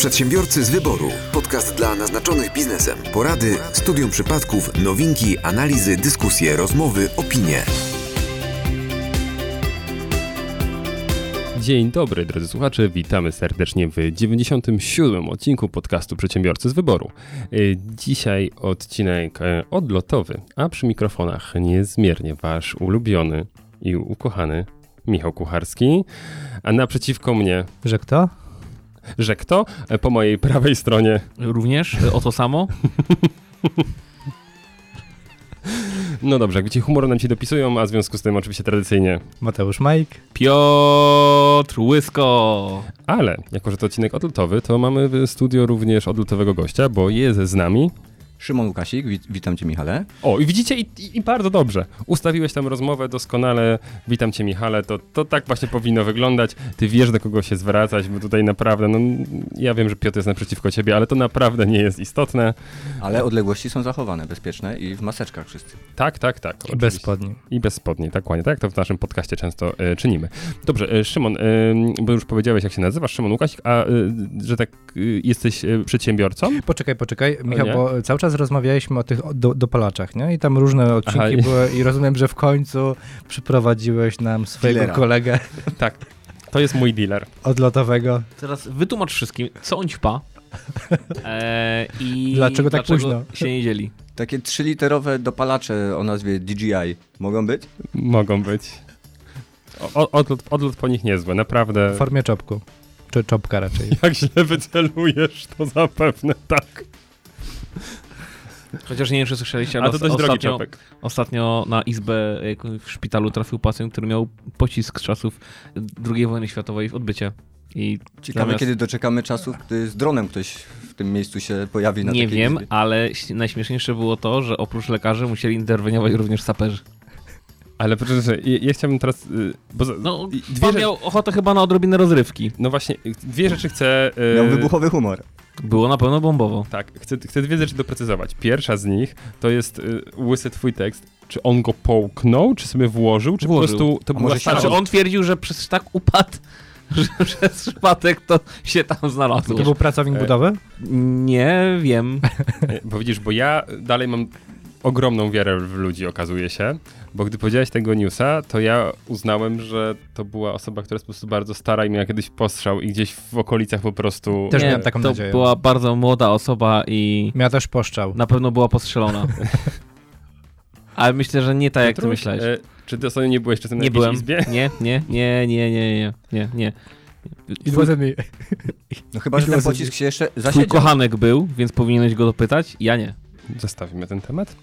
Przedsiębiorcy z wyboru. Podcast dla naznaczonych biznesem. Porady, studium przypadków, nowinki, analizy, dyskusje, rozmowy, opinie. Dzień dobry, drodzy słuchacze, witamy serdecznie w 97. odcinku podcastu Przedsiębiorcy z Wyboru. Y, Dzisiaj odcinek e, odlotowy, a przy mikrofonach niezmiernie wasz ulubiony i ukochany Michał Kucharski, a naprzeciwko mnie, Że kto? Że kto? E, Po mojej prawej stronie, Również e, o to samo. no dobrze, jak widzicie, humor nam ci dopisują, a w związku z tym oczywiście tradycyjnie, Mateusz Majk. Piotr Łysko. ale jako, że to odcinek odlotowy, to mamy w studio również odlotowego gościa, bo jest z nami Szymon Łukasik, wit- witam Cię Michale. O, i widzicie, i, i, bardzo dobrze. Ustawiłeś tam rozmowę doskonale. Witam cię, Michale. To, to tak właśnie powinno wyglądać. Ty wiesz, do kogo się zwracać, bo tutaj naprawdę, no ja wiem, że Piotr jest naprzeciwko ciebie, ale to naprawdę nie jest istotne. Ale odległości są zachowane, bezpieczne i w maseczkach wszyscy. Tak, tak, tak. I oczywiście. bez spodni. I bez spodni. Tak jak to w naszym podcaście często e, czynimy. Dobrze, e, Szymon, e, bo już powiedziałeś, jak się nazywasz, Szymon Łukasik, a e, że tak e, jesteś e, przedsiębiorcą? Poczekaj, poczekaj, Michał, bo cały czas rozmawialiśmy o tych do, dopalaczach, nie? I tam różne odcinki Aha, były i rozumiem, że w końcu przyprowadziłeś nam swojego Dealera. kolegę Tak. To jest mój dealer. odlotowego. Teraz wytłumacz wszystkim, co on ćpa e, i Dlaczego tak późno? się nie dzieli. Takie trzyliterowe dopalacze o nazwie DJI mogą być? Mogą być. O- odlot, odlot po nich niezły, naprawdę. W formie czopku. Czy czopka raczej. Jak źle wycelujesz, to zapewne tak. Chociaż nie wiem, czy słyszeliście, A ale to dość drogi ostatnio, czopek. ostatnio na izbę w szpitalu trafił pacjent, który miał pocisk z czasów II wojny światowej w odbycie. I Ciekawe, Zamiast- kiedy doczekamy czasów, gdy z dronem ktoś w tym miejscu się pojawi na nie wiem, izbie. ale najśmieszniejsze było to, że oprócz lekarzy musieli interweniować również saperzy. Ale proszę, ja, ja chciałbym teraz. y, Bo, za- No, dwie pan rzeczy- miał ochotę chyba na odrobinę rozrywki. no właśnie, y, dwie rzeczy chcę. y, Miał wybuchowy humor. Było na pewno bombowo. Tak, chcę, chcę dwie rzeczy doprecyzować. Pierwsza z nich to jest y, łysy twój tekst. Czy on go połknął, czy sobie włożył, czy Włożył. po prostu to A była może stara... Znaczy on twierdził, że przez tak upadł, że przez przypadek to się tam znalazło. To był pracownik E, budowy? Nie wiem. E, Bo widzisz, bo ja dalej mam ogromną wiarę w ludzi, okazuje się, bo gdy powiedziałeś tego newsa, to ja uznałem, że to była osoba, która jest po prostu bardzo stara i miała kiedyś postrzał i gdzieś w okolicach po prostu... Też miałem taką to nadzieję. była bardzo młoda osoba i Miała też poszczał. na pewno była postrzelona. Ale myślę, że nie tak jak ty myślałeś. e, Czy ty ostatnio nie byłeś czasem na Nie jakiejś byłem. izbie? Nie, nie, nie, nie, nie, nie, nie, nie. I dwa zęby. No chyba, że ten pocisk się jeszcze Twój zasiedział. kochanek był, więc powinieneś go dopytać. Ja nie. Zostawimy ten temat.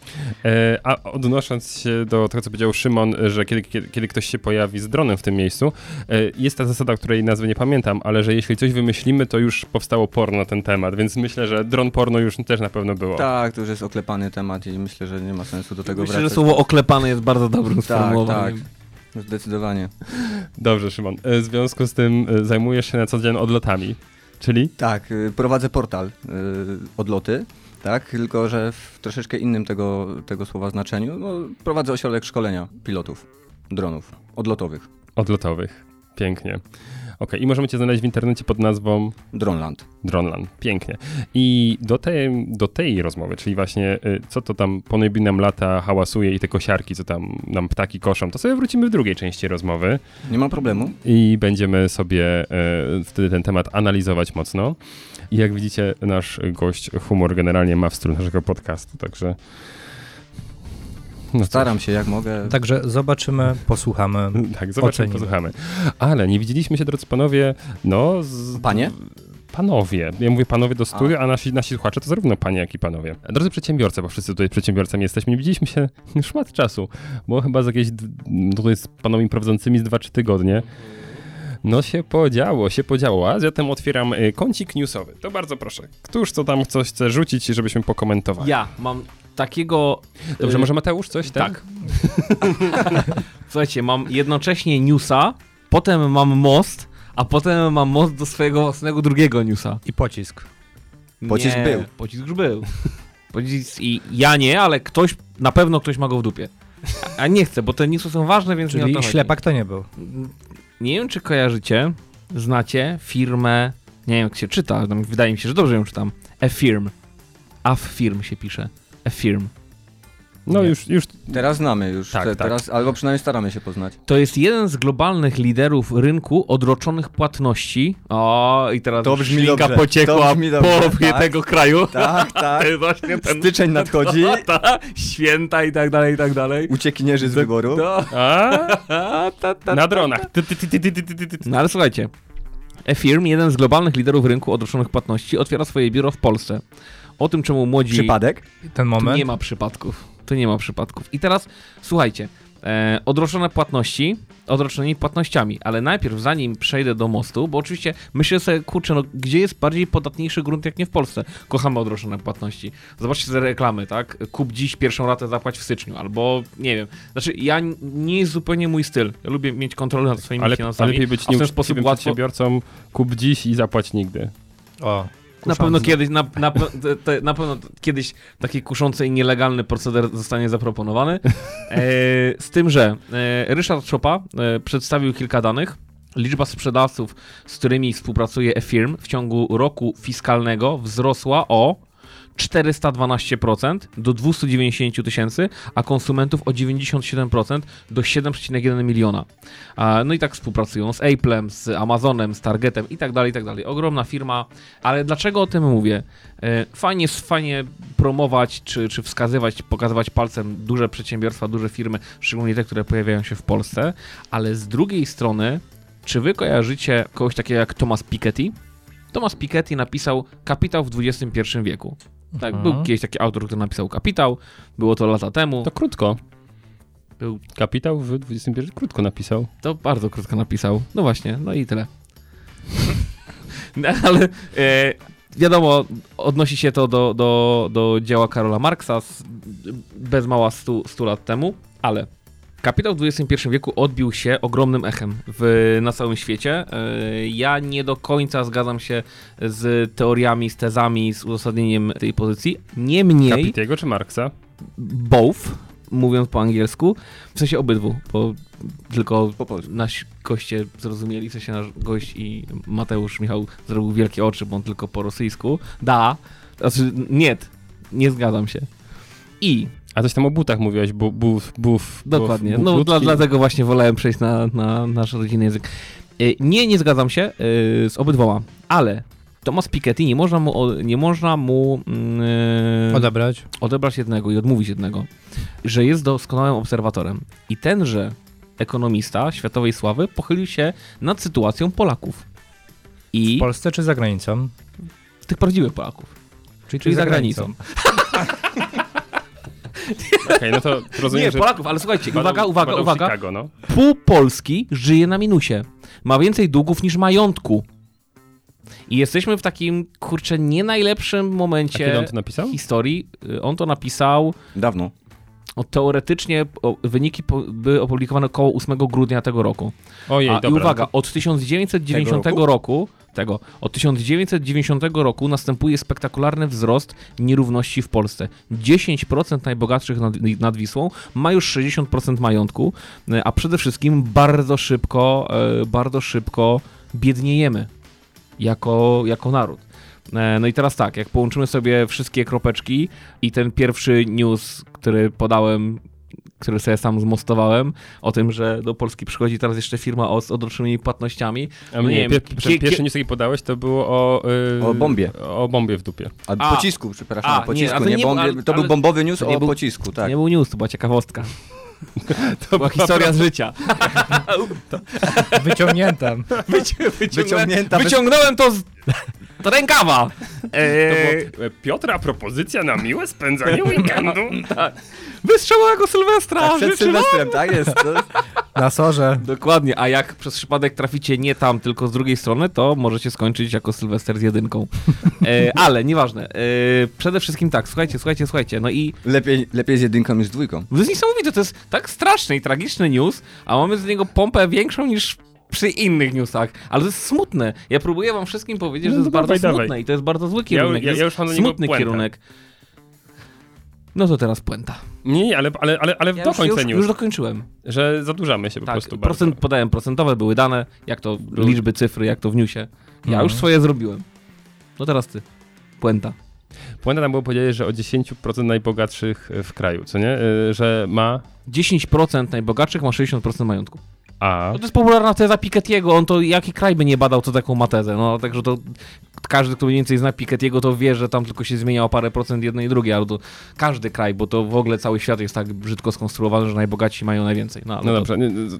E, a odnosząc się do tego, co powiedział Szymon, że kiedy, kiedy, kiedy ktoś się pojawi z dronem w tym miejscu, e, jest ta zasada, której nazwy nie pamiętam, ale że jeśli coś wymyślimy, to już powstało porno na ten temat, więc myślę, że dron porno już też na pewno było. Tak, to już jest oklepany temat i myślę, że nie ma sensu do tego Myślę, że wracać. słowo oklepane jest bardzo dobrym Tak, tak. sformułowaniem. Zdecydowanie. Dobrze, Szymon. E, w związku z tym e, zajmujesz się na co dzień odlotami, czyli? Tak, y, prowadzę portal y, odloty, tak, tylko że w troszeczkę innym tego, tego słowa znaczeniu. No, prowadzę ośrodek szkolenia pilotów dronów odlotowych. Odlotowych. Pięknie. Okej, i możemy cię znaleźć w internecie pod nazwą Dronland. Dronland. Pięknie. I do tej, do tej rozmowy, czyli właśnie y, co to tam po niebie nam lata hałasuje i te kosiarki, co tam nam ptaki koszą, to sobie wrócimy w drugiej części rozmowy Nie ma problemu. i będziemy sobie y, wtedy ten temat analizować mocno. I jak widzicie, nasz gość humor generalnie ma w stylu naszego podcastu, także... No Staram się jak mogę. Także zobaczymy, posłuchamy. Tak, zobaczymy, Ocenimy. posłuchamy. Ale nie widzieliśmy się, drodzy panowie, no... Z... Panie? Panowie. Ja mówię panowie do studia, a, nasi, nasi słuchacze to zarówno panie, jak i panowie. Drodzy przedsiębiorcy, bo wszyscy tutaj przedsiębiorcami jesteśmy, nie widzieliśmy się szmat czasu, bo chyba z jakieś, no to jest panami prowadzącymi z 2-3 tygodnie. No się podziało, się podziało, a zatem otwieram y, kącik newsowy. To bardzo proszę. Któż co tam coś chce rzucić, żebyśmy pokomentowali? Ja mam takiego... Dobrze, y, może Mateusz coś? ten? Tak. Słuchajcie, mam jednocześnie newsa, potem mam most, a potem mam most do swojego własnego drugiego newsa. I pocisk. Pocisk nie, był. Pocisk już był. Pocisk i ja nie, ale ktoś, na pewno ktoś ma go w dupie. A, a nie chcę, bo te newsy są ważne, więc nie o to Czyli chodzi. ślepak to nie był. Nie wiem, czy kojarzycie, znacie firmę nie wiem jak się czyta, wydaje mi się, że dobrze ją czytam. Affirm. Affirm się pisze. Affirm. No Nie. już, już Teraz znamy już, Tak, te, tak. teraz, albo przynajmniej staramy się poznać. To jest jeden z globalnych liderów rynku odroczonych płatności. O, i teraz To brzmi dobrze. pociekła To brzmi połowie tak. tego kraju. Tak, tak. To właśnie ten... Styczeń nadchodzi, Ta, święta i tak dalej, i tak dalej. uciekinierzy z wyboru. No. A, Ta, ta, na dronach. No ale słuchajcie. Efirm, jeden z globalnych liderów rynku odroczonych płatności, otwiera swoje biuro w Polsce. O tym, czemu młodzi... Przypadek? Ten Tu moment. nie ma przypadków. Tu nie ma przypadków. I teraz słuchajcie. E, odroczone płatności, odroczonymi płatnościami, ale najpierw zanim przejdę do mostu, bo oczywiście myślę sobie, kurczę, no gdzie jest bardziej podatniejszy grunt jak nie w Polsce? Kochamy odroczone płatności. Zobaczcie te reklamy, tak? Kup dziś pierwszą ratę, zapłać w styczniu, albo nie wiem. Znaczy, ja nie jest zupełnie mój styl. Ja lubię mieć kontrolę nad swoimi Ale, ale finansami. lepiej być a w ten sposób łatwo, przedsiębiorcą, kup dziś i zapłać nigdy. O, Na pewno kiedyś, na, na, te, na pewno kiedyś taki kuszący i nielegalny proceder zostanie zaproponowany. E, z tym, że e, Ryszard Szopa e, przedstawił kilka danych. Liczba sprzedawców, z którymi współpracuje eFirm w ciągu roku fiskalnego wzrosła o 412% do 290 tysięcy, a konsumentów o 97% do 7,1 miliona. No i tak współpracują z Apple'em, z Amazonem, z Targetem i tak dalej, i tak dalej. Ogromna firma, ale dlaczego o tym mówię? E, Fajnie, fajnie promować, czy, czy wskazywać, pokazywać palcem duże przedsiębiorstwa, duże firmy, szczególnie te, które pojawiają się w Polsce, ale z drugiej strony, czy wy kojarzycie kogoś takiego jak Thomas Piketty? Thomas Piketty napisał Kapitał w XXI wieku. Tak, Mhm. był kiedyś taki autor, który napisał Kapitał, było to lata temu. To krótko. Był Kapitał w 21 krótko napisał. To bardzo krótko napisał. No właśnie, no i tyle. No, ale e, wiadomo, odnosi się to do, do, do dzieła Karola Marksa z, bez mała 100, 100 lat temu, ale Kapitał w XXI wieku odbił się ogromnym echem w, na całym świecie. E, Ja nie do końca zgadzam się z teoriami, z tezami, z uzasadnieniem tej pozycji. Niemniej, Kapitiego czy Marksa? both, mówiąc po angielsku, w sensie obydwu, bo tylko Po nasi goście zrozumieli, w sensie nasz gość i Mateusz Michał zrobił wielkie oczy, bo on tylko po rosyjsku. Da, znaczy nie, nie zgadzam się. I A coś tam o butach mówiłeś, bu, buf, buf, dokładnie, buf, no dla, dlatego właśnie wolałem przejść na, na nasz rodzinny język. Y, Nie, nie zgadzam się y, z obydwoma, ale Thomas Piketty nie można mu, nie można mu mm, Odebrać. odebrać jednego i odmówić jednego, że jest doskonałym obserwatorem. I tenże ekonomista światowej sławy pochylił się nad sytuacją Polaków. I W Polsce czy za granicą? tych prawdziwych Polaków. Czyli, Czyli za granicą. Okej, no to rozumiem, Nie, że Polaków, ale słuchajcie, badał- uwaga, uwaga, uwaga. Chicago, no. Pół Polski żyje na minusie. Ma więcej długów niż majątku. I jesteśmy w takim, kurczę, nie najlepszym A kiedy on momencie to napisał? historii. Y, On to napisał Dawno. O, teoretycznie, wyniki były opublikowane około 8 grudnia tego roku. Ojej, A, I dobra. uwaga, od 1990 Tego roku? tego, od 1990 roku następuje spektakularny wzrost nierówności w Polsce. 10% najbogatszych nad, nad Wisłą ma już 60% majątku, e, a przede wszystkim bardzo szybko, e, bardzo szybko biedniejemy jako, jako naród. E, No i teraz tak, jak połączymy sobie wszystkie kropeczki i ten pierwszy news, który podałem, który sobie sam zmostowałem, o tym, że do Polski przychodzi teraz jeszcze firma o, z odroczonymi płatnościami. A no mnie, nie wiem, pier, pierwszy news, jaki podałeś, to było o... y, O bombie. O bombie w dupie. A, A. pocisku, przepraszam, A, o nie, pocisku, to nie, nie bombie. był- ale- to był bombowy news to nie o był- pocisku, To tak. nie był news, to była ciekawostka. To była historia z życia. Wyciągnięta. Wyciągnięta, Wyciągnąłem to z, z rękawa. To Eee, było, e, Piotra, propozycja na miłe spędzanie weekendu. wystrzałowego Sylwestra. Tak, przed Sylwestrem, tak jest. To, Na sorze. Dokładnie, a jak przez przypadek traficie nie tam, tylko z drugiej strony, to możecie skończyć jako Sylwester z jedynką. E, ale nieważne. E, przede wszystkim tak, słuchajcie, słuchajcie, słuchajcie. No i lepiej, lepiej z jedynką niż z dwójką. to jest niesamowite, to jest tak straszny i tragiczny news, a mamy z niego pompę większą niż przy innych newsach. Ale to jest smutne. Ja próbuję wam wszystkim powiedzieć, No że to jest to bardzo dawaj, smutne dawaj. i to jest bardzo zły kierunek. ja- jest ja już smutny kierunek. No to teraz puenta. Nie, nie, ale, ale, ale, ale Ja do końca już, już dokończyłem. że zadłużamy się po Tak, prostu procent, bardzo. podałem procentowe, były dane, jak to liczby, cyfry, jak to w newsie. Ja już swoje zrobiłem. No teraz ty. Puenta. Puenta tam było powiedzieć, że o 10% najbogatszych w kraju, co nie? Y, Że ma... 10% najbogatszych ma 60% majątku. A... No to jest popularna teza Piketty'ego, on to jaki kraj by nie badał, to taką ma tezę. No także to każdy, kto mniej więcej zna Piketty'ego, to wie, że tam tylko się zmienia o parę procent jedno i drugie, ale to każdy kraj, bo to w ogóle cały świat jest tak brzydko skonstruowany, że najbogatsi mają najwięcej. No, No to- dobrze,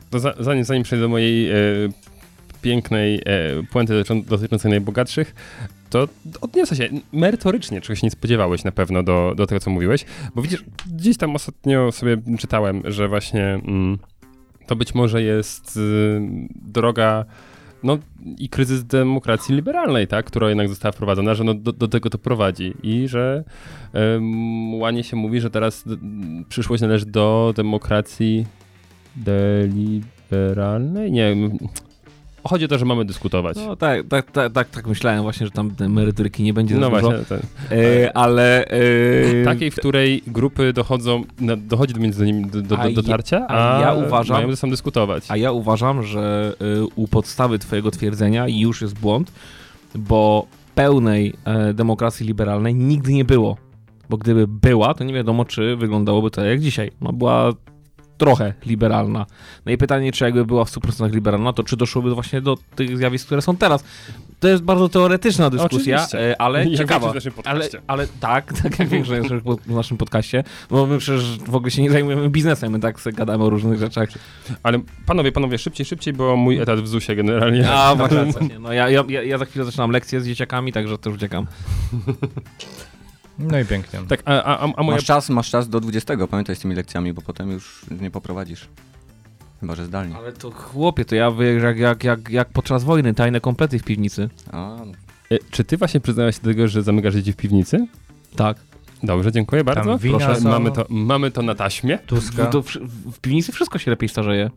to za- zanim, zanim przejdę do mojej e, pięknej e, puenty dotyczą- dotyczącej najbogatszych, to odniosę się merytorycznie, czego się nie spodziewałeś na pewno do, do tego, co mówiłeś, bo widzisz, gdzieś tam ostatnio sobie czytałem, że właśnie mm, to być może jest y, droga no i kryzys demokracji liberalnej, tak, która jednak została wprowadzona, że no, do, do tego to prowadzi i że um, łanie się mówi, że teraz przyszłość należy do demokracji deliberalnej? Nie. Chodzi o to, że mamy dyskutować. No tak, tak, tak, tak, tak myślałem właśnie, że tam merytoryki nie będzie No dużo. właśnie, tak. E, ale... E, Takiej, w której grupy dochodzą, dochodzi do między nimi do, do, do dotarcia, a a, ja uważam- mają ze sobą dyskutować. A ja uważam, że y, u podstawy twojego twierdzenia już jest błąd, bo pełnej e, demokracji liberalnej nigdy nie było. Bo gdyby była, to nie wiadomo, czy wyglądałoby to jak dzisiaj. No była trochę liberalna. No i pytanie, czy jakby była w 100% liberalna, to czy doszłoby właśnie do tych zjawisk, które są teraz. To jest bardzo teoretyczna dyskusja, Oczywiście. e, ale Jak ciekawa. Ale, ale tak, tak jak większość w naszym podcaście, bo my przecież w ogóle się nie zajmujemy biznesem, my tak sobie gadamy o różnych rzeczach. Ale panowie, panowie, szybciej, szybciej, bo mój etat w ZUS-ie generalnie. A, rację. No, ja, ja, ja za chwilę zaczynam lekcje z dzieciakami, także też uciekam. No i pięknie. Tak, a, a, a moja Masz czas, masz czas do 20, pamiętaj z tymi lekcjami, bo potem już nie poprowadzisz. Chyba, że zdalnie. Ale to chłopie, to ja jak, jak, jak, jak podczas wojny, tajne komplety w piwnicy. A. E, Czy ty właśnie przyznałeś się do tego, że zamykasz dzieci w piwnicy? Tak. Dobrze, dziękuję bardzo. wina Proszę, są. mamy to, mamy to na taśmie. Tuska. To w, w piwnicy wszystko się lepiej starzeje.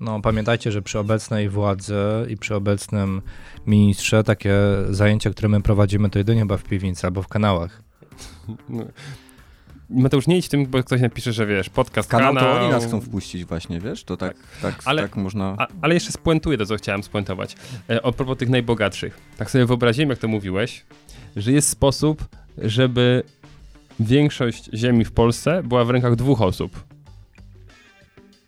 No, pamiętajcie, że przy obecnej władzy i przy obecnym ministrze takie zajęcia, które my prowadzimy, to jedynie chyba w piwnicy albo w kanałach. No. Mateusz, nie idź w tym, bo ktoś napisze, że wiesz, podcast, Kanał kanał... to oni nas chcą wpuścić właśnie, wiesz? To tak, tak, Ale- tak można... A, ale jeszcze spuentuję to, co chciałem spuentować. E, a propos tych najbogatszych. Tak sobie wyobraziłem, jak to mówiłeś, że jest sposób, żeby większość ziemi w Polsce była w rękach dwóch osób.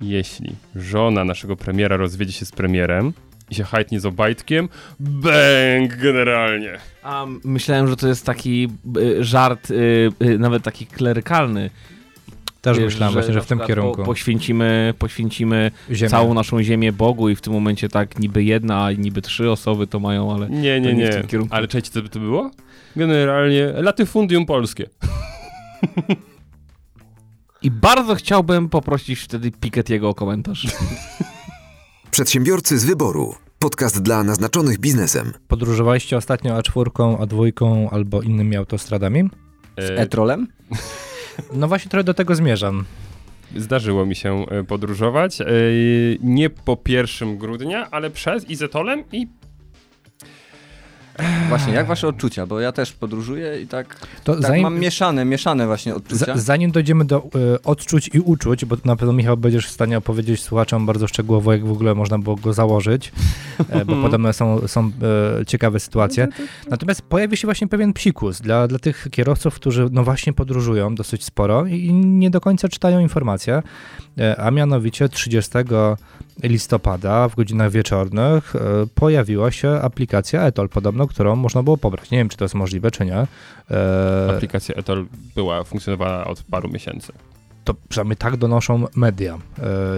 Jeśli żona naszego premiera rozwiedzie się z premierem i się hajtnie z Obajtkiem, bęk generalnie. A myślałem, że to jest taki y, żart, y, y, nawet taki klerykalny. Też Wiesz, myślałem właśnie, że w tym kierunku. Po, poświęcimy, poświęcimy Ziemię. całą naszą ziemię Bogu i w tym momencie tak niby jedna, a niby trzy osoby to mają, ale Nie, nie, nie w nie. tym kierunku. Ale czekajcie, co by to było? Generalnie latyfundium polskie. I bardzo chciałbym poprosić wtedy Piketty'ego o komentarz. Przedsiębiorcy z wyboru. Podcast dla naznaczonych biznesem. Podróżowaliście ostatnio A4, A2 albo innymi autostradami? E, E-trolem? No właśnie trochę do tego zmierzam. Zdarzyło mi się e, podróżować. e, Nie po 1 grudnia, ale przez Izetolem i Właśnie, jak wasze odczucia? Bo ja też podróżuję i tak, To tak zanim, mam mieszane, mieszane właśnie odczucia. za, zanim dojdziemy do y, odczuć i uczuć, bo na pewno Michał będziesz w stanie opowiedzieć słuchaczom bardzo szczegółowo, jak w ogóle można było go założyć, e, bo podobno są, są e, ciekawe sytuacje. Natomiast pojawi się właśnie pewien psikus dla, dla tych kierowców, którzy no właśnie podróżują dosyć sporo i nie do końca czytają informacje, a mianowicie 30 listopada w godzinach wieczornych e, pojawiła się aplikacja Etol podobno, którą można było pobrać. Nie wiem, czy to jest możliwe, czy nie. E, aplikacja Etol była, funkcjonowała od paru miesięcy. To przynajmniej tak donoszą media,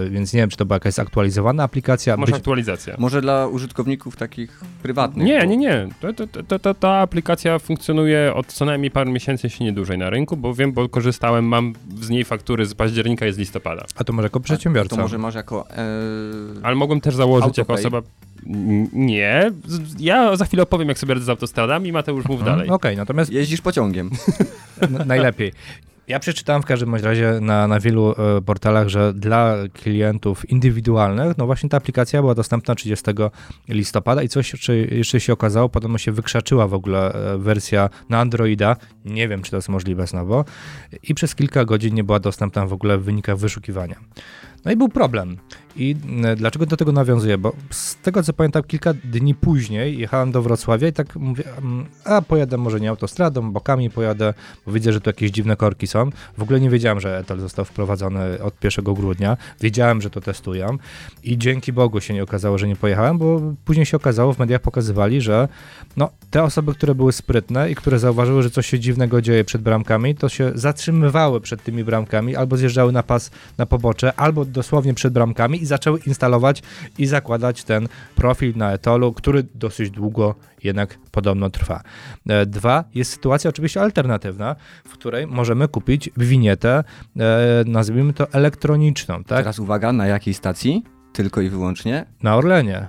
e, więc nie wiem, czy to była jakaś zaktualizowana aplikacja. Może Być, aktualizacja. Może dla użytkowników takich prywatnych. Nie, bo- nie, nie. To, to, to, to, ta aplikacja funkcjonuje od co najmniej paru miesięcy, jeśli nie dłużej na rynku, bo wiem, bo korzystałem, mam z niej faktury z października i z listopada. a to może jako przedsiębiorca. To może masz jako... E... Ale mogłem też założyć jako Autopay. osoba... N- Nie. Ja za chwilę opowiem, jak sobie radzę z autostradami, Mateusz mów Mhm, dalej. Okej, natomiast Jeździsz pociągiem. n- najlepiej. Ja przeczytałem w każdym razie na, na wielu e, portalach, że dla klientów indywidualnych, no właśnie ta aplikacja była dostępna 30 listopada i coś jeszcze, jeszcze się okazało, podobno się wykrzaczyła w ogóle e, wersja na Androida, nie wiem czy to jest możliwe znowu, i przez kilka godzin nie była dostępna w ogóle w wynikach wyszukiwania. No i był problem. I e, dlaczego do tego nawiązuję? Bo tego co pamiętam, kilka dni później jechałem do Wrocławia i tak mówię, mm, a pojadę może nie autostradą, bokami pojadę, bo widzę, że tu jakieś dziwne korki są. W ogóle nie wiedziałem, że ETOL został wprowadzony od 1 grudnia. Wiedziałem, że to testują i dzięki Bogu się nie okazało, że nie pojechałem, bo później się okazało, w mediach pokazywali, że no, te osoby, które były sprytne i które zauważyły, że coś się dziwnego dzieje przed bramkami, to się zatrzymywały przed tymi bramkami, albo zjeżdżały na pas na pobocze, albo dosłownie przed bramkami i zaczęły instalować i zakładać ten profil na etolu, który dosyć długo jednak podobno trwa. E, Dwa, jest sytuacja oczywiście alternatywna, w której możemy kupić winietę, e, nazwijmy to elektroniczną, tak? Teraz uwaga, na jakiej stacji? Tylko i wyłącznie. Na Orlenie.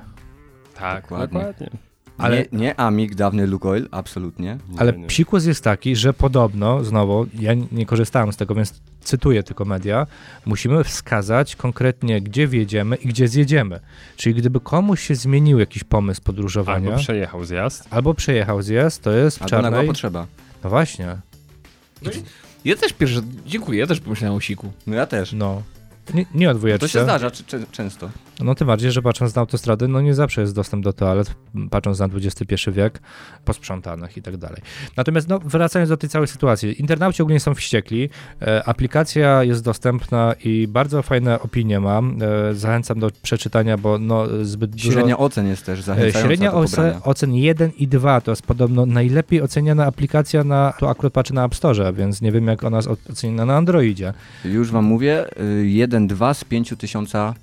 Tak, Dokładnie. dokładnie. Ale- Nie, nie Amig, dawny Lukoil, absolutnie. Ale psikus jest taki, że podobno, znowu, ja nie korzystałem z tego, więc cytuję tylko media, musimy wskazać konkretnie, gdzie wjedziemy i gdzie zjedziemy. Czyli gdyby komuś się zmienił jakiś pomysł podróżowania, Albo przejechał zjazd. albo przejechał zjazd, to jest w Albo nagła czarnej... potrzeba. No właśnie, Ja też pierwszy, dziękuję, ja też pomyślałem o siku. No ja też. no. Nie, nie od To dwójeczce. się zdarza często. No tym bardziej, że patrząc na autostrady, no nie zawsze jest dostęp do toalet, patrząc na XXI wiek, posprzątanych i tak dalej. Natomiast no, wracając do tej całej sytuacji, internauci ogólnie są wściekli, e, aplikacja jest dostępna i bardzo fajne opinie mam, e, zachęcam do przeczytania, bo no, zbyt dużo... Średnia ocen jest też E, zachęcająca Średnia do oce, ocen 1 i 2 to jest podobno najlepiej oceniana aplikacja na, tu akurat patrzę na App Store, więc nie wiem jak ona jest oceniana na Androidzie. Już wam mówię, 1-2 z 5 tysiąca,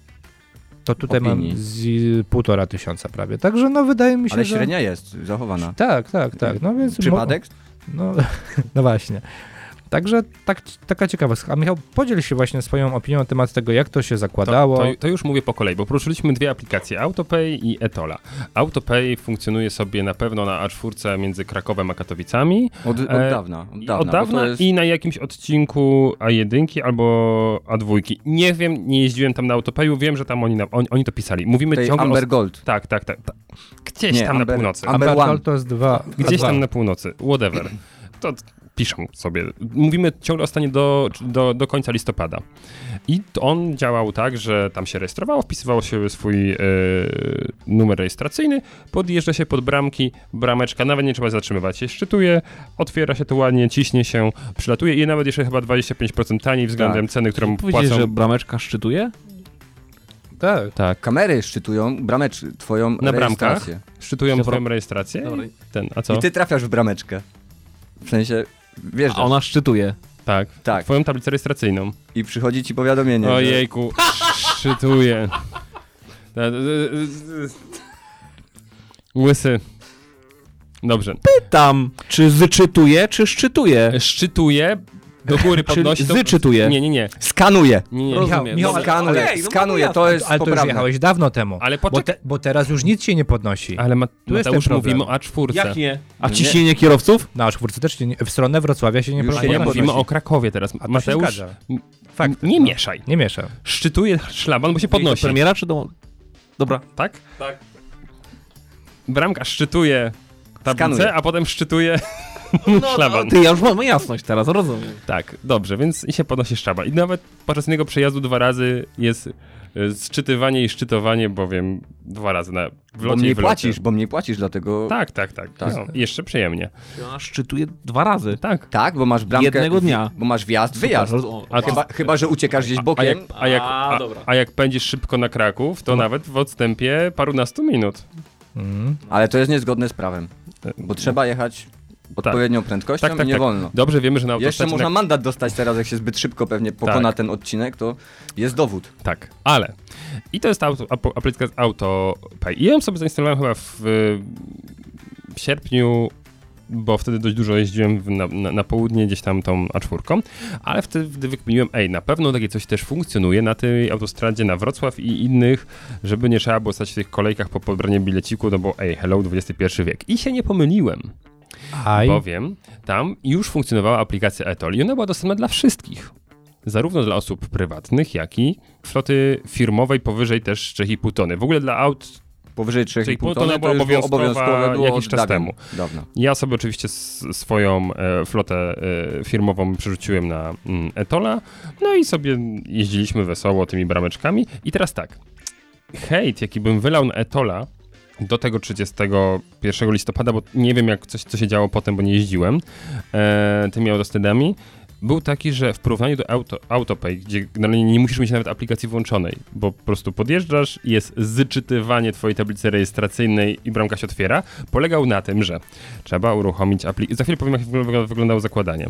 To tutaj Opinii. mam z półtora tysiąca prawie, także no wydaje mi się, ale że... średnia jest zachowana. Tak, tak, tak. No więc Przypadek? No, no właśnie. Także tak, taka ciekawostka. A Michał, podziel się właśnie swoją opinią na temat tego, jak to się zakładało. To, to, to już mówię po kolei, bo poruszyliśmy dwie aplikacje, Autopay i Etola. Autopay funkcjonuje sobie na pewno na A4 między Krakowem a Katowicami. Od, od E, dawna. Od I dawna, od dawna jest, i na jakimś odcinku A1 albo A2. Nie wiem, nie jeździłem tam na Autopayu, wiem, że tam oni, na, oni, oni to pisali. Mówimy tej ciągle Amber o... Gold. Tak, tak, tak. tak. Gdzieś Nie, tam Amber- na północy. Amber Amber. Gold to jest dwa. Gdzieś dwa. tam na północy, whatever. To piszą sobie. Mówimy ciągle o stanie do, do, do końca listopada. I on działał tak, że tam się rejestrowało, wpisywało się swój e, numer rejestracyjny, podjeżdża się pod bramki, brameczka, nawet nie trzeba zatrzymywać się, szczytuje, otwiera się to ładnie, ciśnie się, przylatuje i nawet jeszcze chyba 25% taniej względem Tak. ceny, którą Powiedzieć, płacą. że brameczka szczytuje? Tak. Tak, Kamery szczytują bramecz, twoją Na bramkach? szczytują Dobra. twoją rejestrację ten, a co? I ty trafiasz w brameczkę. W sensie, wiesz, A ona szczytuje. Tak, tak. twoją tablicę rejestracyjną. I przychodzi ci powiadomienie, że Ojejku, szczytuje. Łysy. Dobrze. Tam, czy zczytuje, czy szczytuje? Szczytuje, do góry podnosi. to- zczytuje? Nie, nie, nie. skanuje. nie, nie. Rozumiem. Michał, Michał, Dobra. Skanuje, no to skanuje, jest Ale to już jechałeś dawno temu. Ale Bo, poczekaj. te, bo teraz już nic się nie podnosi. Ale ma, Tu jest Mateusz mówimy o A4. Jak nie? A Nie. ciśnienie kierowców? Na czwórce też się nie, w stronę Wrocławia się nie Już po- się A nie ja podnosi. mówimy o Krakowie teraz. A Mateusz, Fakt. nie no. mieszaj. Nie mieszam. Szczytuje szlaban, bo się podnosi. Premiera czy do... Dobra. Tak? Tak. Bramka szczytuje tablicę, Skanuje. a potem szczytuje szlaban. Ty, ja już mam jasność teraz, rozumiem. Tak, dobrze, więc i się podnosi sztaba. I nawet podczas innego przejazdu dwa razy jest y, szczytywanie i szczytowanie, bowiem dwa razy na w Bo mniej w locie. płacisz, bo mniej płacisz, dlatego... Tak, tak, tak. Tak. No, jeszcze przyjemnie. Ona szczytuje dwa razy. Tak. Tak, bo masz bramkę... Jednego dnia. Bo masz wjazd, wyjazd. O, A Chyba, chyba, że uciekasz gdzieś A bokiem. jak, a, jak, A, a, a jak pędzisz szybko na Kraków, to nawet w odstępie parunastu minut. Mm. Ale to jest niezgodne z prawem. Bo trzeba jechać odpowiednią prędkością Tak, tak, i nie tak. wolno. Dobrze wiemy, że na Jeszcze autostradzie... można na... mandat dostać teraz, jak się zbyt szybko pewnie pokona Tak. ten odcinek, to jest dowód. Tak, ale. I to jest auto, ap- aplikacja AutoPay. I ja ją sobie zainstalowałem chyba w, w sierpniu, bo wtedy dość dużo jeździłem na, na, na południe gdzieś tam tą A4, ale wtedy, wtedy wykminiłem, ej, na pewno takie coś też funkcjonuje na tej autostradzie na Wrocław i innych, żeby nie trzeba było stać w tych kolejkach po pobranie bileciku, no bo ej, hello, XXI wiek. I się nie pomyliłem. Aj. Bowiem tam już funkcjonowała aplikacja Etol i ona była dostępna dla wszystkich. Zarówno dla osób prywatnych, jak i floty firmowej powyżej też 3,5 tony. W ogóle dla aut Powyżej 3,5 Czyli pół tony było obowiązkowa obowiązkowe było jakiś czas dawien- temu. Dawna. Ja sobie oczywiście swoją e, flotę e, firmową przerzuciłem na mm, Etola, no i sobie jeździliśmy wesoło tymi brameczkami. I teraz tak, hejt, jaki bym wylał na Etola do tego 31 listopada, bo nie wiem jak coś, co się działo potem, bo nie jeździłem e, tymi autostedami, był taki, że w porównaniu do auto, AutoPay, gdzie generalnie nie musisz mieć nawet aplikacji włączonej, bo po prostu podjeżdżasz i jest zczytywanie twojej tablicy rejestracyjnej i bramka się otwiera, polegał na tym, że trzeba uruchomić aplikację. Za chwilę powiem, jak wygląda- wyglądało zakładanie.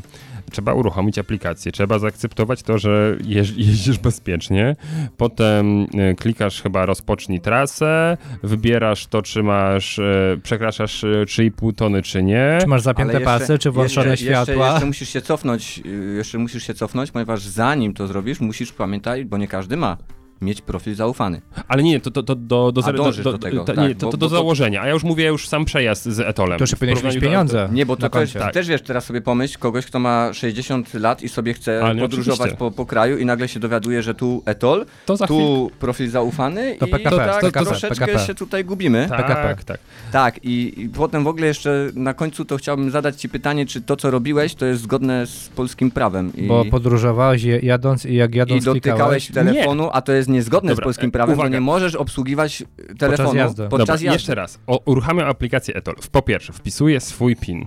Trzeba uruchomić aplikację, trzeba zaakceptować to, że jeź, jeździsz bezpiecznie. Potem e, klikasz chyba rozpocznij trasę, wybierasz to, czy masz, e, przekraczasz e, 3,5 tony, czy nie. Czy masz zapięte Ale pasy, czy włączone jeszcze, światła? Jeszcze, jeszcze musisz się cofnąć, y, jeszcze musisz się cofnąć, ponieważ zanim to zrobisz, musisz pamiętać, bo nie każdy ma, mieć profil zaufany. Ale nie, to, to, to do, do, A dążysz do tego, to, tak, nie, to, bo- to do bo założenia, a ja już mówię już sam przejazd z Etolem. To W powinieneś mieć do- pieniądze. Nie, bo to też, koncie. też wiesz, teraz sobie pomyśl, kogoś, kto ma 60 lat i sobie chce Ale podróżować po, po kraju i nagle się dowiaduje, że tu etol, To za chwilę. tu profil zaufany To i PKP, tak PKP, troszeczkę PKP. się tutaj gubimy. Tak, PKP. Tak, tak. i, i potem w ogóle jeszcze na końcu to chciałbym zadać ci pytanie, czy to, co robiłeś, to jest zgodne z polskim prawem. I, Bo podróżowałeś jadąc i jak i jadąc dotykałeś klikałeś... telefonu, a to jest niezgodne Dobra, z polskim e, prawem, uwaga. bo nie możesz obsługiwać telefonu jazdy. podczas Dobra, jazdy. jeszcze raz. O, uruchamiam aplikację Etol. Po pierwsze, wpisuję swój PIN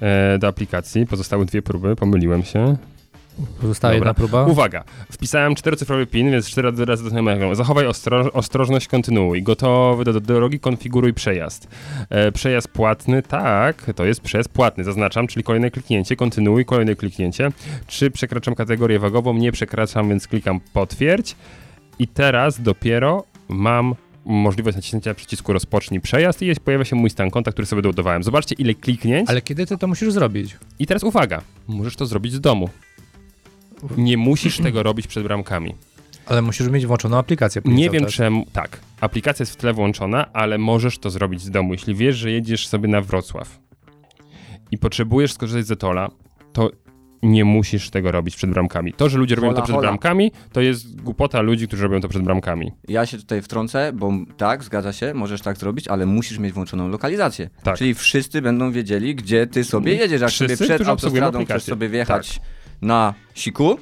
e, do aplikacji. Pozostałe dwie próby, pomyliłem się. Pozostała Dobra. jedna próba. Uwaga, wpisałem czterocyfrowy PIN, więc cztery razy do znajomego. Zachowaj ostro, ostrożność, kontynuuj. Gotowy do, do drogi, konfiguruj przejazd. E, przejazd płatny, tak, to jest przejazd płatny, zaznaczam, czyli kolejne kliknięcie, kontynuuj, kolejne kliknięcie. Czy przekraczam kategorię wagową? Nie przekraczam, więc klikam potwierdź. I teraz dopiero mam możliwość naciśnięcia przycisku rozpocznij przejazd i jest, pojawia się mój stan konta, który sobie doładowałem. Zobaczcie ile kliknięć. Ale kiedy ty to musisz zrobić? I teraz uwaga, możesz to zrobić z domu. Nie musisz tego robić przed bramkami. Ale musisz mieć włączoną aplikację. Nie wiem czas. czemu. Tak, aplikacja jest w tle włączona, ale możesz to zrobić z domu. Jeśli wiesz, że jedziesz sobie na Wrocław i potrzebujesz skorzystać z Etola, to nie musisz tego robić przed bramkami. To, że ludzie robią Hola, to przed hola. bramkami, to jest głupota ludzi, którzy robią to przed bramkami. Ja się tutaj wtrącę, bo tak, zgadza się, możesz tak zrobić, ale musisz mieć włączoną lokalizację. Tak. Czyli wszyscy będą wiedzieli, gdzie ty sobie jedziesz. Jak Wszyscy, sobie przed autostradą chcesz sobie wjechać na siku,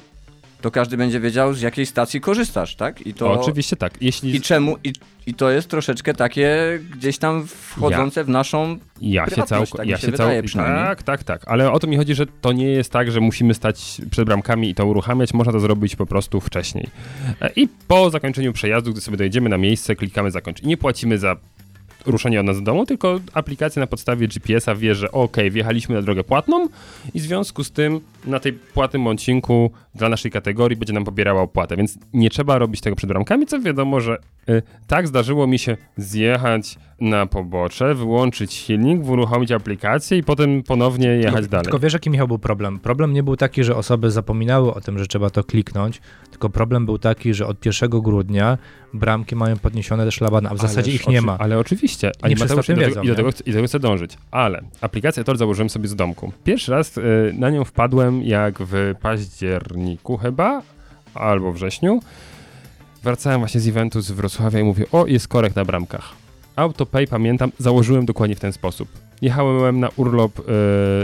to każdy będzie wiedział, z jakiej stacji korzystasz, tak? I to... Oczywiście tak. Jeśli I czemu? I, I to jest troszeczkę takie gdzieś tam wchodzące w naszą... Ja się całkowicie. tak ja się się wydaje cał... przynajmniej. Tak, tak, tak. Ale o to mi chodzi, że to nie jest tak, że musimy stać przed bramkami i to uruchamiać. Można to zrobić po prostu wcześniej. E, I po zakończeniu przejazdu, gdy sobie dojedziemy na miejsce, klikamy zakończ. I nie płacimy za ruszenie od nas do domu, tylko aplikacja na podstawie GPS-a wie, że ok, wjechaliśmy na drogę płatną i w związku z tym na tej płatnym odcinku dla naszej kategorii będzie nam pobierała opłatę, więc nie trzeba robić tego przed bramkami, co wiadomo, że y, tak zdarzyło mi się zjechać na pobocze, wyłączyć silnik, uruchomić aplikację i potem ponownie jechać tylko, dalej. Tylko wiesz, jaki Michał był problem? Problem nie był taki, że osoby zapominały o tym, że trzeba to kliknąć, tylko problem był taki, że od 1 grudnia bramki mają podniesione te szlabany, a w zasadzie Ależ ich nie ma. Ale oczywiście, a Nie Mateusz, i do, wiedzą, i do, nie? tego, chcę- i do tego chcę dążyć. Ale aplikację Tor założyłem sobie z domku. Pierwszy raz y, na nią wpadłem jak w październiku chyba, albo wrześniu. Wracałem właśnie z eventu z Wrocławia i mówię, o jest korek na bramkach. AutoPay, pamiętam, założyłem dokładnie w ten sposób. Jechałem na urlop y,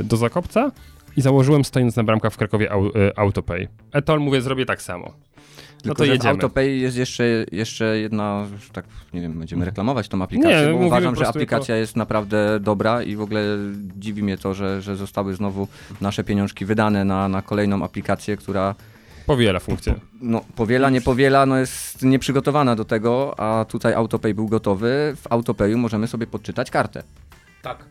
do Zakopca i założyłem stojąc na bramkach w Krakowie au, y, AutoPay. Etol mówię, zrobię tak samo. No Tylko, to że w jedziemy. AutoPay jest jeszcze, jeszcze jedna, tak nie wiem, będziemy reklamować tą aplikację, Nie, bo uważam, że aplikacja jest naprawdę dobra i w ogóle dziwi mnie to, że, że zostały znowu nasze pieniążki wydane na, na kolejną aplikację, która Powiela funkcję. no, powiela, nie powiela, no jest nieprzygotowana do tego, a tutaj AutoPay był gotowy. W AutoPayu możemy sobie podczytać kartę. Tak.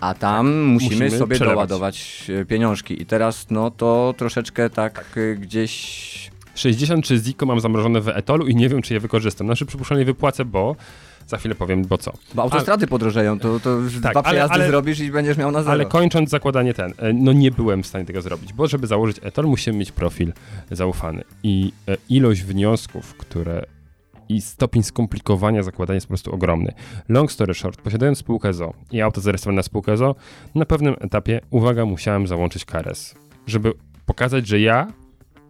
A tam musimy, Musimy sobie przelewać. doładować e, pieniążki. I teraz no to troszeczkę tak, e, gdzieś 63 ziko mam zamrożone w etolu i nie wiem, czy je wykorzystam. Znaczy przypuszczalnie wypłacę, bo za chwilę powiem, bo co. Bo autostrady podrożeją, to, to już Tak, dwa ale- przejazdy ale- zrobisz i będziesz miał na zero. Ale kończąc zakładanie ten, e, no nie byłem w stanie tego zrobić, bo żeby założyć etol, musimy mieć profil zaufany. I e, ilość wniosków, które i stopień skomplikowania zakładania jest po prostu ogromny. Long story short, posiadając spółkę ZO i auto zarejestrowane na spółkę ZO, na pewnym etapie, uwaga, musiałem załączyć KRS, żeby pokazać, że ja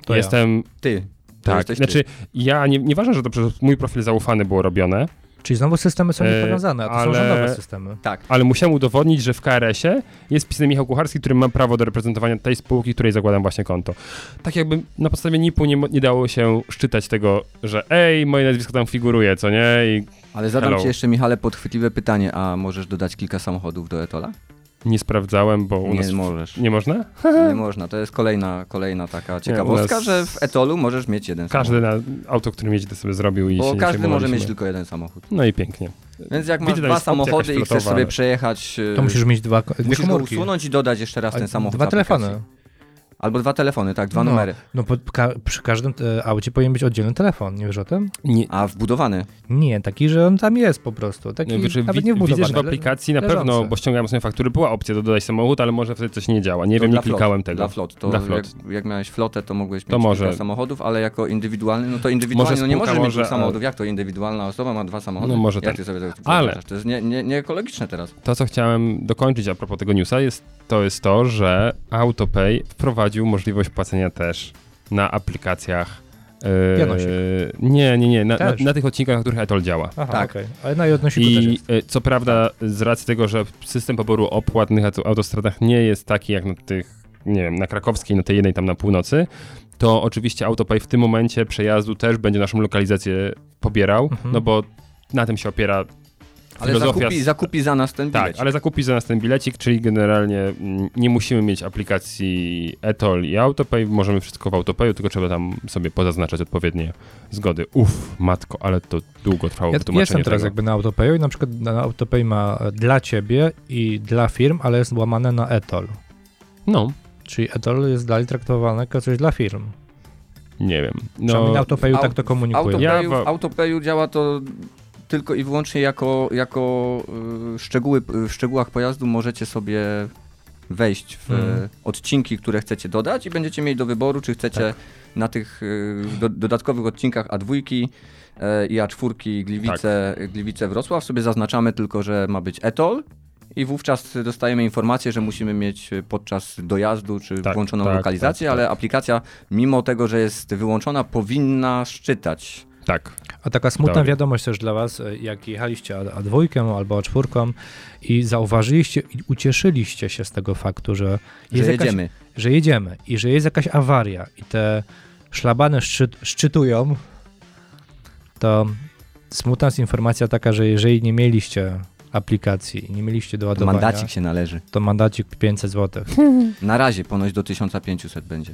To ja. jestem Ty. to Tak, jesteś znaczy ty. ja, nie, nieważne, że to przez mój profil zaufany było robione, Czyli znowu systemy są E, niepowiązane, a to ale- są rządowe systemy. Tak. Ale musiałem udowodnić, że w KRS-ie jest wpisany Michał Kucharski, który ma prawo do reprezentowania tej spółki, której zakładam właśnie konto. Tak jakby na podstawie NIP-u nie, nie dało się szczytać tego, że ej, moje nazwisko tam figuruje, co nie? I Ale zadam Hello. ci jeszcze, Michale, podchwytliwe pytanie, a możesz dodać kilka samochodów do Etola? Nie sprawdzałem, bo u Nie nas... możesz. Nie można? Nie można. To jest kolejna, kolejna taka ciekawostka, nas- że w Etolu możesz mieć jeden Każdy samochód. na auto, którym jedzie, to sobie zrobił i się Bo nie każdy może mieć tylko jeden samochód. No i pięknie. Więc jak Widzę, masz dwa samochody i chcesz sobie przejechać... To musisz mieć dwa, dwie musisz go usunąć i dodać jeszcze raz A ten samochód Dwa telefony. Albo dwa telefony, tak, dwa No. numery. No pod, ka, przy każdym e, aucie powinien być oddzielny telefon, nie wiesz o tym? Nie, A wbudowany. Nie, taki, że on tam jest po prostu. Taki, nie, wiesz, nawet wi- nie widzę, że w wbudowany, aplikacji na leżący. pewno, bo ściągałem sobie faktury, była opcja do dodać samochód, ale może wtedy coś nie działa. Nie To wiem, nie flot, klikałem tego. Dla flot. To Dla flot. Jak, jak miałeś flotę, to mogłeś To mieć może. kilka samochodów, ale jako indywidualny, no to indywidualnie, no nie możesz mieć może, dwóch a- samochodów. Jak to indywidualna osoba ma dwa samochody? No może jak tak. ty sobie tego Ale-? To jest nie, nie, nie ekologiczne teraz. To, co chciałem dokończyć a propos tego newsa, jest, to jest to, że AutoPay wprowadził możliwość płacenia też na aplikacjach. Yy, Janosik. nie, nie, nie. Na, na, Też. na tych odcinkach, na których Etol działa. Aha, Tak. okej. Ale na odnosiku też I jest. y, co prawda, z racji tego, że system poboru opłat na auto- autostradach nie jest taki jak na tych, nie wiem, na krakowskiej, na tej jednej tam na północy, to oczywiście AutoPay w tym momencie przejazdu też będzie naszą lokalizację pobierał, Mhm. no bo na tym się opiera Ale filozofia zakupi, zakupi za nas ten Tak, bilecik. ale zakupi za nas ten bilecik, czyli generalnie nie musimy mieć aplikacji Etol i AutoPay, możemy wszystko w AutoPayu, tylko trzeba tam sobie pozaznaczać odpowiednie zgody. Uff, matko, ale to długo trwało Ja wytłumaczenie jestem teraz tego. jakby na Autopayu i na przykład na Autopay ma dla ciebie i dla firm, ale jest łamane na etol. No, Czyli etol jest dalej traktowany jako coś dla firm. nie wiem. Przynajmniej na No, Autopayu Au- tak to komunikują. Autopayu, Ja Autopayu działa to tylko i wyłącznie jako, jako y, szczegóły, w szczegółach pojazdu możecie sobie wejść w Mm. odcinki, które chcecie dodać i będziecie mieli do wyboru, czy chcecie Tak. na tych y, do, dodatkowych odcinkach A2 e, i A4 Gliwice, Tak. Gliwice Wrocław sobie zaznaczamy tylko, że ma być etol i wówczas dostajemy informację, że musimy mieć podczas dojazdu czy Tak, włączoną tak, lokalizację, tak, ale tak. aplikacja mimo tego, że jest wyłączona powinna szczytać tak. A taka smutna wiadomość też dla was, e, jak jechaliście A- A2 albo A4 i zauważyliście i ucieszyliście się z tego faktu, że, że jest jakaś, jedziemy. że jedziemy i że jest jakaś awaria i te szlabany szczyt, szczytują, to smutna jest informacja taka, że jeżeli nie mieliście aplikacji, nie mieliście do To ładowania, mandacik się należy. to mandacik 500 zł. Na razie ponoć do 1500 będzie.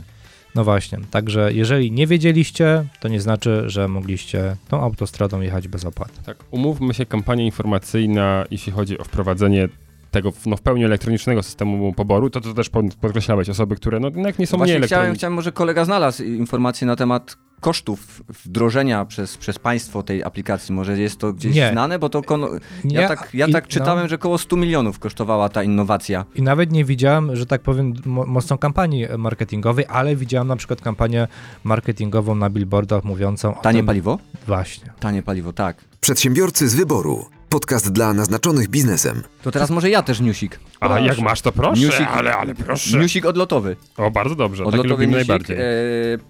No właśnie, także jeżeli nie wiedzieliście, to nie znaczy, że mogliście tą autostradą jechać bez opłat. Tak, umówmy się, kampania informacyjna, jeśli chodzi o wprowadzenie tego w- no, w pełni elektronicznego systemu poboru, to to też pod- podkreślałeś osoby, które no, jednak nie są Właśnie nie chciałem, elektroniczne. chciałem, może kolega znalazł informacje na temat kosztów wdrożenia przez, przez państwo tej aplikacji. Może jest to gdzieś Nie. znane, bo to kono... ja, Nie, tak, ja i- tak czytałem, no. że około 100 milionów kosztowała ta innowacja. I nawet nie widziałem, że tak powiem, mo- mocną kampanii marketingowej, ale widziałem na przykład kampanię marketingową na billboardach mówiącą o Tanie tym, paliwo? Właśnie. Tanie paliwo, tak. Przedsiębiorcy z wyboru. Podcast dla naznaczonych biznesem. To teraz może ja też newsik. A Proszę. jak masz, to proszę, Newsik- ale, ale proszę. Newsik odlotowy. O, bardzo dobrze, tak Odlotowy lubimy newsik najbardziej. e,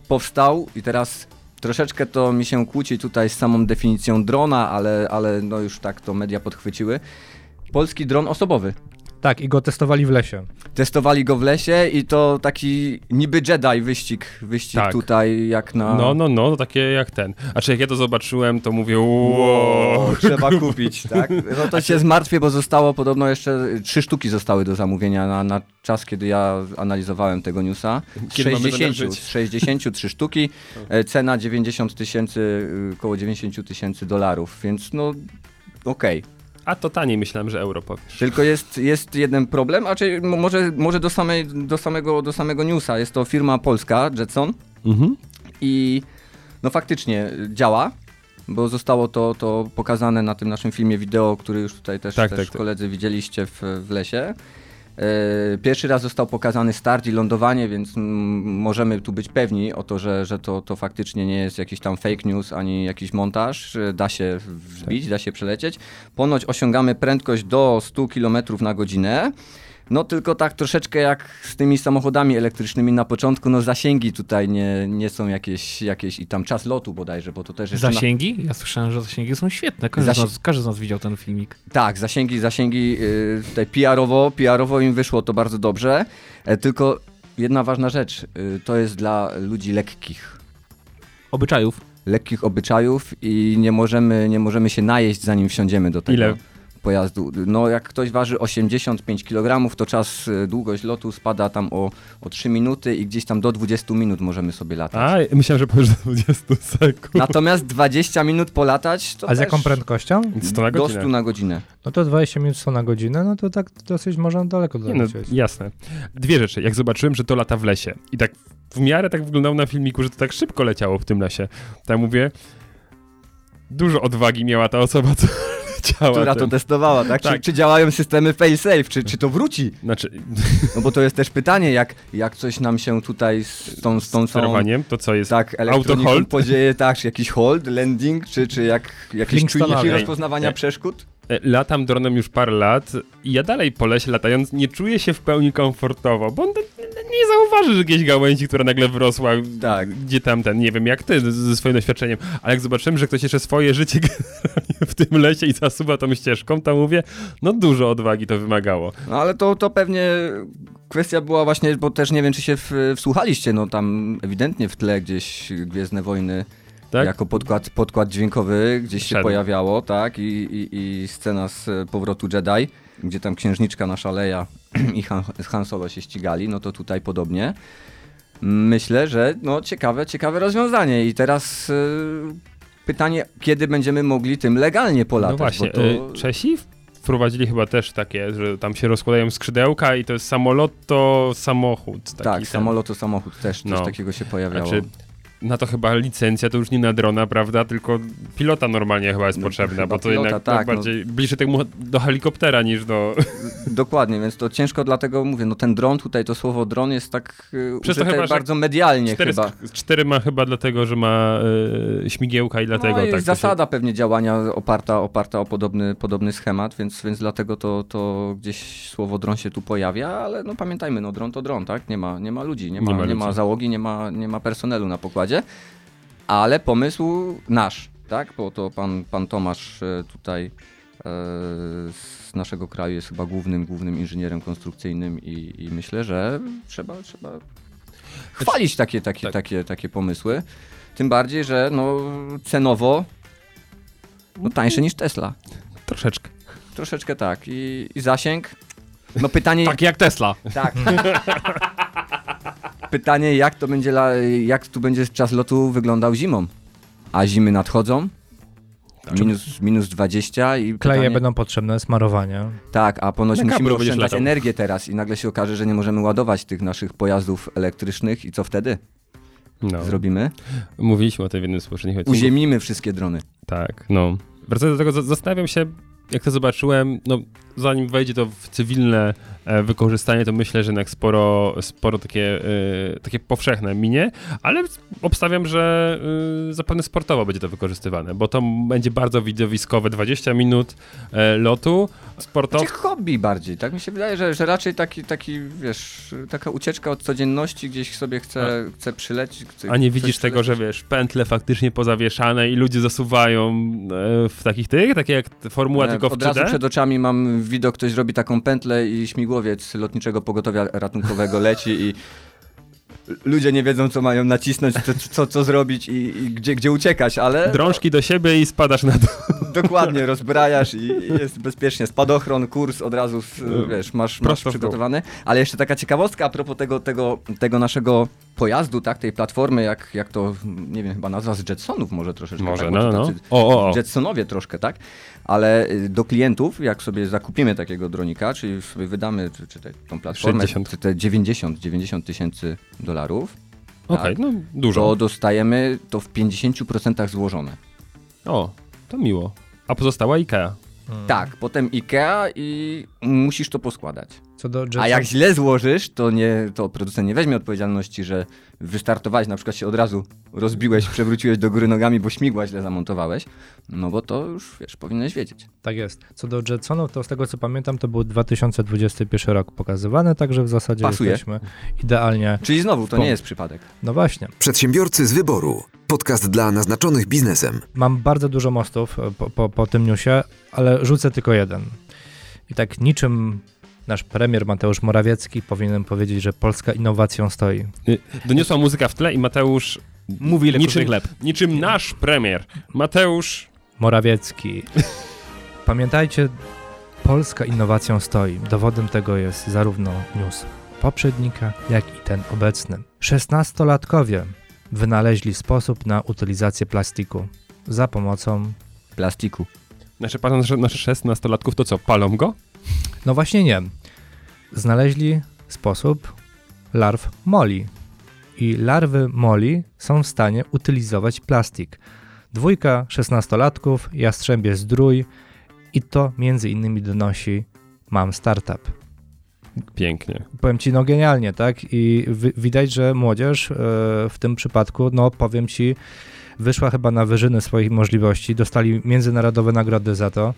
powstał i teraz troszeczkę to mi się kłóci tutaj z samą definicją drona, ale, ale no już tak to media podchwyciły. Polski dron osobowy. Tak, i go testowali w lesie. Testowali go w lesie i to taki niby Jedi wyścig, wyścig Tak. tutaj jak na... No, no, no, takie jak ten. A czy jak ja to zobaczyłem, to mówię, wow. trzeba kupić, tak? No to się zmartwię, bo zostało podobno jeszcze trzy sztuki zostały do zamówienia na, na czas, kiedy ja analizowałem tego newsa. Kiedy mamy 60, zamiar z 63 sztuki, e, cena 90 tysięcy, y, około 90 tysięcy dolarów, więc no okej. A to taniej myślałem, że euro powiesz. Tylko jest, jest jeden problem, a czy mo- może, może do, samej, do, samego, do samego newsa. Jest to firma polska, Jetson, Mhm. i no faktycznie działa, bo zostało to, to pokazane na tym naszym filmie wideo, który już tutaj też, Tak, też tak, tak. koledzy widzieliście w, w lesie. E, Pierwszy raz został pokazany start i lądowanie, więc możemy tu być pewni o to, że, że to, to faktycznie nie jest jakiś tam fake news ani jakiś montaż. E, Da się wzbić, da się przelecieć. Ponoć osiągamy prędkość do 100 km na godzinę. No tylko tak troszeczkę jak z tymi samochodami elektrycznymi na początku, no zasięgi tutaj nie, nie są jakieś, jakieś i tam czas lotu bodajże, bo to też jeszcze... Na... Zasięgi? Ja słyszałem, że zasięgi są świetne. Każdy, z, Zasi- nas, każdy z nas widział ten filmik. Tak, zasięgi, zasięgi y, tutaj PR-owo, PR-owo im wyszło to bardzo dobrze, e, tylko jedna ważna rzecz, y, to jest dla ludzi lekkich. Obyczajów. lekkich obyczajów i nie możemy, nie możemy się najeść, zanim wsiądziemy do tego Ile? Pojazdu. No jak ktoś waży 85 kg, to czas, y, długość lotu spada tam o, o 3 minuty i gdzieś tam do 20 minut możemy sobie latać. A, myślałem, że powiesz do 20 sekund. Natomiast 20 minut polatać to A z jaką prędkością? 100 na do godzinę. 100 na godzinę. No to 20 minut 100 na godzinę, no to tak dosyć można daleko no, dolecieć. jasne. Dwie rzeczy. Jak zobaczyłem, że to lata w lesie i tak w miarę tak wyglądało na filmiku, że to tak szybko leciało w tym lesie. Tak mówię, dużo odwagi miała ta osoba, co leciała. Która to tym. testowała, tak? Czy, Tak. czy działają systemy fail-safe, czy, czy to wróci? Znaczy, No bo to jest też pytanie, jak, jak coś nam się tutaj z tą, z tą sterowaniem, to co jest? Tak, elektroniką Auto-hold? podzieje, tak, czy jakiś hold, landing, czy, czy jak jakieś Flintstonowie. czujniki rozpoznawania ej. przeszkód? Latam dronem już parę lat i ja dalej po lesie latając nie czuję się w pełni komfortowo, bo on nie- nie zauważy, że jakieś gałęzi, która nagle wyrosła, Tak. gdzie tam ten, nie wiem jak ty ze swoim doświadczeniem, ale jak zobaczyłem, że ktoś jeszcze swoje życie w tym lesie i zasuwa tą ścieżką, to mówię, no dużo odwagi to wymagało. No ale to, to pewnie kwestia była właśnie, bo też nie wiem, czy się w, wsłuchaliście, no tam ewidentnie w tle gdzieś Gwiezdne Wojny Tak? jako podkład, podkład dźwiękowy gdzieś się Szedł. pojawiało, tak, I, i, i scena z e, powrotu Jedi, gdzie tam księżniczka nasza Leia i Han, Han Solo się ścigali, no to tutaj podobnie. Myślę, że no ciekawe, ciekawe rozwiązanie i teraz e, pytanie, kiedy będziemy mogli tym legalnie polatać, no właśnie, to... e, Czesi wprowadzili chyba też takie, że tam się rozkładają skrzydełka i to jest samolot, to samochód. Tak, samolot to samochód też, coś No. takiego się pojawiało. Znaczy, na to chyba licencja to już nie na drona, prawda? Tylko pilota normalnie chyba jest No, potrzebna, chyba bo to pilota, jednak tak, no. bardziej bliżej temu do helikoptera niż do. Dokładnie, więc to ciężko dlatego mówię, no ten dron tutaj, to słowo dron jest tak y, Przez to chyba, bardzo medialnie Cztery, chyba. cztery ma chyba dlatego, że ma e, śmigiełka i dlatego no i tak. to się- zasada pewnie działania oparta, oparta o podobny, podobny schemat, więc, więc dlatego to, to gdzieś słowo dron się tu pojawia, ale no pamiętajmy, no dron to dron, tak? Nie ma, nie ma ludzi, nie ma, Nie ma nie ma załogi, nie ma, nie ma personelu na pokładzie, ale pomysł nasz, tak? Bo to pan, pan Tomasz e, tutaj e, z naszego kraju jest chyba głównym, głównym inżynierem konstrukcyjnym i, i myślę, że trzeba, trzeba chwalić takie, takie, Tak. takie, takie pomysły. Tym bardziej, że no, cenowo no, tańsze niż Tesla. Troszeczkę. Troszeczkę tak. I, i zasięg. No pytanie. Tak jak Tesla. tak. pytanie, jak to będzie, la, jak tu będzie czas lotu wyglądał zimą? A zimy nadchodzą. Minus, minus 20 i Kleje pytanie, będą potrzebne, smarowanie. Tak, a ponoć musimy oszczędzać energię teraz i nagle się okaże, że nie możemy ładować tych naszych pojazdów elektrycznych i co wtedy No. zrobimy? Mówiliśmy o tym w jednym z poprzednich odcinków. Uziemimy wszystkie drony. Tak, no. Wracając do tego, za- zastanawiam się, jak to zobaczyłem, no zanim wejdzie to w cywilne e, wykorzystanie, to myślę, że jednak sporo, sporo takie, e, takie powszechne minie, ale obstawiam, że e, zapewne sportowo będzie to wykorzystywane, bo to będzie bardzo widowiskowe, 20 minut lotu, sportowo. Znaczy hobby bardziej, tak mi się wydaje, że, że raczej taki, taki, wiesz, taka ucieczka od codzienności, gdzieś sobie chce, chce przylecieć. Chce, A nie widzisz tego, że przylecieć. wiesz, pętle faktycznie pozawieszane i ludzie zasuwają w takich tych, takie jak formuła E, tylko w Od razu 3D? przed oczami mam widok, ktoś robi taką pętlę i śmigłowiec lotniczego pogotowia ratunkowego leci i ludzie nie wiedzą, co mają nacisnąć, co, co, zrobić i, i gdzie, gdzie uciekać, ale Drążki do siebie i spadasz na dół. Dokładnie rozbrajasz i, jest bezpiecznie. Spadochron, kurs od razu, z, wiesz, masz, masz przygotowany. Ale jeszcze taka ciekawostka a propos tego, tego, tego naszego pojazdu, tak, tej platformy, jak, jak to, nie wiem, chyba nazwa z Jetsonów może troszeczkę. Może, tak, no, no. tacy O, o, o. Jetsonowie troszkę, tak? Ale y, do klientów, jak sobie zakupimy takiego dronika, czyli sobie wydamy czy, czy te, tą platformę, 60. czy te 90, 90 tysięcy dolarów, Okej, tak, no dużo. to dostajemy to w 50% złożone. O, to miło. A pozostała IKEA. Tak, potem IKEA i musisz to poskładać. Co do A jak źle złożysz, to, nie, to producent nie weźmie odpowiedzialności, że wystartowałeś, na przykład się od razu rozbiłeś, przewróciłeś do góry nogami, bo śmigła źle zamontowałeś, no bo to już, wiesz, powinieneś wiedzieć. Tak jest. Co do Jetsonów, to z tego co pamiętam, to był 2021 rok pokazywany, także w zasadzie Pasuje. jesteśmy idealnie. Czyli znowu, to nie jest przypadek. No właśnie. Przedsiębiorcy z wyboru. Podcast dla naznaczonych biznesem. Mam bardzo dużo mostów e, po, po, po tym newsie, ale rzucę tylko jeden. I tak niczym nasz premier Mateusz Morawiecki powinien powiedzieć, że Polska innowacją stoi. Y, Doniosła muzyka w tle i Mateusz Mówi niczym, chleb. niczym nasz premier. Mateusz Morawiecki. Pamiętajcie, Polska innowacją stoi. Dowodem tego jest zarówno news poprzednika, jak i ten obecny. Szesnastolatkowie wynaleźli sposób na utylizację plastiku za pomocą. Plastiku. Nasze, nasze, nasze 16-latków to co, palą go? No właśnie nie. Znaleźli sposób larw moli. I larwy moli są w stanie utylizować plastik. Dwójka szesnastolatków, Jastrzębie Zdrój i to między innymi donosi Mam Startup. Pięknie. Powiem ci, no genialnie, tak? I wi- widać, że młodzież e, w tym przypadku, no powiem ci, wyszła chyba na wyżyny swoich możliwości, dostali międzynarodowe nagrody za to.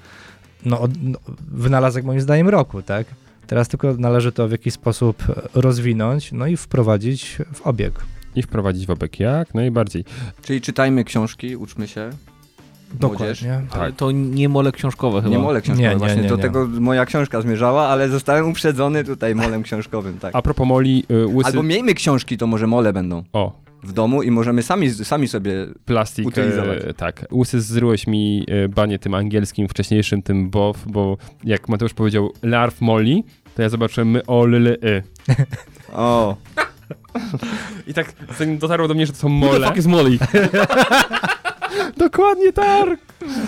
No, no wynalazek moim zdaniem roku, tak? Teraz tylko należy to w jakiś sposób rozwinąć, no i wprowadzić w obieg. I wprowadzić w obieg jak najbardziej. Czyli czytajmy książki, uczmy się. Młodzież. Dokładnie. Tak. Ale to nie mole książkowe chyba. Nie mole książkowe, Nie, nie, właśnie nie, do nie. tego moja książka zmierzała, ale zostałem uprzedzony tutaj molem książkowym, tak. A propos moli, y, łysy... Albo miejmy książki, to może mole będą O, w domu i możemy sami, sami sobie... plastik, Utylizować. e, tak. Łysy zryłeś mi e, banie tym angielskim, wcześniejszym, tym bow, bo jak Mateusz powiedział larw moli, to ja zobaczyłem my o l, l, y. O, I tak zanim dotarło do mnie, że to są Who the mole. fuck is Molly? Dokładnie tak.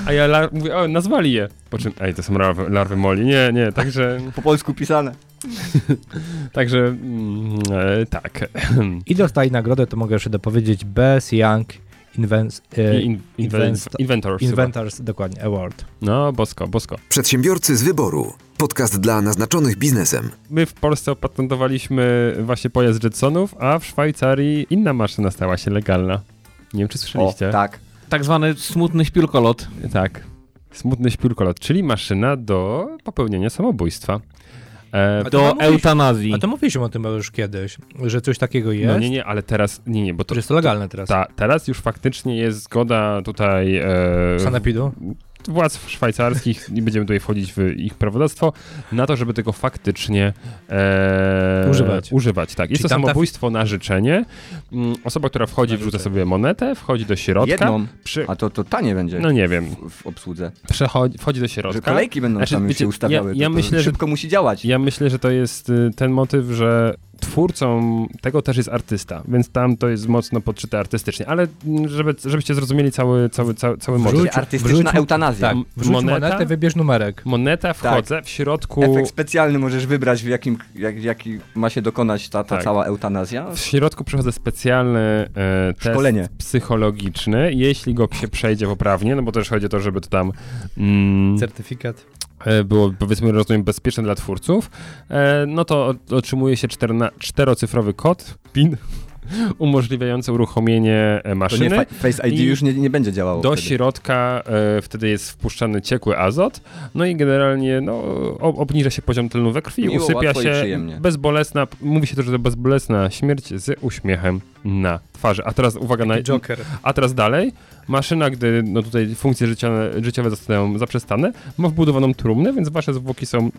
A ja lar- mówię, o, nazwali je. Po czym, ej, to są larwy, larwy moli. Nie, nie, także, po polsku pisane. także, mm, e, tak. I dostali nagrodę, to mogę jeszcze dopowiedzieć, Best Young Invents, e, In, inventors. chyba. Inventors, dokładnie, Award. No, bosko, bosko. Przedsiębiorcy z wyboru. Podcast dla naznaczonych biznesem. My w Polsce opatentowaliśmy właśnie pojazd Jetsonów, a w Szwajcarii inna maszyna stała się legalna. Nie wiem, czy O, słyszeliście. tak. Tak zwany smutny śpiulkolot. Tak. Smutny śpiórkolot, czyli maszyna do popełnienia samobójstwa. E, Do eutanazji. A to mówiliśmy o tym już kiedyś, że coś takiego jest, no nie, nie, ale teraz, nie, nie, bo to, że jest to legalne teraz. ta, teraz już faktycznie jest zgoda tutaj e, Sanepidu? Władz szwajcarskich, nie będziemy tutaj wchodzić w ich prawodawstwo, na to, żeby tego faktycznie e, Używać. używać. Tak. Jest Czyli to samobójstwo na życzenie. Mm, Osoba, która wchodzi, wrzuca sobie monetę, wchodzi do środka. Jedną, Przy, a to, to tanie będzie no nie wiem, w, w obsłudze. przechodzi, wchodzi do Że środka. kolejki będą Znaczy, tam wiecie, się ustawiały. ja- to, ja to myślę, że- szybko musi działać. Ja myślę, że to jest y, ten motyw, że twórcą tego też jest artysta, więc tam to jest mocno podszyte artystycznie, ale mm, żeby, żebyście zrozumieli cały, cały, cały, cały motyw. Czyli artystyczna wrzuć- eutanazja. Tak, wrzuć moneta? monetę, wybierz numerek. Moneta, wchodzę, w środku, Efekt specjalny możesz wybrać, w jakim, jak, jaki ma się dokonać ta, ta Tak. cała eutanazja. w środku przechodzę specjalny e, test Szkolenie. psychologiczny, jeśli go się przejdzie poprawnie, no bo też chodzi o to, żeby to tam mm, Certyfikat. E, było powiedzmy rozumiem bezpieczne dla twórców, e, no to otrzymuje się czterna, czterocyfrowy kod, PIN, umożliwiający uruchomienie e, To nie maszyny. fa- Face ID już nie, nie będzie działało Do wtedy. środka e, wtedy jest wpuszczany ciekły azot, no i generalnie no, obniża się poziom tlenu we krwi, Miło, usypia się bezbolesna, mówi się też, że to bezbolesna śmierć z uśmiechem na twarzy. A teraz uwaga, na, Joker. a teraz dalej, maszyna, gdy no tutaj funkcje życiowe, życiowe zostają zaprzestane, ma wbudowaną trumnę, więc wasze zwłoki są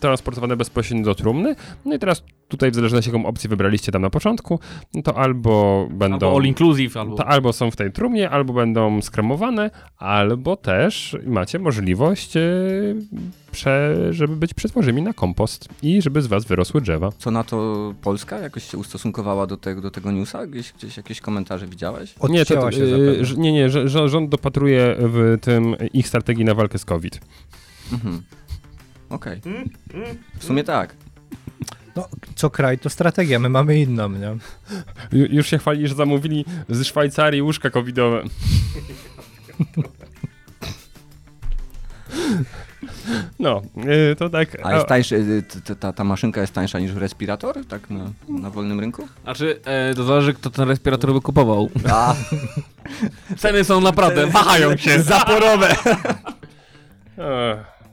transportowane bezpośrednio do trumny. No i teraz tutaj w zależności jaką opcję wybraliście tam na początku, no to albo będą... Albo all inclusive, albo... To albo są w tej trumnie, albo będą skremowane, albo też macie możliwość, e, prze, żeby być przetworzymi na kompost i żeby z was wyrosły drzewa. Co na to Polska jakoś się ustosunkowała do tego, do tego newsa? Gdzieś, gdzieś jakieś komentarze widziałeś? Nie, to, się zapewne. że- nie, nie, rząd dopatruje w tym ich strategii na walkę z COVID. Mhm. Okej. W sumie tak. No, co kraj to strategia, my mamy inną, nie? Ju- Już się chwali, że zamówili z Szwajcarii łóżka covidowe. No, y, to tak. A jest tańszy, y, ta, ta maszynka jest tańsza niż respirator, tak na, na wolnym rynku? Znaczy, e, to zależy, kto ten respirator by kupował. A, Ceny są naprawdę, wahają się. zaporowe!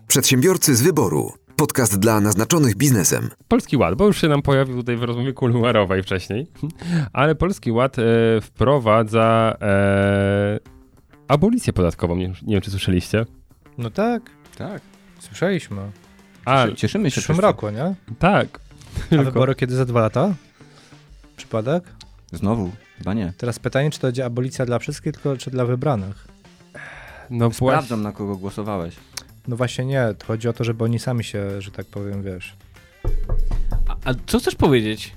Przedsiębiorcy z wyboru. Podcast dla naznaczonych biznesem. Polski Ład, bo już się nam pojawił tutaj w rozmowie kuluarowej wcześniej, ale Polski Ład e, wprowadza e, abolicję podatkową. Nie, nie wiem, czy słyszeliście. No tak, Tak, słyszeliśmy. A, cieszymy W się. przyszłym wszyscy. roku, nie? tak. A wybory kiedy za dwa lata? Przypadek? Znowu, chyba nie. Teraz pytanie, czy to będzie abolicja dla wszystkich, tylko czy dla wybranych? no właśnie, Sprawdzam, na kogo głosowałeś. No właśnie nie, to chodzi o to, żeby oni sami się, że tak powiem, wiesz. A, a co chcesz powiedzieć?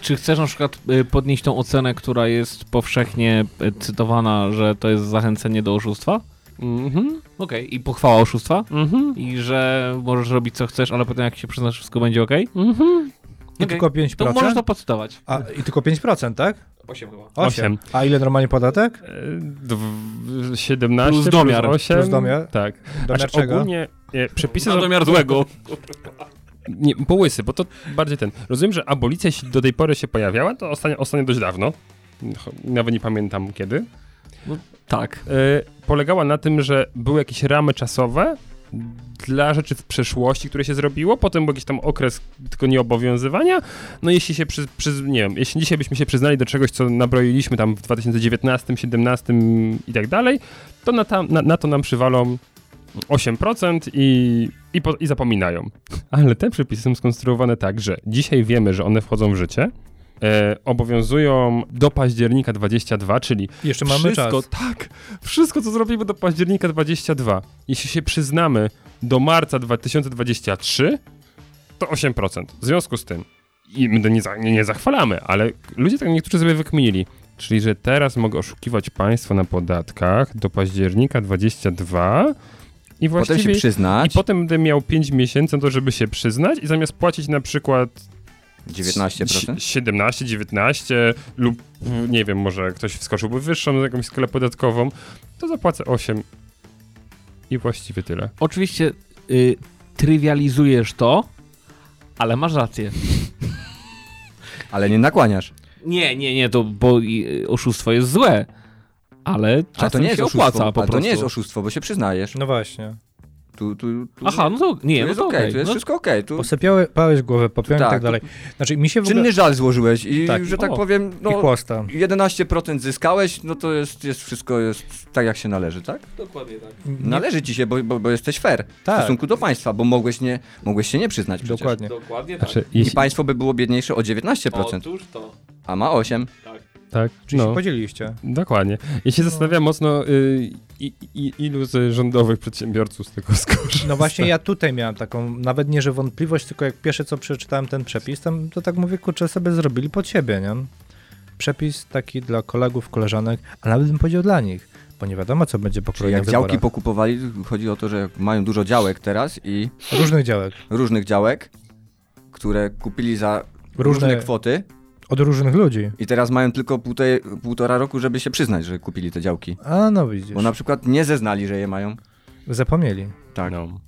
Czy chcesz na przykład y, podnieść tą ocenę, która jest powszechnie y, cytowana, że to jest zachęcenie do oszustwa? Mhm, Okej, i pochwała oszustwa? mhm, I że możesz robić co chcesz, ale potem jak się przyznasz, wszystko będzie ok? mhm. I Okej. tylko 5%? To możesz to podcytować. A, I tylko 5%, tak? 8 chyba. 8. Osiem. A ile normalnie podatek? E, dw- 17 Plus domiar. plus 8. Plus domiar. Tak. Domiar Znaczy, czego? ogólnie e, przepisy Na są- domiar złego. Nie, połysy, bo to bardziej ten. Rozumiem, że abolicja jeśli do tej pory się pojawiała, to ostatnio, ostatnio dość dawno. Nawet nie pamiętam kiedy. Tak. E, polegała na tym, że były jakieś ramy czasowe dla rzeczy w przeszłości, które się zrobiło, potem był jakiś tam okres tylko nieobowiązywania. No jeśli się przy, przy, nie wiem, jeśli dzisiaj byśmy się przyznali do czegoś, co nabroiliśmy tam w 2019, 2017 i tak dalej, to na, tam, na, na to nam przywalą 8% i, i, po, i zapominają. Ale te przepisy są skonstruowane tak, że dzisiaj wiemy, że one wchodzą w życie, e, obowiązują do października 22, czyli Jeszcze mamy wszystko, czas. tak, wszystko co zrobimy do października 22, jeśli się przyznamy do marca 2023, to 8%. W związku z tym, i my nie, za, nie, nie zachwalamy, ale ludzie tak niektórzy sobie wykminili, czyli że teraz mogę oszukiwać państwo na podatkach do października 22 i Potem się właściwie... I przyznać. potem będę miał 5 miesięcy na to, żeby się przyznać i zamiast płacić na przykład 19%? 17, 19 lub nie wiem, może ktoś wskoczyłby wyższą na jakąś skalę podatkową, to zapłacę 8 i właściwie tyle. Oczywiście y, trywializujesz to, ale masz rację. Ale nie nakłaniasz. Nie, nie, nie, to bo oszustwo jest złe. Ale Ale czasem to nie jest się oszustwo. opłaca po prostu. to nie jest oszustwo, bo się przyznajesz. No właśnie. Tu, tu, tu, Aha, no to nie, tu no jest to okej, tu jest no, wszystko okej. Tu Posypiałeś głowę popiałem i Tak, tak dalej. Znaczy mi się w ogóle... czynny żal złożyłeś i Tak. że tak O. powiem, I no chłosta. 11% zyskałeś, no to jest, jest wszystko jest tak jak się należy, tak? Dokładnie tak. Należy ci się, bo, bo, bo jesteś fair w Tak. stosunku do państwa, bo mogłeś, nie, mogłeś się nie przyznać przecież. Dokładnie. Dokładnie tak. Znaczy, I jeśli, państwo by było biedniejsze o 19%, Otóż to. a ma 8. tak, Czyli się no, podzieliliście. dokładnie. Ja się zastanawiam mocno, y, i, i, ilu z rządowych przedsiębiorców z tego skorzysta. No właśnie ja tutaj miałem taką, nawet nie, że wątpliwość, tylko jak pierwsze co przeczytałem ten przepis, tam, to tak mówię, kurczę, sobie zrobili pod siebie, nie? Przepis taki dla kolegów, koleżanek, a nawet bym powiedział dla nich, bo nie wiadomo, co będzie po Czyli kolejnych jak działki wyborach. pokupowali, chodzi o to, że mają dużo działek teraz i Różnych działek. różnych działek, które kupili za różne, Różne, kwoty od różnych ludzi. i teraz mają tylko półtora roku, żeby się przyznać, że kupili te działki. A no widzisz, Bo na przykład nie zeznali, że je mają. zapomnieli. Tak. No.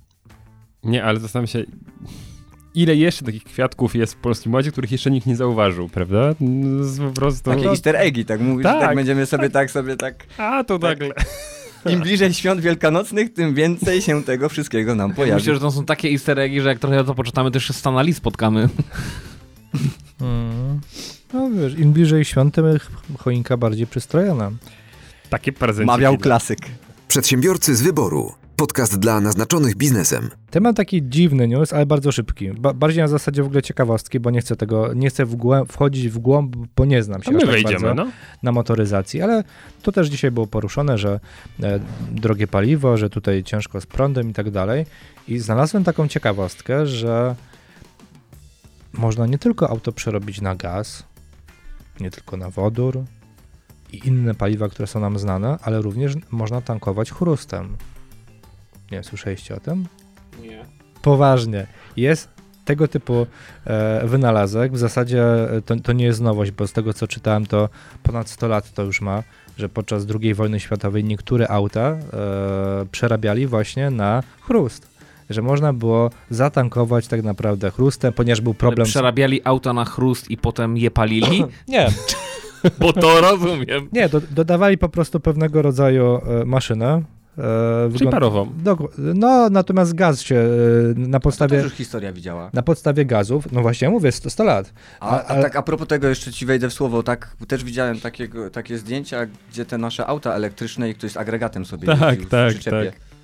Nie, ale zastanawiam się, ile jeszcze takich kwiatków jest w Polskim Ładzie, których jeszcze nikt nie zauważył, prawda? Z, po prostu... Takie easter eggi, tak mówisz, Tak, tak, będziemy sobie tak, sobie tak. A, to Tak. nagle. Im bliżej świąt wielkanocnych, tym więcej się tego wszystkiego nam pojawi. Myślę, że to są takie easter eggi, że jak trochę to poczytamy, to jeszcze Stan Lee spotkamy. Mm. No wiesz, im bliżej świąt, tym choinka bardziej przystrojona. Takie prezenty. Mawiał klasyk. Przedsiębiorcy z wyboru. Podcast dla naznaczonych biznesem. Temat taki dziwny news, ale bardzo szybki. Ba bardziej na zasadzie w ogóle ciekawostki, bo nie chcę tego, nie chcę w wchodzić w głąb, bo nie znam się A my aż tak wejdziemy, bardzo no. na motoryzacji, ale to też dzisiaj było poruszone, że e, drogie paliwo, że tutaj ciężko z prądem i tak dalej. I znalazłem taką ciekawostkę, że można nie tylko auto przerobić na gaz, nie tylko na wodór i inne paliwa, które są nam znane, ale również można tankować chrustem. Nie wiem, słyszeliście o tym? Nie. Poważnie. Jest tego typu e, wynalazek w zasadzie e, to, to nie jest nowość, bo z tego co czytałem, to ponad 100 lat to już ma, że podczas II wojny światowej niektóre auta e, przerabiali właśnie na chrust. Że można było zatankować tak naprawdę chrustem, ponieważ był problem. Przerabiali auta na chrust i potem je palili? Nie, Bo to rozumiem. nie, do, dodawali po prostu pewnego rodzaju e, maszynę. E, Czyli parową. Dok- no, natomiast gaz się e, na To podstawie, już historia widziała. na podstawie gazów, no właśnie, mówię, 100, 100 lat. A, A- a, tak a propos tego jeszcze ci wejdę w słowo, tak też widziałem takiego, takie zdjęcia, gdzie te nasze auta elektryczne i ktoś z agregatem sobie Tak, tak, przyczepie. tak.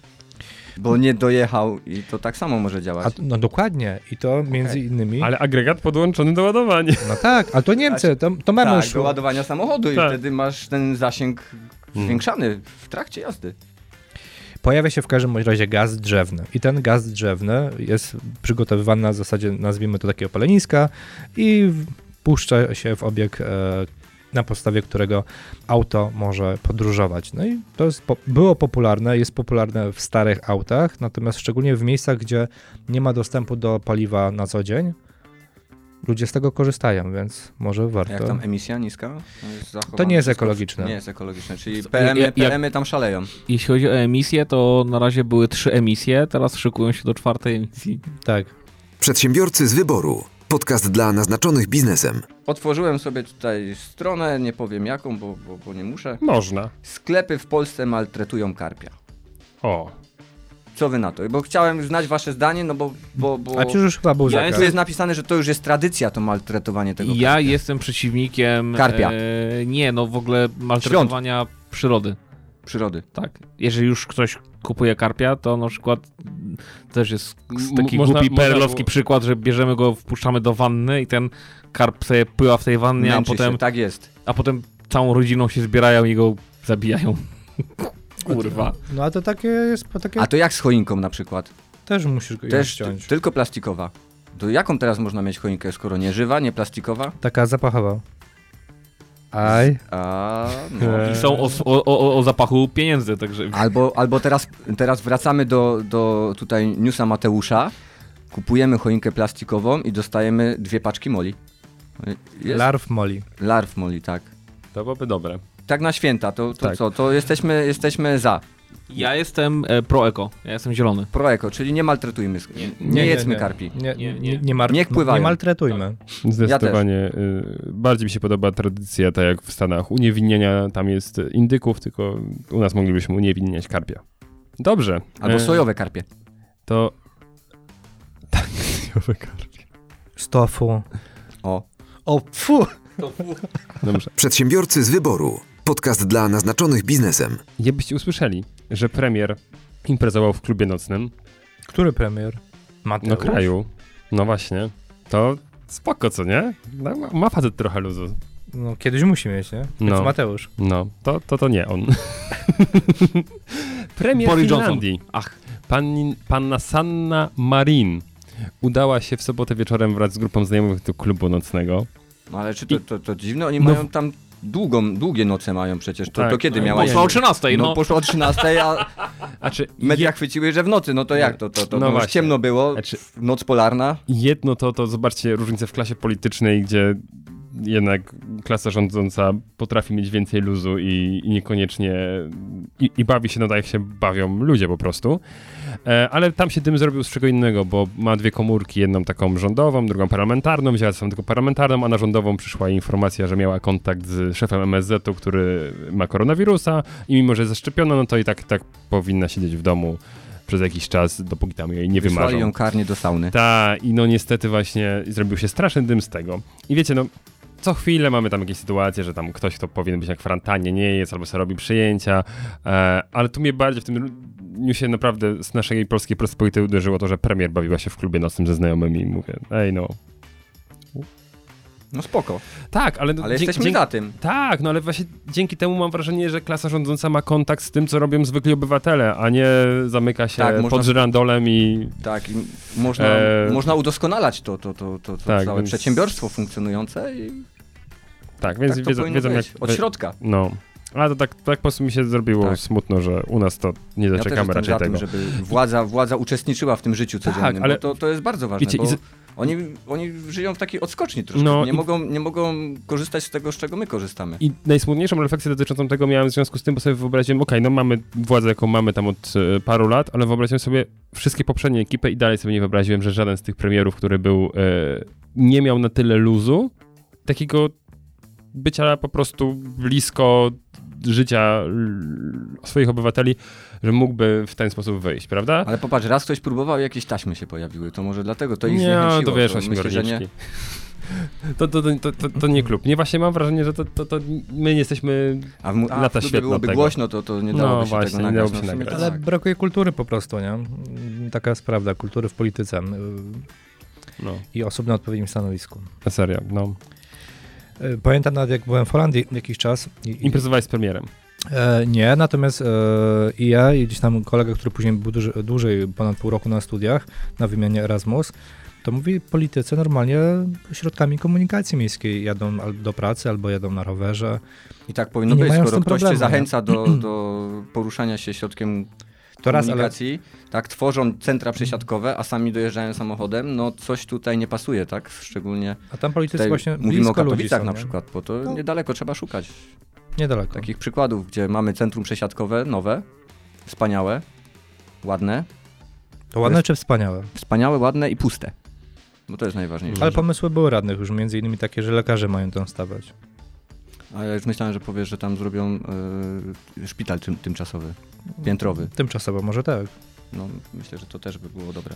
Bo nie dojechał i to tak samo może działać. A, no dokładnie, i to między innymi. Ale agregat podłączony do ładowania. No tak, ale to Niemcy, to, to mamy tak, do ładowania samochodu i Tak. wtedy masz ten zasięg zwiększany w trakcie jazdy. Pojawia się w każdym razie gaz drzewny. I ten gaz drzewny jest przygotowywany na zasadzie, nazwijmy to takiego paleniska i puszcza się w obieg, e, na podstawie którego auto może podróżować. No i to jest, było popularne, jest popularne w starych autach, natomiast szczególnie w miejscach, gdzie nie ma dostępu do paliwa na co dzień, ludzie z tego korzystają, więc może warto. Jak tam emisja niska? Zachowane To nie jest wszystko ekologiczne. Nie jest ekologiczne, czyli PM, jak- PM tam szaleją. Jeśli chodzi o emisję, to na razie były trzy emisje, teraz szykują się do czwartej emisji. Tak. Przedsiębiorcy z wyboru. Podcast dla naznaczonych biznesem. Otworzyłem sobie tutaj stronę, nie powiem jaką, bo, bo, bo nie muszę. Można. Sklepy w Polsce maltretują karpia. O. Co wy na to? Bo chciałem znać wasze zdanie, no bo... bo, bo... A przecież już chyba był Ja zakaz. Tu jest napisane, że to już jest tradycja, to maltretowanie tego Ja jestem przeciwnikiem... Karpia. E, nie, no w ogóle maltretowania przyrody. Przyrody. Tak. Jeżeli już ktoś kupuje karpia, to na przykład też jest M- taki można- głupi perlowski przykład, że bierzemy go, wpuszczamy do wanny i ten karp sobie pływa w tej wannie, a potem, się, tak jest. a potem całą rodziną się zbierają i go zabijają. Kurwa. No a to takie jest, takie A to jak z choinką na przykład? też musisz go Też ściąć. tylko plastikowa. To jaką teraz można mieć choinkę, skoro nie żywa, nie plastikowa? Taka zapachowa. Aj. A, no. I są o, o, o, o zapachu pieniędzy, także... Albo, albo teraz, teraz wracamy do, do tutaj newsa Mateusza. Kupujemy choinkę plastikową i dostajemy dwie paczki moli. Jest? Larw moli. Larw moli, tak. To byłoby dobre. Tak na święta, to, to Tak. co? To jesteśmy, jesteśmy za. Ja jestem e, pro-eko, ja jestem zielony. Proeko, czyli nie maltretujmy, sk- nie, jedzmy karpi. Nie, Nie, nie, nie. nie, mar- Niech pływają. nie maltretujmy. Zdecydowanie. y, bardziej mi się podoba tradycja, tak jak w Stanach, uniewinnienia. Tam jest indyków, tylko u nas moglibyśmy uniewinniać karpia. Dobrze. Albo E, sojowe karpie. To... Tak, sojowe karpie. Stofu. O. O, fu! Dobrze. Przedsiębiorcy z wyboru. Podcast dla naznaczonych biznesem. Jakbyście usłyszeli, że premier imprezował w klubie nocnym, Który premier? Mateusz? no kraju, no właśnie, to spoko, co nie? No, ma- facet trochę luzu. No, kiedyś musi mieć, nie? No. No. Mateusz. No, to to, to nie on. Premier Boris Finlandii, Johnson. Ach, pani, panna Sanna Marin, udała się w sobotę wieczorem wraz z grupą znajomych do klubu nocnego. No ale czy to, to, to dziwne? Oni No. mają tam długą, długie noce mają przecież. To, Tak, to kiedy no, miała poszła o 13, No, no. poszło o 13, a Znaczy, media chwyciły, że w nocy. No to jak to? To, to, No no ciemno było, Znaczy- noc polarna. Jedno to, to zobaczcie różnicę w klasie politycznej, gdzie jednak klasa rządząca potrafi mieć więcej luzu i, i niekoniecznie i, i bawi się no tak jak się bawią ludzie po prostu. E, ale tam się dym zrobił z czego innego, bo ma dwie komórki, jedną taką rządową, drugą parlamentarną, wzięła sobie tylko parlamentarną, a na rządową przyszła informacja, że miała kontakt z szefem MSZ-u, który ma koronawirusa i mimo, że jest zaszczepiona, no to i tak, tak powinna siedzieć w domu przez jakiś czas, dopóki tam jej nie wymarzą. ją karnie do sauny. Tak, i no niestety właśnie zrobił się straszny dym z tego. I wiecie, no co chwilę mamy tam jakieś sytuacje, że tam ktoś, kto powinien być na kwarantannie, nie jest, albo sobie robi przyjęcia, e, ale tu mnie bardziej w tym newsie naprawdę z naszej polskiej prospoity uderzyło to, że premier bawiła się w klubie nocnym ze znajomymi i mówię, ej no. No spoko, Tak, ale... ale dzie- jesteśmy dzięki- za tym. Tak, no ale właśnie dzięki temu mam wrażenie, że klasa rządząca ma kontakt z tym, co robią zwykli obywatele, a nie zamyka się Tak, można- pod żyrandolem i... Tak, i można, Eee. można udoskonalać to, to, to, to, to Tak, całe więc- przedsiębiorstwo funkcjonujące i Tak, więc tak wiedzą, wiedzą jak... Od środka. No. Ale to tak, tak po prostu mi się zrobiło Tak. smutno, że u nas to nie Ja doczekamy jestem raczej za tego. tym, żeby władza, władza uczestniczyła w tym życiu Tak, codziennym, ale bo to, to jest bardzo ważne, wiecie, bo Oni, oni żyją w takiej odskoczni troszkę. No nie, i- mogą, nie mogą korzystać z tego, z czego my korzystamy. I najsmutniejszą refleksję dotyczącą tego miałem w związku z tym, bo sobie wyobraziłem, okej, no mamy władzę, jaką mamy tam od e, paru lat, ale wyobraziłem sobie wszystkie poprzednie ekipy i dalej sobie nie wyobraziłem, że żaden z tych premierów, który był, e, nie miał na tyle luzu, takiego bycia po prostu blisko życia swoich obywateli, że mógłby w ten sposób wyjść, prawda? Ale popatrz, raz ktoś próbował i jakieś taśmy się pojawiły, to może dlatego to ich nie, zniechęciło. to wiesz, to myślę, że nie. To, to, to, to, to nie klub. Nie, właśnie mam wrażenie, że to, to, to my nie jesteśmy... A w, mu- a Lata świetne byłoby tego. głośno, to, to nie No dałoby się właśnie, tego nagrać. dałoby no się nagrać. Ale tak. brakuje kultury po prostu, nie? Taka jest prawda, kultury w polityce No, i osób na odpowiednim stanowisku. na serio, no. Y, Pamiętam nawet jak byłem w Holandii jakiś czas. I, i, Imprezowałeś z premierem. e, nie, natomiast e, i ja i gdzieś tam kolega, który później był duży, dłużej, ponad pół roku na studiach, na wymianie Erasmus, to mówi politycy normalnie środkami komunikacji miejskiej jadą albo do pracy, albo jadą na rowerze. I tak powinno Nie być, skoro ktoś cię problemu, nie? zachęca do, do poruszania się środkiem To raz, ale komunikacji, tak, tworzą centra przesiadkowe, a sami dojeżdżają samochodem, no coś tutaj nie pasuje, tak? Szczególnie a tam politycy właśnie mówimy o Katowicach są, na przykład, bo to No. niedaleko trzeba szukać Niedaleko. takich przykładów, gdzie mamy centrum przesiadkowe, nowe, wspaniałe, ładne, To ładne czy wspaniałe? wspaniałe, ładne i puste. Bo to jest najważniejsze. Ale pomysły były radnych już, między innymi takie, że lekarze mają tam stawać. A ja już myślałem, że powiesz, że tam zrobią y, szpital tym, tymczasowy, piętrowy. Tymczasowo może tak. No, myślę, że to też by było dobre.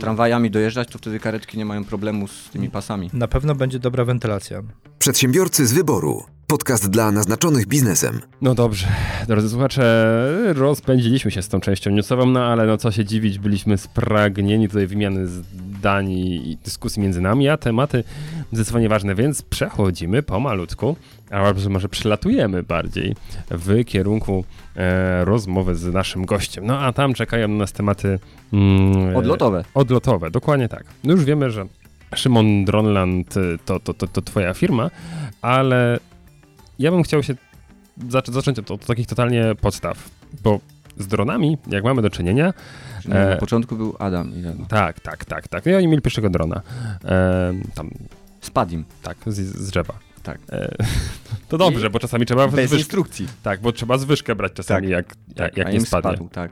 Tramwajami dojeżdżać, to wtedy karetki nie mają problemu z tymi pasami. Na pewno będzie dobra wentylacja. Przedsiębiorcy z wyboru. Podcast dla naznaczonych biznesem. No dobrze, drodzy słuchacze, rozpędziliśmy się z tą częścią newsową, no ale no co się dziwić, byliśmy spragnieni tutaj wymiany zdań i dyskusji między nami, a tematy zdecydowanie ważne, więc przechodzimy pomalutku, albo może przelatujemy bardziej w kierunku e, rozmowy z naszym gościem. No a tam czekają na nas tematy... Mm, Odlotowe. Odlotowe, dokładnie tak. No już wiemy, że Szymon Dronland y, to, to, to, to twoja firma, ale ja bym chciał się zac- zacząć od, od takich totalnie podstaw, bo z dronami, jak mamy do czynienia, Czyli Na E, początku był Adam i Ewa. tak, tak, tak, tak. No i oni mieli pierwszego drona. E, tam, Spadł im. tak, z, z drzewa. Tak. E, to dobrze, bo czasami trzeba Bez zwyż- instrukcji. Tak, bo trzeba zwyżkę brać czasami, Tak. jak, jak, jak nie spadnie. spadł, tak.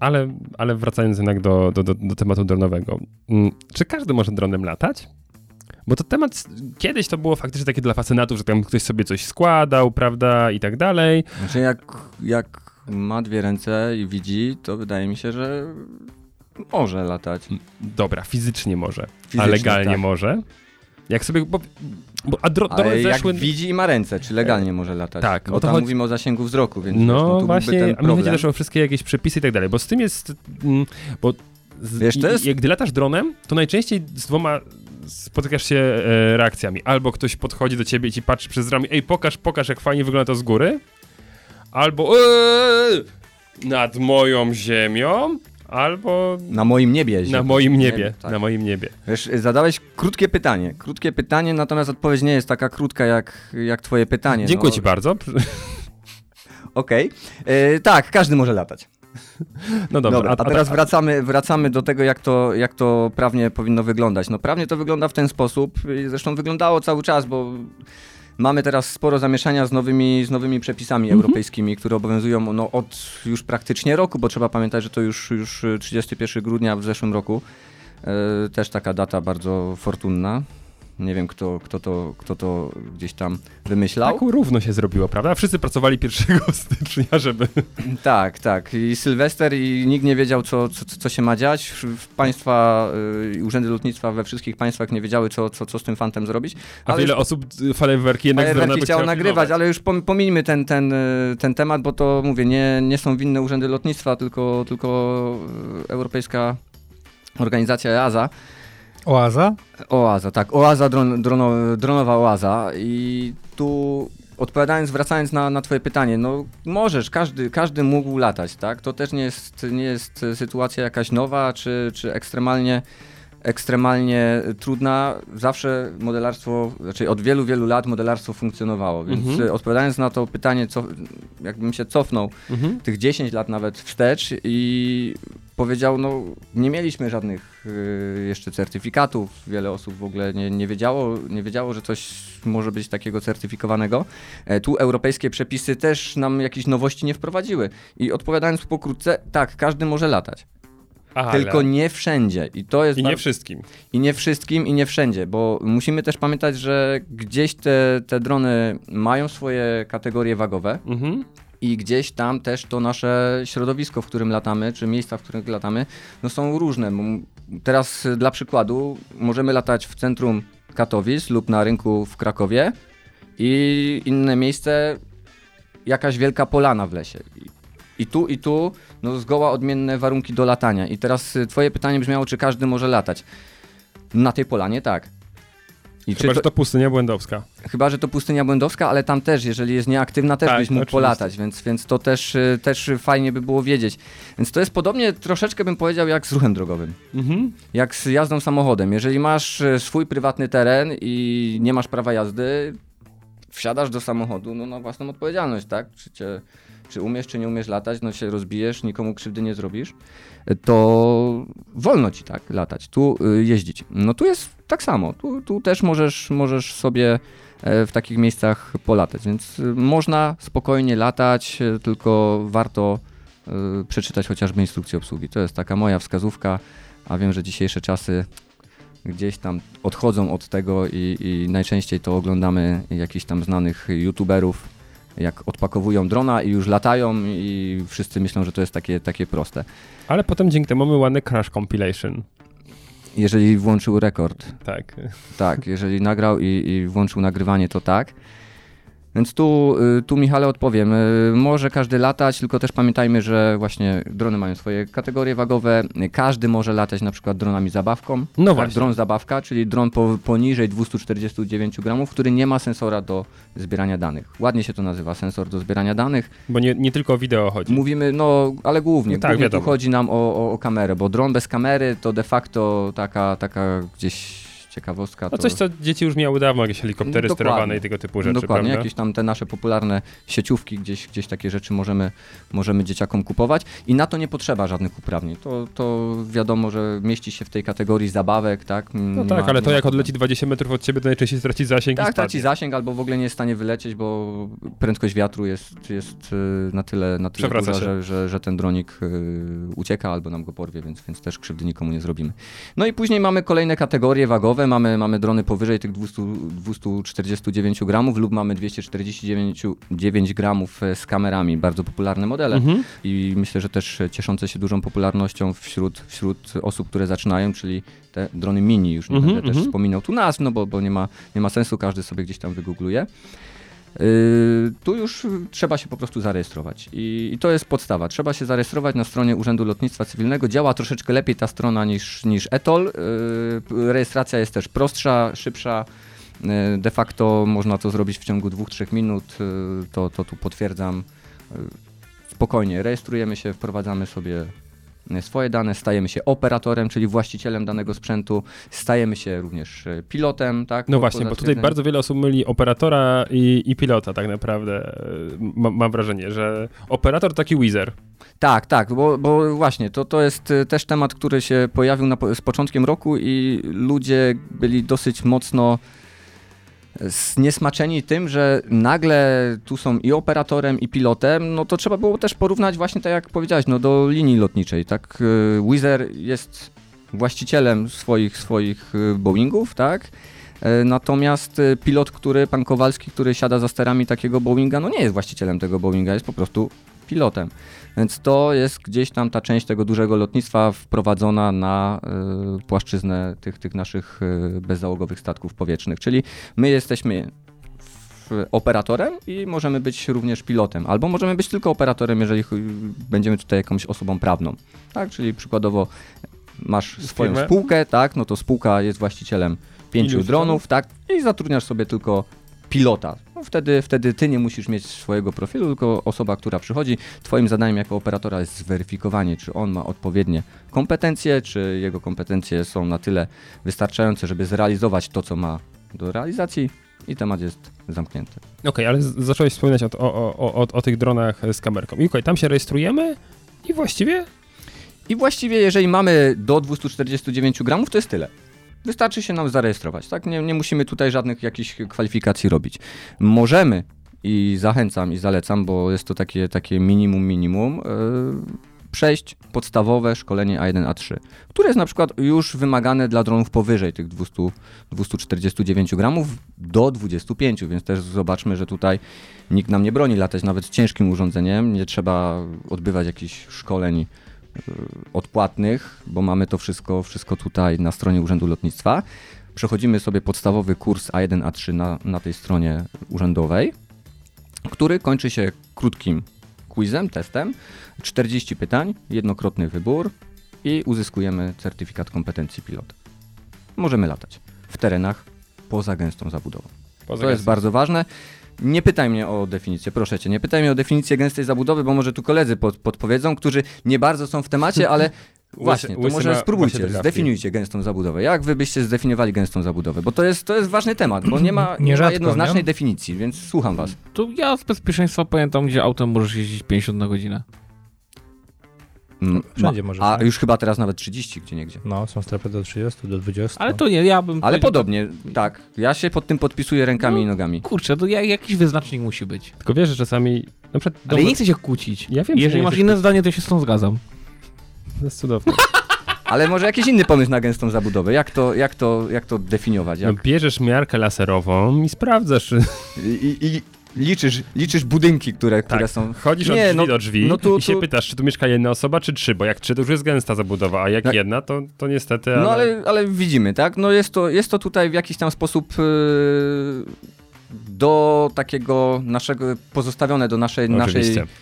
Ale, ale wracając jednak do, do, do, do tematu dronowego. Mm, Czy każdy może dronem latać? Bo to temat, kiedyś to było faktycznie takie dla fascynatów, że tam ktoś sobie coś składał, prawda, i tak dalej. Znaczy jak, jak ma dwie ręce i widzi, to wydaje mi się, że może latać. Dobra, fizycznie może, a Fizycznie, legalnie tak. może. Jak sobie, bo, bo a dro, Ale jak zeszły... widzi i ma ręce, czy legalnie może latać? tak, Bo o to tam chodzi- mówimy o zasięgu wzroku, więc wiesz, No, no, tu właśnie, byłby a ten mi chodzi też o wszystkie jakieś przepisy i tak dalej, bo z tym jest, mm, bo z, Wiesz, to i- jest- jak gdy latasz dronem, to najczęściej z dwoma spotykasz się e, reakcjami. Albo ktoś podchodzi do ciebie i ci patrzy przez ramię, ej, pokaż, pokaż, jak fajnie wygląda to z góry. Albo eee, nad moją ziemią, albo Na moim niebie. na moim niebie, Nie, tak. na moim niebie. Wiesz, zadałeś krótkie pytanie. Krótkie pytanie, natomiast odpowiedź nie jest taka krótka jak, jak twoje pytanie. Dziękuję no, ci bardzo. Okej. E, tak, każdy może latać. No dobra, Dobra, a teraz wracamy, wracamy do tego, jak to, jak to prawnie powinno wyglądać. No prawnie to wygląda w ten sposób, zresztą wyglądało cały czas, bo mamy teraz sporo zamieszania z nowymi, z nowymi przepisami Mhm. europejskimi, które obowiązują no, od już praktycznie roku, bo trzeba pamiętać, że to już, już 31 grudnia w zeszłym roku. E, też taka data bardzo fortunna. Nie wiem, kto, kto, to, kto to gdzieś tam wymyślał. Tak równo się zrobiło, prawda? Wszyscy pracowali 1 stycznia, żeby... Tak, tak. I Sylwester i nikt nie wiedział, co, co, co się ma dziać. W państwa, y, urzędy lotnictwa we wszystkich państwach nie wiedziały, co, co, co z tym fantem zrobić. A Ale wiele już osób fajerwerki jednak fajerwerki chciało nagrywać, ale już pom- pomijmy ten, ten, y, ten temat, bo to mówię, nie, nie są winne urzędy lotnictwa, tylko, tylko y, Europejska Organizacja EASA. Oaza? Oaza, tak. Oaza, dron, drono, dronowa oaza. I tu odpowiadając, wracając na, na twoje pytanie, no możesz, każdy, każdy mógł latać, tak? To też nie jest, nie jest sytuacja jakaś nowa, czy, czy ekstremalnie, ekstremalnie trudna. Zawsze modelarstwo, znaczy od wielu, wielu lat modelarstwo funkcjonowało, więc Mhm. odpowiadając na to pytanie, co, jakbym się cofnął Mhm. tych 10 lat nawet wstecz i powiedział, no nie mieliśmy żadnych y, jeszcze certyfikatów, wiele osób w ogóle nie, nie, wiedziało, nie wiedziało, że coś może być takiego certyfikowanego. E, tu europejskie przepisy też nam jakieś nowości nie wprowadziły. I odpowiadając pokrótce, tak, każdy może latać. Ale... Tylko nie wszędzie. I to jest I nie wszystkim. i nie wszystkim, i nie wszędzie, bo musimy też pamiętać, że gdzieś te, te drony mają swoje kategorie wagowe Mhm. I gdzieś tam też to nasze środowisko, w którym latamy, czy miejsca, w których latamy, no są różne. Teraz dla przykładu możemy latać w centrum Katowic lub na rynku w Krakowie i inne miejsce, jakaś wielka polana w lesie. I- tu, i tu, no zgoła odmienne warunki do latania. I teraz twoje pytanie brzmiało, czy każdy może latać. Na tej polanie tak. I Chyba, czy że to pustynia błędowska. Chyba, że to pustynia błędowska, ale tam też, jeżeli jest nieaktywna, też Tak, byś mógł oczywiście. polatać, więc, więc to też, y, też fajnie by było wiedzieć. Więc to jest podobnie troszeczkę bym powiedział jak z ruchem drogowym, Mhm. jak z jazdą samochodem. Jeżeli masz y, swój prywatny teren i nie masz prawa jazdy, wsiadasz do samochodu no, na własną odpowiedzialność, tak? Czy, cię, czy umiesz, czy nie umiesz latać, no się rozbijesz, nikomu krzywdy nie zrobisz, to wolno ci tak latać, tu y, jeździć. No tu jest tak samo, tu, tu też możesz, możesz sobie e, w takich miejscach polatać, więc y, można spokojnie latać, y, tylko warto przeczytać chociażby instrukcję obsługi. To jest taka moja wskazówka, a wiem, że dzisiejsze czasy gdzieś tam odchodzą od tego i, i najczęściej to oglądamy jakichś tam znanych youtuberów, jak odpakowują drona i już latają i wszyscy myślą, że to jest takie, takie proste. Ale potem dzięki temu mamy ładny crash compilation. Jeżeli włączył rekord, Tak. tak, jeżeli nagrał i, i włączył nagrywanie, to tak. Więc tu, y, tu Michale odpowiem. Y, Może każdy latać, tylko też pamiętajmy, że właśnie drony mają swoje kategorie wagowe. Każdy może latać na przykład dronami zabawką. No tak, właśnie. Dron zabawka, czyli dron po, poniżej 249 gramów, który nie ma sensora do zbierania danych. Ładnie się to nazywa, sensor do zbierania danych. Bo nie, nie tylko o wideo chodzi. Mówimy, no, ale głównie, No tak, głównie tu chodzi nam o, o, o kamerę, bo dron bez kamery to de facto taka, taka gdzieś ciekawostka. No to... coś, co dzieci już miały dawno, jakieś helikoptery Dokładnie. sterowane i tego typu rzeczy, Dokładnie, prawda? jakieś tam te nasze popularne sieciówki, gdzieś, gdzieś takie rzeczy możemy, możemy dzieciakom kupować i na to nie potrzeba żadnych uprawnień. To, to wiadomo, że mieści się w tej kategorii zabawek, tak? No Nie tak, ma- ale to jak odleci 20 metrów od ciebie, to najczęściej straci zasięg Tak, traci zasięg albo w ogóle nie jest w stanie wylecieć, bo prędkość wiatru jest, jest y, na tyle, na tyle duża, że, że, że ten dronik y, ucieka albo nam go porwie, więc, więc też krzywdy nikomu nie zrobimy. No i później mamy kolejne kategorie wagowe, mamy, mamy drony powyżej tych 200, 249 gramów lub mamy 249 9 gramów e, z kamerami, bardzo popularne modele Mhm. i myślę, że też cieszące się dużą popularnością wśród, wśród osób, które zaczynają, czyli te drony mini, już nie Mhm, będę też mhm. wspominał tu nazw, no bo, bo nie, ma, nie ma sensu, każdy sobie gdzieś tam wygoogluje. Yy, tu już trzeba się po prostu zarejestrować I, i to jest podstawa. Trzeba się zarejestrować na stronie Urzędu Lotnictwa Cywilnego. Działa troszeczkę lepiej ta strona niż, niż ETOL. Yy, rejestracja jest też prostsza, szybsza. Yy, De facto można to zrobić w ciągu 2-3 minut. To, to tu potwierdzam. Spokojnie, rejestrujemy się, wprowadzamy sobie swoje dane, stajemy się operatorem, czyli właścicielem danego sprzętu, stajemy się również e, pilotem, tak? No po- właśnie, po bo tutaj bardzo wiele osób myli operatora i, i pilota tak naprawdę. Ma, mam wrażenie, że operator taki Wizer. Tak, tak, bo, bo właśnie, to, to jest e, też temat, który się pojawił na, z początkiem roku i ludzie byli dosyć mocno zniesmaczeni tym, że nagle tu są i operatorem, i pilotem, no to trzeba było też porównać właśnie tak jak powiedziałeś, no do linii lotniczej, tak? E, Wizz jest właścicielem swoich, swoich e, Boeingów, tak? E, Natomiast pilot, który, pan Kowalski, który siada za sterami takiego Boeinga, no nie jest właścicielem tego Boeinga, jest po prostu pilotem. Więc to jest gdzieś tam ta część tego dużego lotnictwa wprowadzona na y, płaszczyznę tych, tych naszych y, bezzałogowych statków powietrznych. Czyli my jesteśmy operatorem i możemy być również pilotem. Albo możemy być tylko operatorem, jeżeli będziemy tutaj jakąś osobą prawną. Tak, czyli przykładowo masz swoją Firmę. spółkę, tak, no to spółka jest właścicielem pięciu dronów, tak, i zatrudniasz sobie tylko pilota. Wtedy, wtedy ty nie musisz mieć swojego profilu, tylko osoba, która przychodzi, twoim zadaniem jako operatora jest zweryfikowanie, czy on ma odpowiednie kompetencje, czy jego kompetencje są na tyle wystarczające, żeby zrealizować to, co ma do realizacji i temat jest zamknięty. Okej, ale z- zacząłeś wspominać o, o, o, o, o tych dronach z kamerką. I okej, tam się rejestrujemy i właściwie I właściwie, jeżeli mamy do 249 gramów, to jest tyle. Wystarczy się nam zarejestrować, tak? Nie, nie musimy tutaj żadnych jakichś kwalifikacji robić. Możemy i zachęcam i zalecam, bo jest to takie, takie minimum, minimum, yy, przejść podstawowe szkolenie A1-A3, które jest na przykład już wymagane dla dronów powyżej tych 200, 249 gramów do 25, więc też zobaczmy, że tutaj nikt nam nie broni latać nawet ciężkim urządzeniem, nie trzeba odbywać jakichś szkoleń odpłatnych, bo mamy to wszystko, wszystko tutaj na stronie Urzędu Lotnictwa. Przechodzimy sobie podstawowy kurs A1, A3 na, na tej stronie urzędowej, który kończy się krótkim quizem, testem, 40 pytań, jednokrotny wybór i uzyskujemy certyfikat kompetencji pilota. Możemy latać w terenach poza gęstą zabudową. Poza to jest gęstą. bardzo ważne. Nie pytaj mnie o definicję, proszę cię, nie pytaj mnie o definicję gęstej zabudowy, bo może tu koledzy pod, podpowiedzą, którzy nie bardzo są w temacie, ale właśnie, to łysy może spróbujcie, zdefiniujcie gęstą zabudowę. Jak wy byście zdefiniowali gęstą zabudowę? Bo to jest, to jest ważny temat, bo nie ma, nie ma jednoznacznej nie? definicji, więc słucham was. To ja z bezpieczeństwa pamiętam, gdzie autem możesz jeździć 50 na godzinę. Mm, Wszędzie ma- możesz, A nie? już chyba teraz nawet 30 gdzie niegdzie. No, są strefy do 30, do 20. Ale no. to nie, ja bym... Ale powiedział- podobnie, tak. Ja się pod tym podpisuję rękami No. i nogami. Kurczę, to ja, jakiś wyznacznik musi być. Tylko wiesz, że czasami, na przykład... Ale ja domy- nie chcę się kłócić. Ja wiem, że Jeżeli masz inne kłócić. zdanie, to się z tą zgadzam. To jest cudowne. Ale może jakiś inny pomysł na gęstą zabudowę? Jak to, jak to, jak to definiować? No, Jak... bierzesz miarkę laserową i sprawdzasz. i, I liczysz, liczysz budynki, które, które Tak, są... chodzisz od Nie, drzwi no- do drzwi no tu- i się tu- pytasz, czy tu mieszka jedna osoba, czy trzy, bo jak trzy, to już jest gęsta zabudowa, a jak Tak. jedna, to, to niestety... No ale, ale widzimy, tak? No jest to, jest to tutaj w jakiś tam sposób yy, do takiego naszego, pozostawione do naszej, naszej, Oczywiście. naszej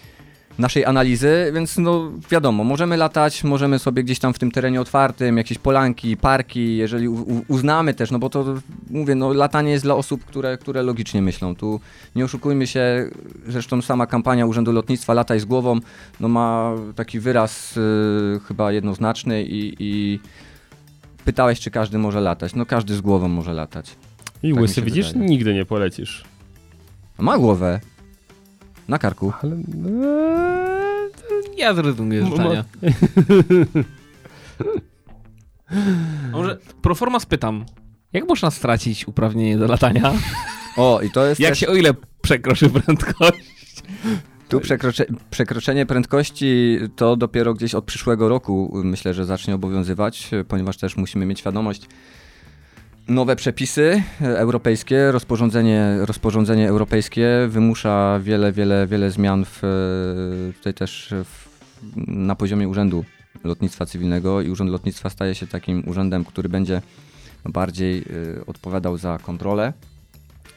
analizy, więc no wiadomo, możemy latać, możemy sobie gdzieś tam w tym terenie otwartym, jakieś polanki, parki, jeżeli uznamy też, no bo to mówię, no latanie jest dla osób, które, które logicznie myślą. Tu nie oszukujmy się, zresztą sama kampania Urzędu Lotnictwa Lataj z głową, no ma taki wyraz y, chyba jednoznaczny i, i pytałeś, czy każdy może latać. No każdy z głową może latać. I tak łysy, widzisz, wydaje. nigdy nie polecisz. Ma głowę. Na karku. Ale... Ja zrezygnuję z Mo- życzenia. Może proforma spytam, jak można stracić uprawnienie do latania? O, i to jest Jak też... się o ile przekroczy prędkość? Tu przekrocze, przekroczenie prędkości to dopiero gdzieś od przyszłego roku myślę, że zacznie obowiązywać, ponieważ też musimy mieć świadomość. Nowe przepisy y, europejskie, rozporządzenie, rozporządzenie europejskie wymusza wiele, wiele, wiele zmian w, y, tutaj też w, na poziomie Urzędu Lotnictwa Cywilnego i Urząd Lotnictwa staje się takim urzędem, który będzie bardziej y, odpowiadał za kontrolę,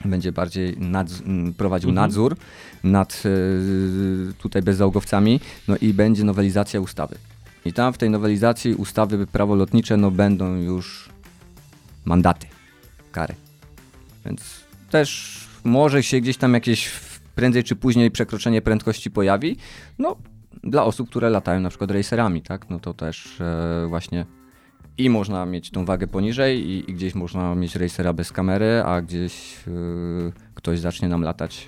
będzie bardziej nadz- prowadził Mhm. nadzór nad tutaj bezzałogowcami, no i będzie nowelizacja ustawy. I tam w tej nowelizacji ustawy prawo lotnicze no będą już mandaty, kary. Więc też może się gdzieś tam jakieś prędzej czy później przekroczenie prędkości pojawi. No, dla osób, które latają na przykład racerami, tak? No to też e, właśnie i można mieć tą wagę poniżej i, i gdzieś można mieć racera bez kamery, a gdzieś e, ktoś zacznie nam latać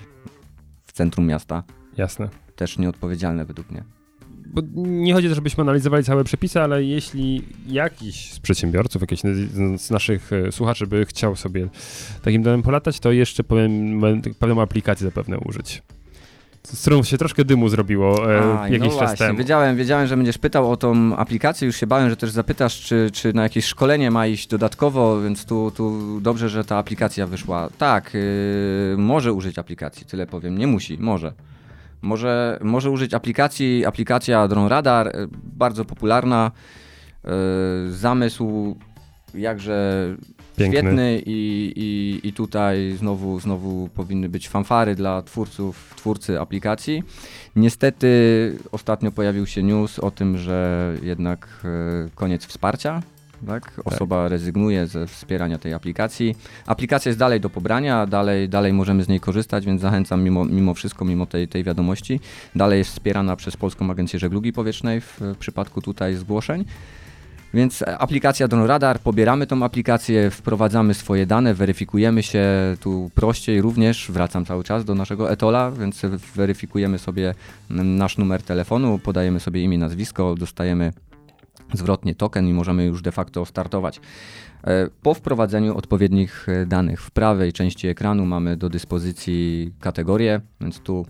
w centrum miasta. Jasne. Też nieodpowiedzialne według mnie. Bo nie chodzi o to, żebyśmy analizowali całe przepisy, ale jeśli jakiś z przedsiębiorców, jakiś z- naszych e, słuchaczy by chciał sobie takim domem polatać, to jeszcze powiem, pewną aplikację zapewne użyć. Z którą się troszkę dymu zrobiło e, Aj, jakiś no czas temu. Wiedziałem, wiedziałem, że będziesz pytał o tą aplikację, już się bałem, że też zapytasz, czy, czy na jakieś szkolenie ma iść dodatkowo, więc tu, tu dobrze, że ta aplikacja wyszła. Tak, yy, może użyć aplikacji, tyle powiem, nie musi, może. Może, może użyć aplikacji, aplikacja Drone Radar, yy, bardzo popularna, yy, zamysł jakże Piękny. świetny i, i, i tutaj znowu, znowu powinny być fanfary dla twórców, twórcy aplikacji. Niestety ostatnio pojawił się news o tym, że jednak e, koniec wsparcia. Tak? Osoba rezygnuje ze wspierania tej aplikacji. Aplikacja jest dalej do pobrania, dalej, dalej możemy z niej korzystać, więc zachęcam mimo, mimo wszystko, mimo tej, tej wiadomości. Dalej jest wspierana przez Polską Agencję Żeglugi Powietrznej w, przypadku tutaj zgłoszeń. Więc aplikacja Drone Radar, pobieramy tą aplikację, wprowadzamy swoje dane, weryfikujemy się tu prościej również, wracam cały czas do naszego etola, więc weryfikujemy sobie nasz numer telefonu, podajemy sobie imię, nazwisko, dostajemy zwrotnie token i możemy już de facto startować. E, Po wprowadzeniu odpowiednich e, danych w prawej części ekranu mamy do dyspozycji kategorie, więc tu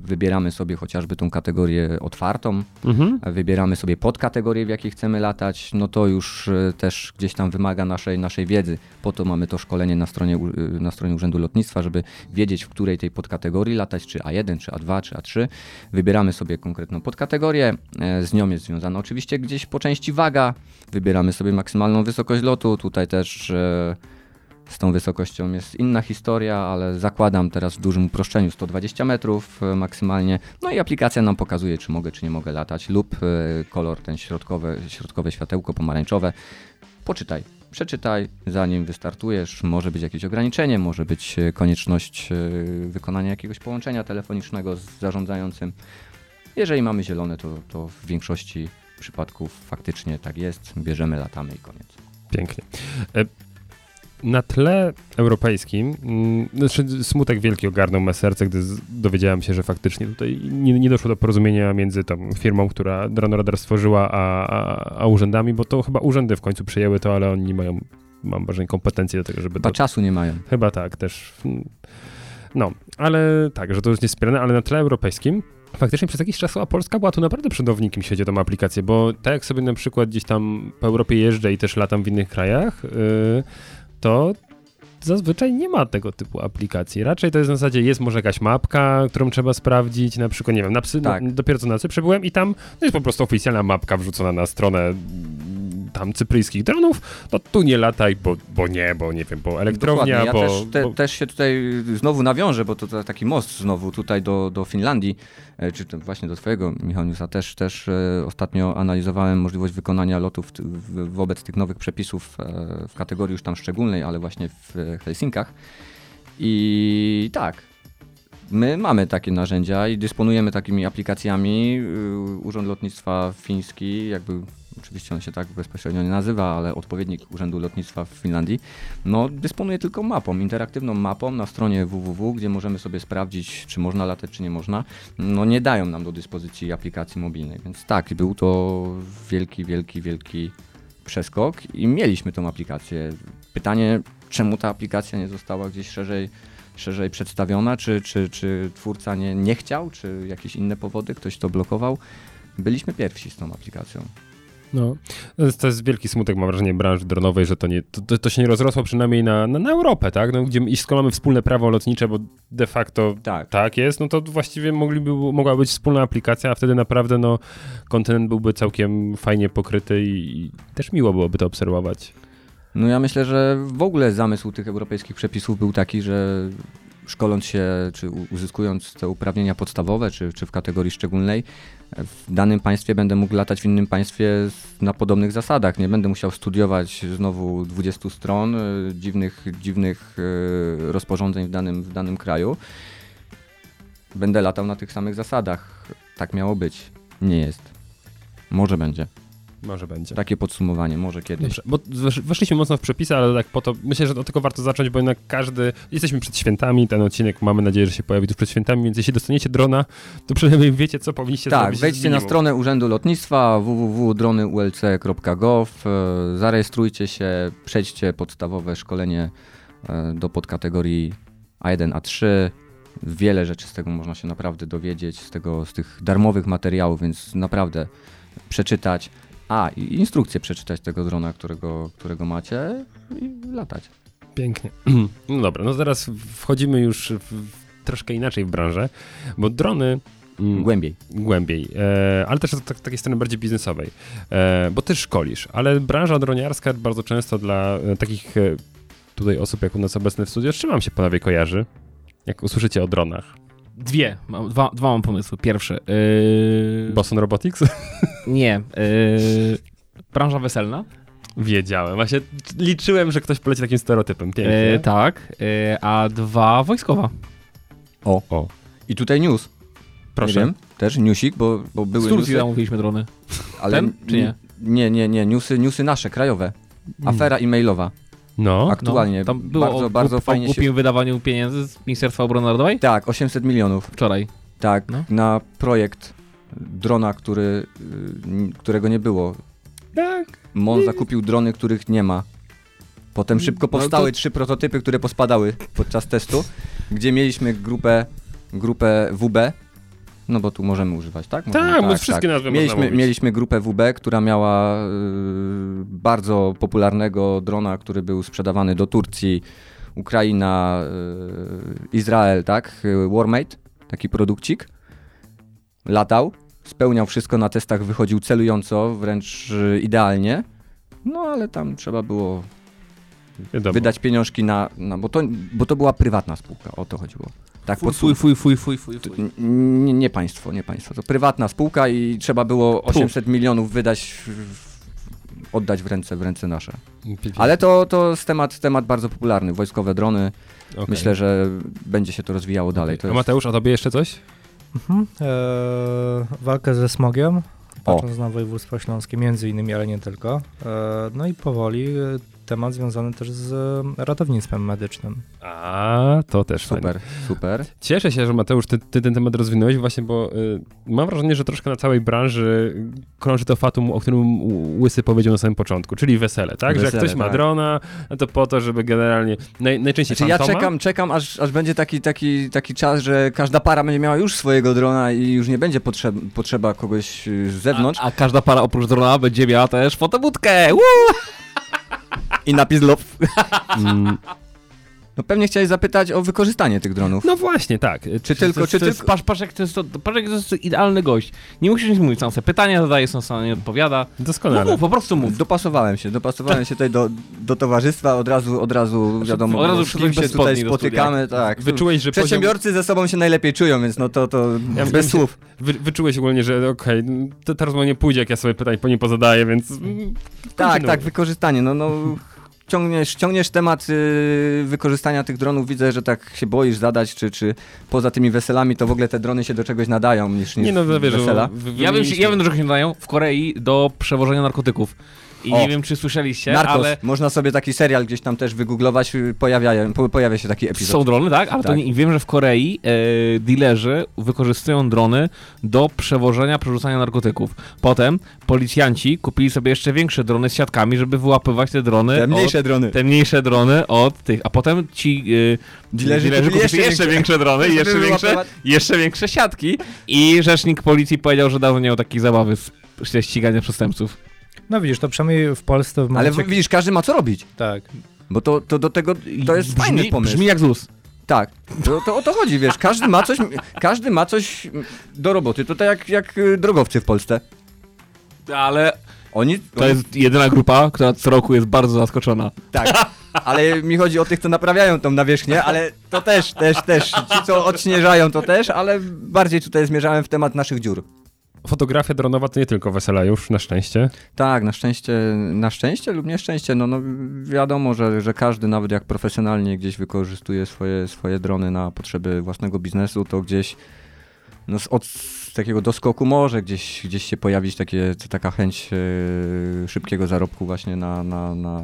wybieramy sobie chociażby tą kategorię otwartą, Mhm. wybieramy sobie podkategorię, w jakiej chcemy latać, no to już e, też gdzieś tam wymaga naszej, naszej wiedzy. Po to mamy to szkolenie na stronie, e, na stronie Urzędu Lotnictwa, żeby wiedzieć, w której tej podkategorii latać, czy A1, czy A2, czy A3. Wybieramy sobie konkretną podkategorię, e, z nią jest związana oczywiście gdzieś po części waga. Wybieramy sobie maksymalną wysokość lotu, tutaj też z tą wysokością jest inna historia, ale zakładam teraz w dużym uproszczeniu 120 metrów e, maksymalnie. No i aplikacja nam pokazuje, czy mogę, czy nie mogę latać, lub e, kolor ten środkowe, środkowe światełko pomarańczowe. Poczytaj, przeczytaj, zanim wystartujesz. Może być jakieś ograniczenie, może być e, konieczność wykonania jakiegoś połączenia telefonicznego z zarządzającym. Jeżeli mamy zielone, to, to w większości przypadków faktycznie tak jest. Bierzemy, latamy i koniec. Pięknie. Na tle europejskim, mm, znaczy smutek wielki ogarnął me serce, gdy dowiedziałem się, że faktycznie tutaj nie, nie doszło do porozumienia między tą firmą, która Dronoradar stworzyła, a, a, a urzędami, bo to chyba urzędy w końcu przejęły to, ale oni nie mają, mam wrażenie, kompetencji do tego, żeby Chyba to... czasu nie mają. Chyba tak, też. No, ale tak, że to już nie wspierane, ale na tle europejskim faktycznie przez jakiś czas a Polska była tu naprawdę przodownikiem, jeśli chodzi o tą aplikację, bo tak jak sobie na przykład gdzieś tam po Europie jeżdżę i też latam w innych krajach, yy, to zazwyczaj nie ma tego typu aplikacji. Raczej to jest na zasadzie, jest może jakaś mapka, którą trzeba sprawdzić, na przykład, nie wiem, na psy, Tak. no, dopiero co na Cyprze byłem i tam no jest po prostu oficjalna mapka wrzucona na stronę tam cypryjskich dronów, no tu nie lataj, bo, bo nie, bo nie wiem, bo elektrownia, Dokładnie. Ja bo... też, te, bo... też się tutaj znowu nawiążę, bo to, taki most znowu tutaj do, do Finlandii, e, czy to właśnie do twojego, Michał Newsa, też, też e, ostatnio analizowałem możliwość wykonania lotów wobec tych nowych przepisów e, w kategorii już tam szczególnej, ale właśnie w Helsinkach. I tak, my mamy takie narzędzia i dysponujemy takimi aplikacjami. Y, Urząd Lotnictwa Fiński, jakby oczywiście on się tak bezpośrednio nie nazywa, ale odpowiednik Urzędu Lotnictwa w Finlandii, no dysponuje tylko mapą, interaktywną mapą na stronie www, gdzie możemy sobie sprawdzić, czy można latać, czy nie można. No nie dają nam do dyspozycji aplikacji mobilnej, więc tak, był to wielki, wielki, wielki przeskok i mieliśmy tą aplikację. Pytanie, czemu ta aplikacja nie została gdzieś szerzej szerzej przedstawiona, czy, czy, czy twórca nie, nie chciał, czy jakieś inne powody, ktoś to blokował. Byliśmy pierwsi z tą aplikacją. No, to jest, wielki smutek, mam wrażenie, branży dronowej, że to, nie, to, to, się nie rozrosło przynajmniej na, na, na Europę, tak? No, gdzie, I skoro mamy wspólne prawo lotnicze, bo de facto Tak. tak jest, no to właściwie mogliby, mogła być wspólna aplikacja, a wtedy naprawdę no, kontynent byłby całkiem fajnie pokryty i, i też miło byłoby to obserwować. No ja myślę, że w ogóle zamysł tych europejskich przepisów był taki, że szkoląc się, czy uzyskując te uprawnienia podstawowe, czy, czy w kategorii szczególnej, w danym państwie będę mógł latać w innym państwie na podobnych zasadach. Nie będę musiał studiować znowu 20 stron y, dziwnych, dziwnych y, rozporządzeń w danym, w danym kraju. Będę latał na tych samych zasadach. Tak miało być. Nie jest. Może będzie. Może będzie. Takie podsumowanie, może kiedyś. Dobrze, bo wesz- weszliśmy mocno w przepisy, ale tak po to, myślę, że od tego warto zacząć, bo jednak każdy, jesteśmy przed świętami, ten odcinek mamy nadzieję, że się pojawi tuż przed świętami, więc jeśli dostaniecie drona, to przynajmniej wiecie, co powinniście Tak, zrobić. z wejdźcie na stronę Urzędu Lotnictwa www.dronyulc.gov, e, zarejestrujcie się, przejdźcie podstawowe szkolenie e, do podkategorii A1, A3. Wiele rzeczy z tego można się naprawdę dowiedzieć, z, tego, z tych darmowych materiałów, więc naprawdę przeczytać. A, i instrukcję przeczytać tego drona, którego, którego macie i latać. Pięknie. No dobra, no teraz wchodzimy już w, troszkę inaczej w branżę, bo drony... mm, Głębiej. głębiej, e, ale też od tak, takiej strony bardziej biznesowej, e, bo ty szkolisz, ale branża droniarska bardzo często dla e, takich e, tutaj osób jak u nas obecne w czym wam się panowie kojarzy, jak usłyszycie o dronach? Dwie, mam, dwa, dwa mam pomysły. Pierwszy. Yy, Boston Robotics? Nie. Yy, branża weselna. Wiedziałem, właśnie liczyłem, że ktoś poleci takim stereotypem, pięknie. Yy, tak. Yy, a dwa wojskowa. O, O, i tutaj news. proszę. Nie wiem, też newsik, bo, bo były Z Turcji newsy. zamówiliśmy drony. Ale Ten, czy nie? Nie, nie, nie, newsy, newsy nasze, krajowe. Afera e-mailowa. No, Aktualnie. Tam było bardzo, o, bardzo o, fajnie o się... głupim wydawaniu pieniędzy z Ministerstwa Obrony Narodowej? Tak, 800 milionów. Wczoraj. Tak, No. na projekt drona, który, y, którego nie było. Tak. Mon zakupił drony, których nie ma. Potem szybko No powstały to- trzy prototypy, które pospadały podczas testu, gdzie mieliśmy grupę, grupę WB. No bo tu możemy używać, tak? Możemy, Tak, bo wszystkie nazwy można mieliśmy, mieliśmy grupę WB, która miała y, bardzo popularnego drona, który był sprzedawany do Turcji, Ukraina, y, Izrael, tak? Y, Warmate, taki produkcik. Latał, spełniał wszystko na testach, wychodził celująco, wręcz idealnie. No ale tam trzeba było Wiadomo. wydać pieniążki na, na bo, to, bo to była prywatna spółka, o to chodziło. Tak, Fuj, pod- fuj, fuj, fuj, fuj, fuj, nie, nie państwo, nie państwo. To prywatna spółka i trzeba było 800 milionów wydać, oddać w ręce, w ręce nasze. Ale to, to jest temat, temat bardzo popularny. Wojskowe drony. Okej. Myślę, że będzie się to rozwijało dalej. To A jest... Mateusz, a tobie jeszcze coś? Mhm. Eee, walkę ze smogiem, patrząc na województwo śląskie między innymi, ale nie tylko. Eee, no i powoli e, temat związany też z ratownictwem medycznym. A, to też. Super, super. Cieszę się, że Mateusz, ty, ty ten temat rozwinąłeś właśnie, bo y, mam wrażenie, że troszkę na całej branży krąży to fatum, o którym Łysy powiedział na samym początku, czyli wesele, tak? że jak Wesele, ktoś ma tak. drona, no to po to, żeby generalnie, naj, najczęściej Znaczy, ja czekam, czekam aż, aż będzie taki, taki, taki czas, że każda para będzie miała już swojego drona i już nie będzie potrzeb, potrzeba kogoś y, z zewnątrz. A, a każda para oprócz drona będzie miała też fotobudkę. Woo! I napis love. Mm, No pewnie chciałeś zapytać o wykorzystanie tych dronów. no właśnie, tak. Czy tylko, czy To jest, tylko... patrz, jak to jest, to, patrz, jak to jest idealny gość. Nie musisz nic mówić, sam sobie pytania zadaje, sam sam nie odpowiada. Doskonale. mów, po prostu mów. Dopasowałem się, dopasowałem się tutaj do, do towarzystwa, od razu, od razu wiadomo, od razu przyszedłeś się tutaj spotykamy, tak. Wyczułeś, że poziom, Przedsiębiorcy ze sobą się najlepiej czują, więc no to, to Ja bez wiem, słów. wy, wyczułeś ogólnie, że okej, to ta rozmowa nie pójdzie, jak ja sobie pytań po nie pozadaję, więc Tak, tak, wykorzystanie, no, no ciągniesz, ciągniesz temat y, wykorzystania tych dronów, widzę, że tak się boisz zadać, czy, czy poza tymi weselami to w ogóle te drony się do czegoś nadają niż, niż Nie no, wiesz, wesela. wy- Ja wiem, wymieniliśmy- ja wiem, do czego się nadają. W Korei do przewożenia narkotyków. I O. nie wiem, czy słyszeliście, Narcos, ale można sobie taki serial gdzieś tam też wygooglować, pojawia, po, pojawia się taki epizod. są drony, tak? Ale to Tak. nie, wiem, że w Korei e, dealerzy wykorzystują drony do przewożenia, przerzucania narkotyków. Potem policjanci kupili sobie jeszcze większe drony z siatkami, żeby wyłapywać te drony Te mniejsze drony. od, te mniejsze drony od tych, a potem ci e, Dilerzy dilerzy kupili jeszcze jeszcze, większe- drony jeszcze większe, jeszcze większe siatki i rzecznik policji powiedział, że dawno nie miał takiej zabawy z ścigania przestępców. No widzisz, to przynajmniej w Polsce w Ale momencie... w- widzisz, każdy ma co robić, Tak. bo to, to do tego, to jest fajny brzmi, pomysł. Brzmi jak ZUS. Tak, to, to o to chodzi, wiesz, każdy ma coś, każdy ma coś do roboty, to tak jak, jak y, drogowcy w Polsce. Ale Oni, to jest jedyna grupa, która co roku jest bardzo zaskoczona. Tak, ale mi chodzi o tych, co naprawiają tą nawierzchnię, ale to też, też, też. Ci, co odśnieżają, to też, ale bardziej tutaj zmierzałem w temat naszych dziur. Fotografia dronowa to nie tylko wesela już, na szczęście. Tak, na szczęście, na szczęście lub nieszczęście, no, no wiadomo, że, że każdy, nawet jak profesjonalnie gdzieś wykorzystuje swoje, swoje drony na potrzeby własnego biznesu, to gdzieś no, od takiego doskoku może gdzieś, gdzieś się pojawić takie, taka chęć e, szybkiego zarobku właśnie na, na, na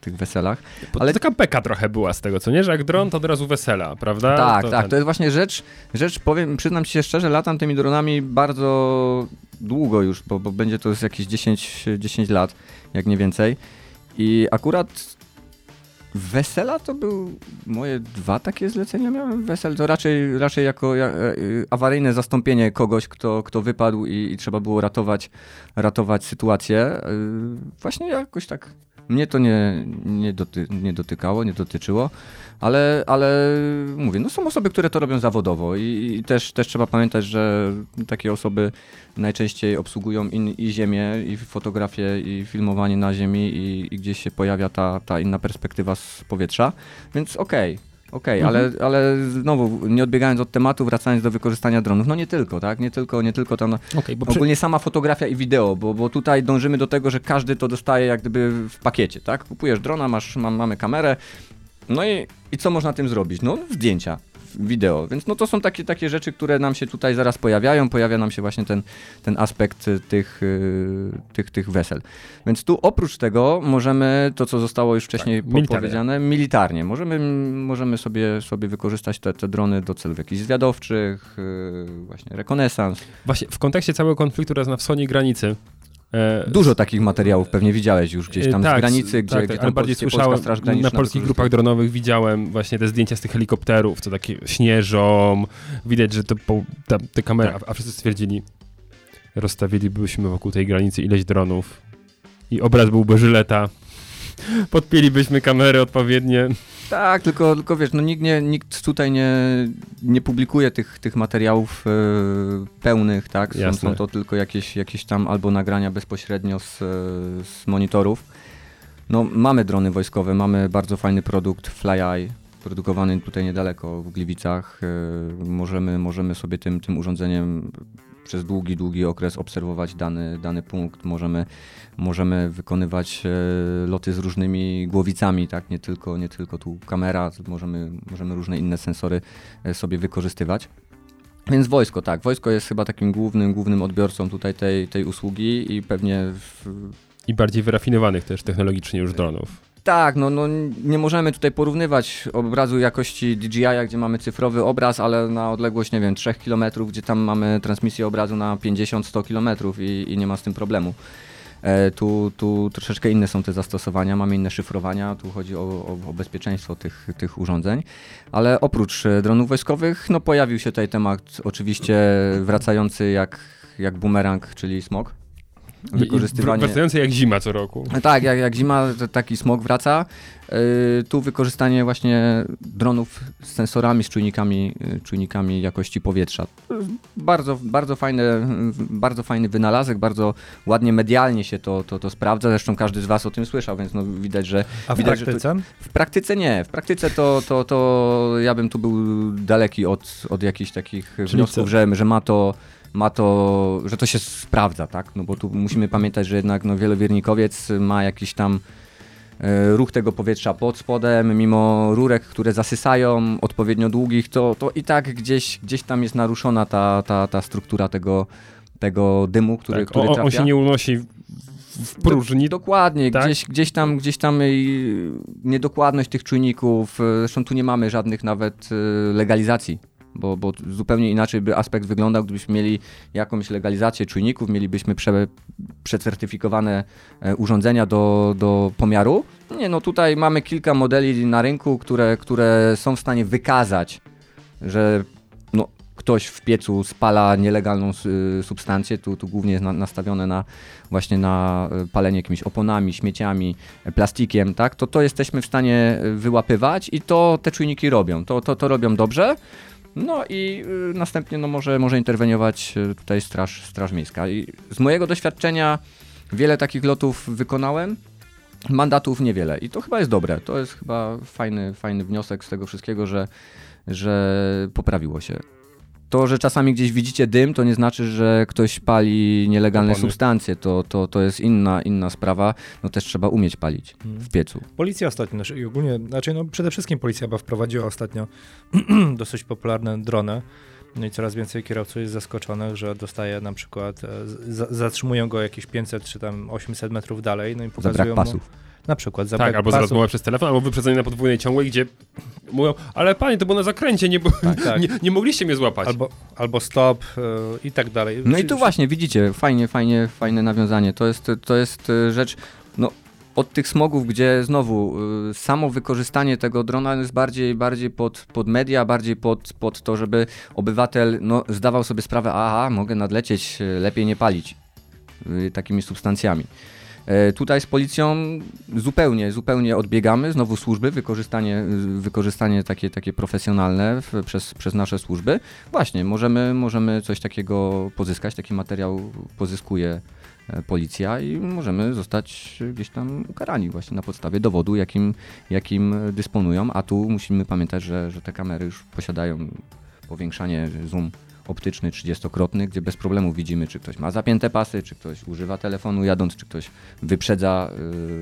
tych weselach. Ale Ale- taka beka trochę była z tego, co nie? Że jak dron, to od razu wesela, prawda? Tak, to, tak, ten- to jest właśnie rzecz, rzecz powiem, przyznam ci się szczerze, latam tymi dronami bardzo długo już, bo, bo będzie to jakieś 10, 10 lat, jak nie więcej. I akurat wesela to był moje dwa takie zlecenia miałem wesel, to raczej, raczej jako ja, e, y, awaryjne zastąpienie kogoś, kto, kto wypadł i, i trzeba było ratować, ratować sytuację. Y, Właśnie jakoś tak mnie to nie, nie, doty, nie dotykało, nie dotyczyło, ale, ale mówię, no są osoby, które to robią zawodowo i, i też, też trzeba pamiętać, że takie osoby najczęściej obsługują in, i ziemię, i fotografię, i filmowanie na ziemi i, i gdzieś się pojawia ta, ta inna perspektywa z powietrza, więc okej. Okej, ale, ale znowu, nie odbiegając od tematu, wracając do wykorzystania dronów, no nie tylko, tak? Nie tylko, nie tylko tam Okej, bo przy... Ogólnie sama fotografia i wideo, bo, bo tutaj dążymy do tego, że każdy to dostaje jak gdyby w pakiecie, tak? Kupujesz drona, masz, mam, mamy kamerę, no i, i co można tym zrobić? No zdjęcia, wideo, więc no to są takie, takie rzeczy, które nam się tutaj zaraz pojawiają, pojawia nam się właśnie ten, ten aspekt y, tych, y, tych, tych wesel. Więc tu oprócz tego możemy, to co zostało już wcześniej Tak, militarnie. powiedziane, militarnie, możemy, możemy sobie, sobie wykorzystać te, te drony do celów jakichś zwiadowczych, y, właśnie rekonesans, Właśnie w kontekście całego konfliktu teraz na wschodniej granicy, Dużo takich materiałów pewnie widziałeś już gdzieś tam tak, z granicy, gdzie, tak, gdzie tam bardziej słyszałem, na polskich grupach dronowych widziałem właśnie te zdjęcia z tych helikopterów, co takie śnieżą, widać, że to ta, te kamery, Tak. a, a wszyscy stwierdzili, rozstawilibyśmy wokół tej granicy ileś dronów i obraz byłby żyleta, podpięlibyśmy kamery odpowiednie. Tak, tylko, tylko wiesz, no nikt, nie, nikt tutaj nie, nie publikuje tych, tych materiałów e, pełnych, tak? Są, są to tylko jakieś, jakieś tam albo nagrania bezpośrednio z, e, z monitorów. No, mamy drony wojskowe, mamy bardzo fajny produkt FlyEye, produkowany tutaj niedaleko w Gliwicach. E, możemy, możemy sobie tym, tym urządzeniem przez długi, długi okres obserwować dany, dany punkt. Możemy, możemy wykonywać e, loty z różnymi głowicami, tak? nie, tylko, nie tylko tu kamera, możemy, możemy różne inne sensory e, sobie wykorzystywać. Więc wojsko, tak. Wojsko jest chyba takim głównym, głównym odbiorcą tutaj tej, tej usługi i pewnie w, I bardziej wyrafinowanych też technologicznie już dronów. Tak, no, no nie możemy tutaj porównywać obrazu jakości DJI, gdzie mamy cyfrowy obraz, ale na odległość, nie wiem, 3 km, gdzie tam mamy transmisję obrazu na 50-100 km i, i nie ma z tym problemu. E, tu, tu troszeczkę inne są te zastosowania, mamy inne szyfrowania, tu chodzi o, o, o bezpieczeństwo tych, tych urządzeń, ale oprócz e, dronów wojskowych, no pojawił się tutaj temat oczywiście wracający jak, jak bumerang, czyli smog. Wykorzystywanie... Wracające jak zima co roku. Tak, jak, jak zima, to taki smog wraca. Yy, tu wykorzystanie właśnie dronów z sensorami, z czujnikami, yy, czujnikami jakości powietrza. Bardzo, bardzo, fajny, bardzo fajny wynalazek, bardzo ładnie medialnie się to, to, to sprawdza. Zresztą każdy z Was o tym słyszał, więc no widać, że A w Widać, praktyce? w praktyce nie. W praktyce to, to, to ja bym tu był daleki od, od jakichś takich wniosków, co? że, że ma to ma to, że to się sprawdza, tak? No bo tu musimy pamiętać, że jednak no, wielowiernikowiec ma jakiś tam e, ruch tego powietrza pod spodem, mimo rurek, które zasysają odpowiednio długich, to, to i tak gdzieś, gdzieś tam jest naruszona ta, ta, ta struktura tego, tego dymu, który, Tak, który trafia. on się nie unosi w- próżni. Dokładnie, tak? gdzieś, gdzieś tam, gdzieś tam niedokładność tych czujników, y, zresztą tu nie mamy żadnych nawet y, legalizacji, bo, bo zupełnie inaczej by aspekt wyglądał, gdybyśmy mieli jakąś legalizację czujników, mielibyśmy prze, przecertyfikowane e, urządzenia do, do pomiaru. Nie, no tutaj mamy kilka modeli na rynku, które, które są w stanie wykazać, że no, ktoś w piecu spala nielegalną y, substancję, tu, tu głównie jest na, nastawione na właśnie na y, palenie jakimiś oponami, śmieciami, y, plastikiem, tak, to to jesteśmy w stanie wyłapywać i to te czujniki robią, to, to, to robią dobrze. No i y, następnie no, może, może interweniować y, tutaj straż, straż Miejska. I z mojego doświadczenia wiele takich lotów wykonałem, mandatów niewiele i to chyba jest dobre. To jest chyba fajny, fajny wniosek z tego wszystkiego, że, że poprawiło się. To, że czasami gdzieś widzicie dym, to nie znaczy, że ktoś pali nielegalne Opony. substancje. To, to, to jest inna, inna sprawa. No też trzeba umieć palić w piecu. Policja ostatnio, znaczy i ogólnie, znaczy no przede wszystkim policja chyba wprowadziła ostatnio dosyć popularne drony. No i coraz więcej kierowców jest zaskoczonych, że dostaje na przykład, e, zatrzymują go jakieś 500 czy tam 800 metrów dalej, no i pokazują brak mu, pasów. Na przykład za Tak, albo za rozmowę przez telefon, albo wyprzedzenie na podwójnej ciągłej, gdzie mówią, ale panie, to było na zakręcie, nie, bo, tak. nie, nie mogliście mnie złapać. Albo, albo stop e, i tak dalej. No i tu właśnie widzicie, fajnie, fajnie, fajne nawiązanie. To jest, to jest y, rzecz, no od tych smogów, gdzie znowu y, samo wykorzystanie tego drona jest bardziej, bardziej pod, pod media, bardziej pod, pod to, żeby obywatel no, zdawał sobie sprawę, aha, mogę nadlecieć, lepiej nie palić y, takimi substancjami. E, Tutaj z policją zupełnie, zupełnie odbiegamy, znowu służby, wykorzystanie, wykorzystanie takie, takie profesjonalne w, przez, przez nasze służby. Właśnie, możemy, możemy coś takiego pozyskać, taki materiał pozyskuje e, policja i możemy zostać gdzieś tam ukarani właśnie na podstawie dowodu, jakim, jakim dysponują, a tu musimy pamiętać, że, że te kamery już posiadają powiększanie zoom optyczny 30-krotny, gdzie bez problemu widzimy, czy ktoś ma zapięte pasy, czy ktoś używa telefonu jadąc, czy ktoś wyprzedza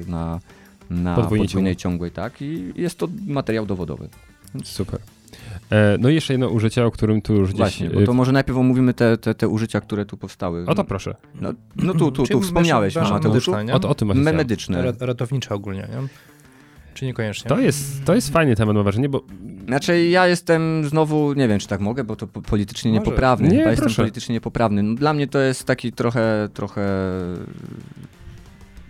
y, na, na Podwójnie podwójnej ciągłej, tak? I jest to materiał dowodowy. Super. E, no i jeszcze jedno użycie, o którym tu już gdzieś... Właśnie, bo e, to może najpierw omówimy te, te, te użycia, które tu powstały. O to proszę. No, no tu, tu, tu wspomniałeś, Mateuszu. O, o tym. Medyczne. Ra- Ratownicza ogólnie, nie? Czy niekoniecznie? To jest, to jest fajny temat, mam wrażenie, bo Znaczy ja jestem znowu, nie wiem czy tak mogę, bo to po- politycznie Może. niepoprawny. Nie, Chyba jestem proszę. politycznie niepoprawny. No, dla mnie to jest taki trochę, trochę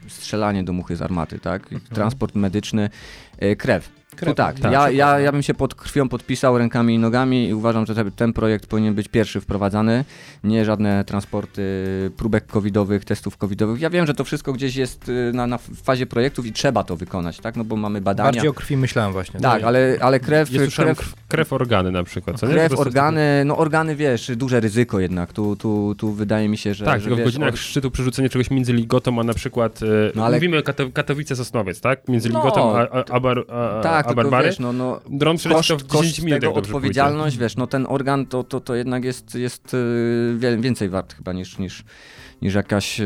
strzelanie do muchy z armaty, tak? Transport medyczny, e, krew. Krew, tak, tak. Ja, ja, ja bym się pod krwią podpisał rękami i nogami i uważam, że te- ten projekt powinien być pierwszy wprowadzany. Nie żadne transporty próbek covidowych, testów covidowych. Ja wiem, że to wszystko gdzieś jest y, na, na fazie projektów i trzeba to wykonać, tak? No bo mamy badania. Bardziej o krwi myślałem właśnie. Tak, ale, ale krew, ja krew, krew, krew organy na przykład, co nie? krew jest- organy, no organy wiesz, duże ryzyko jednak. Tu, tu, tu wydaje mi się, że. Tak, że tylko w wiesz, godzinach or- szczytu przerzucenie czegoś między Ligotą, a na przykład, e, No ale- mówimy Katowice-Sosnowiec, tak? Między No, Ligotą a, a, a, Bar, a, Tak, a tylko wiesz, no, no Dron koszt, w 10 koszt minut, tego, odpowiedzialność, wiesz, no ten organ to, to, to jednak jest, jest y, wiele więcej wart chyba niż, niż, niż jakaś y,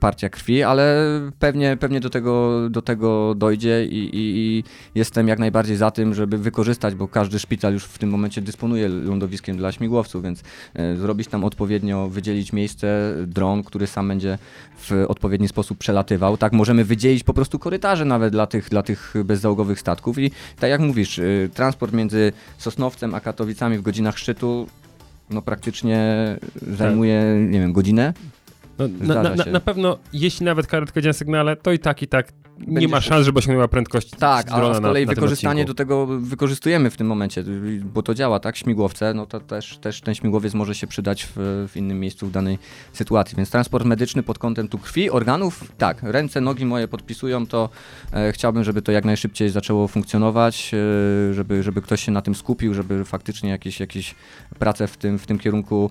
partia krwi, ale pewnie, pewnie do, tego, do tego dojdzie i, i, i jestem jak najbardziej za tym, żeby wykorzystać, bo każdy szpital już w tym momencie dysponuje lądowiskiem dla śmigłowców, więc y, zrobić tam odpowiednio, wydzielić miejsce, dron, który sam będzie w odpowiedni sposób przelatywał. Tak, możemy wydzielić po prostu korytarze nawet dla tych, dla tych bezzałogowych statków i tak jak mówisz, y, transport między Sosnowcem a Katowicami w godzinach szczytu no praktycznie zajmuje, nie wiem, godzinę. No, na, na, na, pewno, jeśli nawet karetka działa na sygnale, to i tak, i tak. Nie Będzie ma szans, żeby osiągnęła prędkość Tak, a z kolei na, wykorzystanie do tego wykorzystujemy w tym momencie, bo to działa, tak? Śmigłowce, no to też, też ten śmigłowiec może się przydać w, w innym miejscu w danej sytuacji. Więc transport medyczny pod kątem tu krwi, organów, tak, ręce, nogi moje podpisują, to. E, chciałbym, żeby to jak najszybciej zaczęło funkcjonować, e, żeby, żeby ktoś się na tym skupił, żeby faktycznie jakieś, jakieś prace w tym, w tym kierunku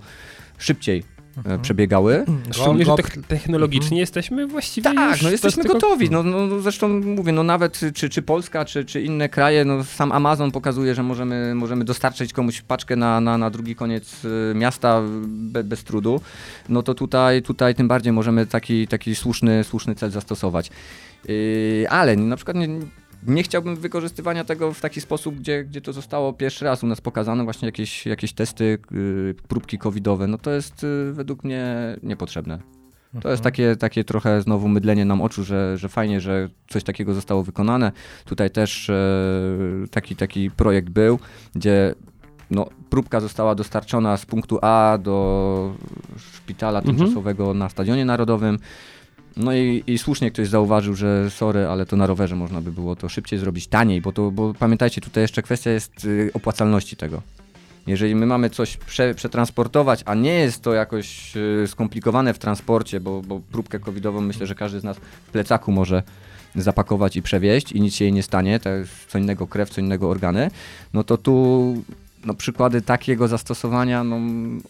szybciej e, przebiegały. Szczególnie, że Go- techn- technologicznie jesteśmy właściwie Tak, już... no jesteśmy jest tylko- gotowi. No, no, no zresztą mówię, no nawet czy, czy Polska, czy, czy inne kraje, no sam Amazon pokazuje, że możemy, możemy dostarczyć komuś paczkę na, na, na drugi koniec y, miasta be, bez trudu. No to tutaj, tutaj tym bardziej możemy taki, taki słuszny, słuszny cel zastosować. Yy, ale na przykład nie, nie chciałbym wykorzystywania tego w taki sposób, gdzie, gdzie to zostało pierwszy raz u nas pokazane, właśnie jakieś, jakieś testy, yy, próbki covidowe. No to jest yy, według mnie niepotrzebne. To jest takie, takie trochę znowu mydlenie nam oczu, że, że fajnie, że coś takiego zostało wykonane. Tutaj też e, taki, taki projekt był, gdzie no, próbka została dostarczona z punktu A do szpitala Mhm. tymczasowego na Stadionie Narodowym. No i, i słusznie ktoś zauważył, że sorry, ale to na rowerze można by było to szybciej zrobić, taniej, bo to, bo pamiętajcie, tutaj jeszcze kwestia jest y, opłacalności tego. Jeżeli my mamy coś prze, przetransportować, a nie jest to jakoś y, skomplikowane w transporcie, bo, bo próbkę covidową myślę, że każdy z nas w plecaku może zapakować i przewieźć i nic się jej nie stanie, to jest co innego krew, co innego organy, no to tu no, przykłady takiego zastosowania, no,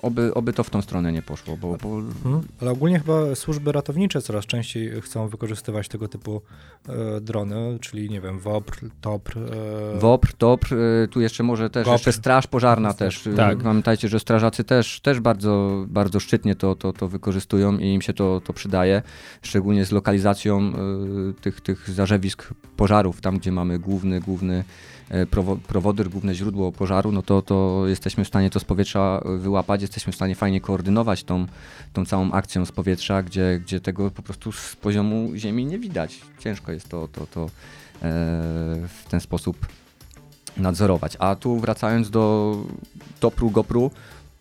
oby, oby to w tą stronę nie poszło, bo, bo Mhm. Ale ogólnie chyba służby ratownicze coraz częściej chcą wykorzystywać tego typu e, drony, czyli nie wiem, WOPR, TOPR. E, WOPR, TOPR, y, tu jeszcze może też, GOPR. jeszcze straż pożarna też. y, Tak. Pamiętajcie, że strażacy też, też bardzo, bardzo szczytnie to, to, to wykorzystują i im się to, to przydaje, szczególnie z lokalizacją y, tych, tych zarzewisk pożarów, tam gdzie mamy główny, główny e, prowodyr, główne źródło pożaru, no to, to jesteśmy w stanie to z powietrza e, wyłapać, jesteśmy w stanie fajnie koordynować tą, tą całą akcją z powietrza, gdzie, gdzie tego po prostu z poziomu ziemi nie widać. Ciężko jest to, to, to e, w ten sposób nadzorować. A tu wracając do Topru, Gopru,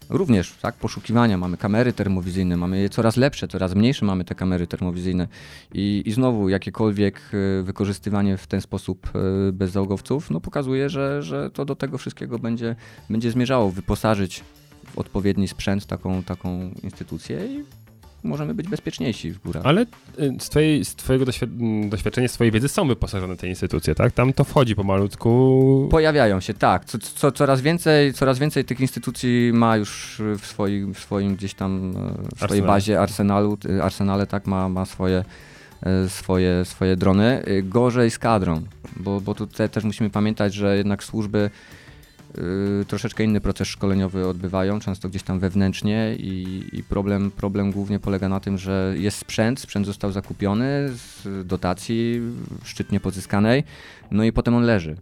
również tak, poszukiwania, mamy kamery termowizyjne, mamy je coraz lepsze, coraz mniejsze mamy te kamery termowizyjne. I, i znowu jakiekolwiek e, wykorzystywanie w ten sposób e, bezzałogowców, no pokazuje, że, że to do tego wszystkiego będzie, będzie zmierzało, wyposażyć w odpowiedni sprzęt taką, taką instytucję i możemy być bezpieczniejsi w górach. Ale y, z, twojej, z twojego doświ- m, doświadczenia, z twojej wiedzy są wyposażone te instytucje, tak? Tam to wchodzi pomalutku. Pojawiają się, tak. Co, co, coraz, więcej, coraz więcej tych instytucji ma już w swoim, w swoim gdzieś tam, e, w swojej Arsenale. bazie, arsenalu, y, arsenale, tak, ma, ma swoje, e, swoje, swoje drony. Y, Gorzej z kadrą, bo, bo tutaj też musimy pamiętać, że jednak służby troszeczkę inny proces szkoleniowy odbywają, często gdzieś tam wewnętrznie i, i problem, problem głównie polega na tym, że jest sprzęt, sprzęt został zakupiony z dotacji szczytnie pozyskanej, no i potem on leży.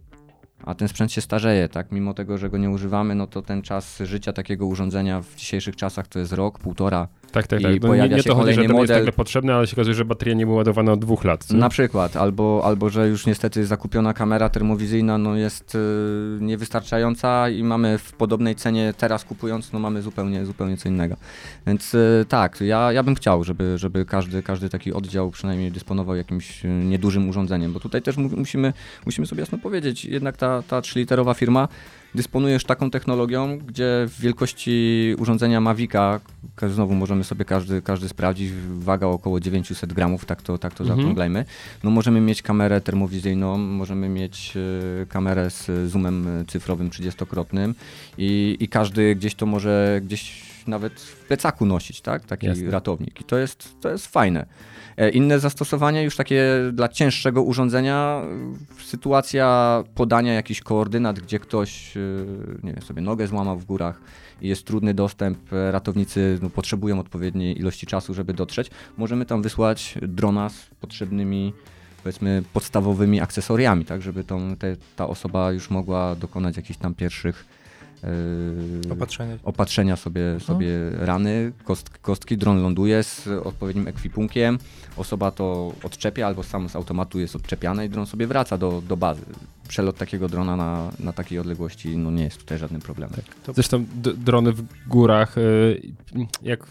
A ten sprzęt się starzeje, tak? Mimo tego, że go nie używamy, no to ten czas życia takiego urządzenia w dzisiejszych czasach to jest rok, półtora, Tak, tak, I tak. No, nie, pojawia nie się to chodzi, że to nie jest nagle potrzebne, ale się okazuje, że bateria nie była ładowana od dwóch lat. co? Na przykład, albo, albo że już niestety zakupiona kamera termowizyjna no, jest y, niewystarczająca i mamy w podobnej cenie teraz kupując, no mamy zupełnie, zupełnie co innego. Więc y, tak, ja, ja bym chciał, żeby, żeby każdy, każdy taki oddział przynajmniej dysponował jakimś y, niedużym urządzeniem, bo tutaj też mu, musimy, musimy sobie jasno powiedzieć, jednak ta, ta 3-literowa firma dysponuje już taką technologią, gdzie w wielkości urządzenia Mavica, znowu możemy sobie każdy, każdy sprawdzić, waga około 900 gramów, tak to, tak to Mhm. zaokrąglejmy. No możemy mieć kamerę termowizyjną, możemy mieć e, kamerę z zoomem cyfrowym 30-krotnym i, i każdy gdzieś to może gdzieś nawet w plecaku nosić, tak? Taki Jasne. ratownik. I to jest, to jest fajne. E, Inne zastosowania już takie dla cięższego urządzenia, sytuacja podania jakichś koordynat, gdzie ktoś, y, nie wiem, sobie nogę złamał w górach i jest trudny dostęp, e, ratownicy no, potrzebują odpowiedniej ilości czasu, żeby dotrzeć, możemy tam wysłać drona z potrzebnymi powiedzmy podstawowymi akcesoriami, tak, żeby tą, te, ta osoba już mogła dokonać jakichś tam pierwszych Opatrzenie. opatrzenia sobie, sobie rany, kost, kostki, dron ląduje z odpowiednim ekwipunkiem, osoba to odczepia albo sam z automatu jest odczepiane i dron sobie wraca do, do bazy. Przelot takiego drona na, na takiej odległości no nie jest tutaj żadnym problemem. Zresztą d- drony w górach, y, jak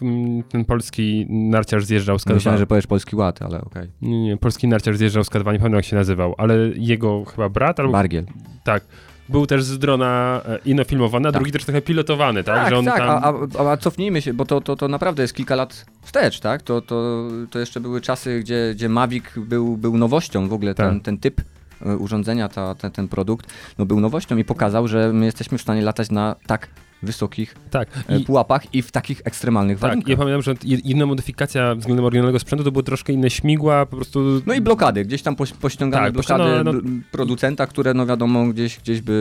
ten polski narciarz zjeżdżał z Myślałem, K2. że powiesz polski ład, ale okej. Nie, nie, polski narciarz zjeżdżał z K2, nie pamiętam jak się nazywał, ale jego chyba brat albo Bargiel. tak, był też z drona e, ino filmowany, a Tak. drugi też trochę pilotowany, tak? Tak, że on tak, tam... a, a, a cofnijmy się, bo to, to, to naprawdę jest kilka lat wstecz, tak? To, to, to jeszcze były czasy, gdzie, gdzie Mavic był, był nowością w ogóle, ten, Tak. ten typ e, urządzenia, ta, ten, ten produkt, no był nowością i pokazał, że my jesteśmy w stanie latać na tak wysokich tak. e, I, pułapach i w takich ekstremalnych tak, warunkach. ja pamiętam, że je- jedna modyfikacja względem oryginalnego sprzętu to były troszkę inne śmigła, po prostu... No i blokady, gdzieś tam poś- pościągane Tak, blokady no- bl- producenta, które no wiadomo gdzieś, gdzieś by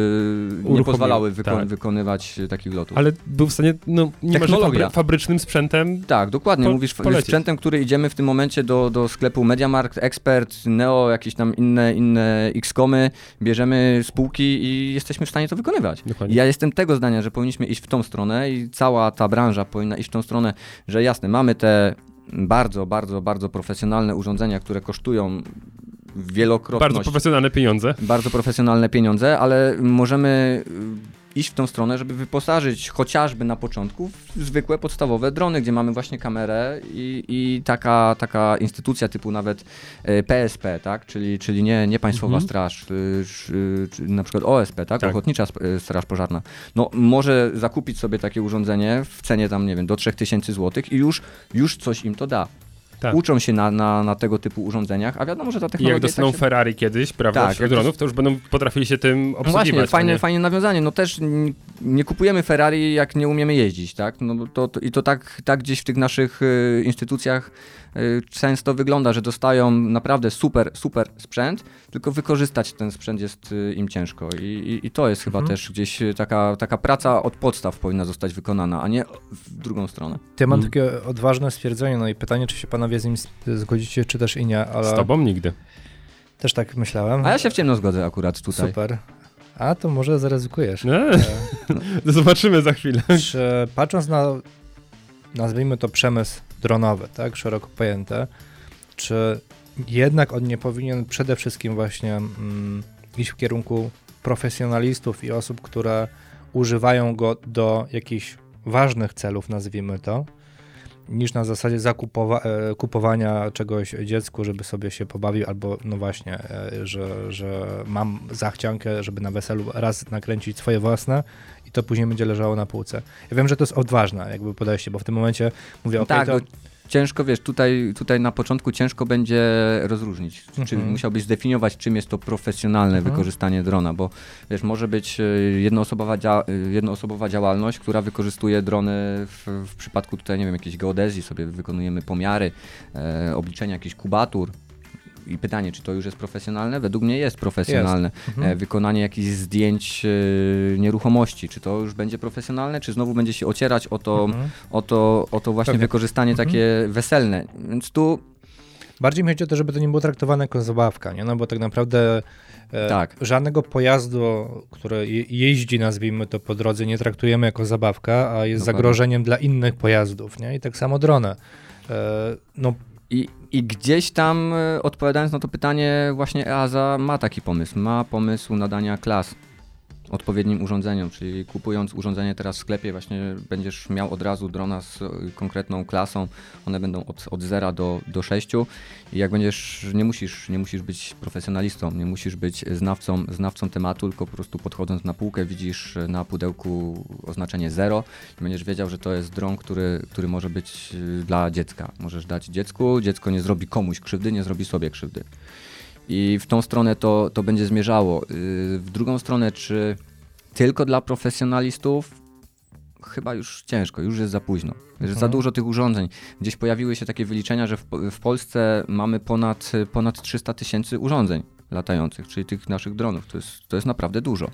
nie pozwalały wyko- tak. wykonywać takich lotów. Ale był w stanie, no, niemalże fabrycznym sprzętem Tak, dokładnie. Po- Mówisz polecieć. sprzętem, który idziemy w tym momencie do, do sklepu MediaMarkt, Expert, Neo, jakieś tam inne, inne X-komy, bierzemy spółki i jesteśmy w stanie to wykonywać. Dokładnie. Ja jestem tego zdania, że powinniśmy iść w tą stronę i cała ta branża powinna iść w tą stronę, że jasne, mamy te bardzo, bardzo, bardzo profesjonalne urządzenia, które kosztują wielokrotność bardzo profesjonalne pieniądze. bardzo profesjonalne pieniądze, ale możemy iść w tą stronę, żeby wyposażyć chociażby na początku w zwykłe, podstawowe drony, gdzie mamy właśnie kamerę i, i taka, taka instytucja typu nawet e, PSP, tak? czyli, czyli nie, nie Państwowa Mhm. Straż, y, sz- y, czy na przykład OSP, tak? Tak. Ochotnicza y, Straż Pożarna, no może zakupić sobie takie urządzenie w cenie tam, nie wiem, do 3000 zł i już, już coś im to da. Tak. Uczą się na, na, na tego typu urządzeniach, a wiadomo, że ta I technologia... jak i dostaną tak się... Ferrari kiedyś, prawda, Tak, jak dronów, to już będą potrafili się tym No obsługiwać. właśnie, fajne, nie? fajne nawiązanie. No też nie kupujemy Ferrari, jak nie umiemy jeździć, tak? No to, to, I to tak, tak gdzieś w tych naszych y, instytucjach często wygląda, że dostają naprawdę super, super sprzęt, tylko wykorzystać ten sprzęt jest y, im ciężko. I, i, i to jest chyba Mhm. też gdzieś y, taka, taka praca od podstaw powinna zostać wykonana, a nie w drugą stronę. Ja mam Mm. takie odważne stwierdzenie, no i pytanie, czy się panowie z nim zgodzicie, czy też i nie, ale Z tobą nigdy. też tak myślałem. A ja się w ciemno zgodzę akurat tutaj. Super. A to może zaryzykujesz. Nie? E, Zobaczymy za chwilę. Czy patrząc na, nazwijmy to przemysł dronowy, tak, szeroko pojęte, czy jednak on nie powinien przede wszystkim właśnie mm, iść w kierunku profesjonalistów i osób, które używają go do jakichś ważnych celów, nazwijmy to, niż na zasadzie zakupowa- e, kupowania czegoś dziecku, żeby sobie się pobawił, albo no właśnie, e, że, że mam zachciankę, żeby na weselu raz nakręcić swoje własne to później będzie leżało na półce. Ja wiem, że to jest odważne jakby podejście, bo w tym momencie mówię, okej, tak, to... ciężko, wiesz, tutaj, tutaj na początku ciężko będzie rozróżnić, czy Mhm. musiałbyś zdefiniować, czym jest to profesjonalne Mhm. wykorzystanie drona, bo wiesz, może być e, jednoosobowa, dzia e, jednoosobowa działalność, która wykorzystuje drony w, w przypadku tutaj, nie wiem, jakiejś geodezji, sobie wykonujemy pomiary, e, obliczenia jakichś kubatur, i pytanie, czy to już jest profesjonalne? Według mnie jest profesjonalne. Mhm. E, wykonanie jakichś zdjęć e, nieruchomości, czy to już będzie profesjonalne, czy znowu będzie się ocierać o to, Mhm. o to, o to właśnie Pewnie. wykorzystanie Mhm. takie weselne. Więc tu Bardziej mi chodzi o to, żeby to nie było traktowane jako zabawka, nie? No bo tak naprawdę e, Tak. żadnego pojazdu, który je, jeździ, nazwijmy to po drodze, nie traktujemy jako zabawka, a jest Dokładnie. zagrożeniem dla innych pojazdów, nie? I tak samo drony. E, no I, I gdzieś tam, e, odpowiadając na to pytanie, właśnie EASA ma taki pomysł. Ma pomysł nadania klas odpowiednim urządzeniom, czyli kupując urządzenie teraz w sklepie, właśnie będziesz miał od razu drona z e, konkretną klasą. One będą od, od 0 do, do 6 i jak będziesz, nie musisz, nie musisz być profesjonalistą, nie musisz być znawcą, znawcą tematu, tylko po prostu podchodząc na półkę widzisz na pudełku oznaczenie 0 i będziesz wiedział, że to jest dron, który, który może być y, dla dziecka. Możesz dać dziecku, dziecko nie zrobi komuś krzywdy, nie zrobi sobie krzywdy. I w tą stronę to, to będzie zmierzało. Y, W drugą stronę, czy tylko dla profesjonalistów? Chyba już ciężko, już jest za późno. Jest za Mhm. dużo tych urządzeń. Gdzieś pojawiły się takie wyliczenia, że w, w Polsce mamy ponad, ponad 300 tysięcy urządzeń latających, czyli tych naszych dronów. To jest, to jest naprawdę dużo.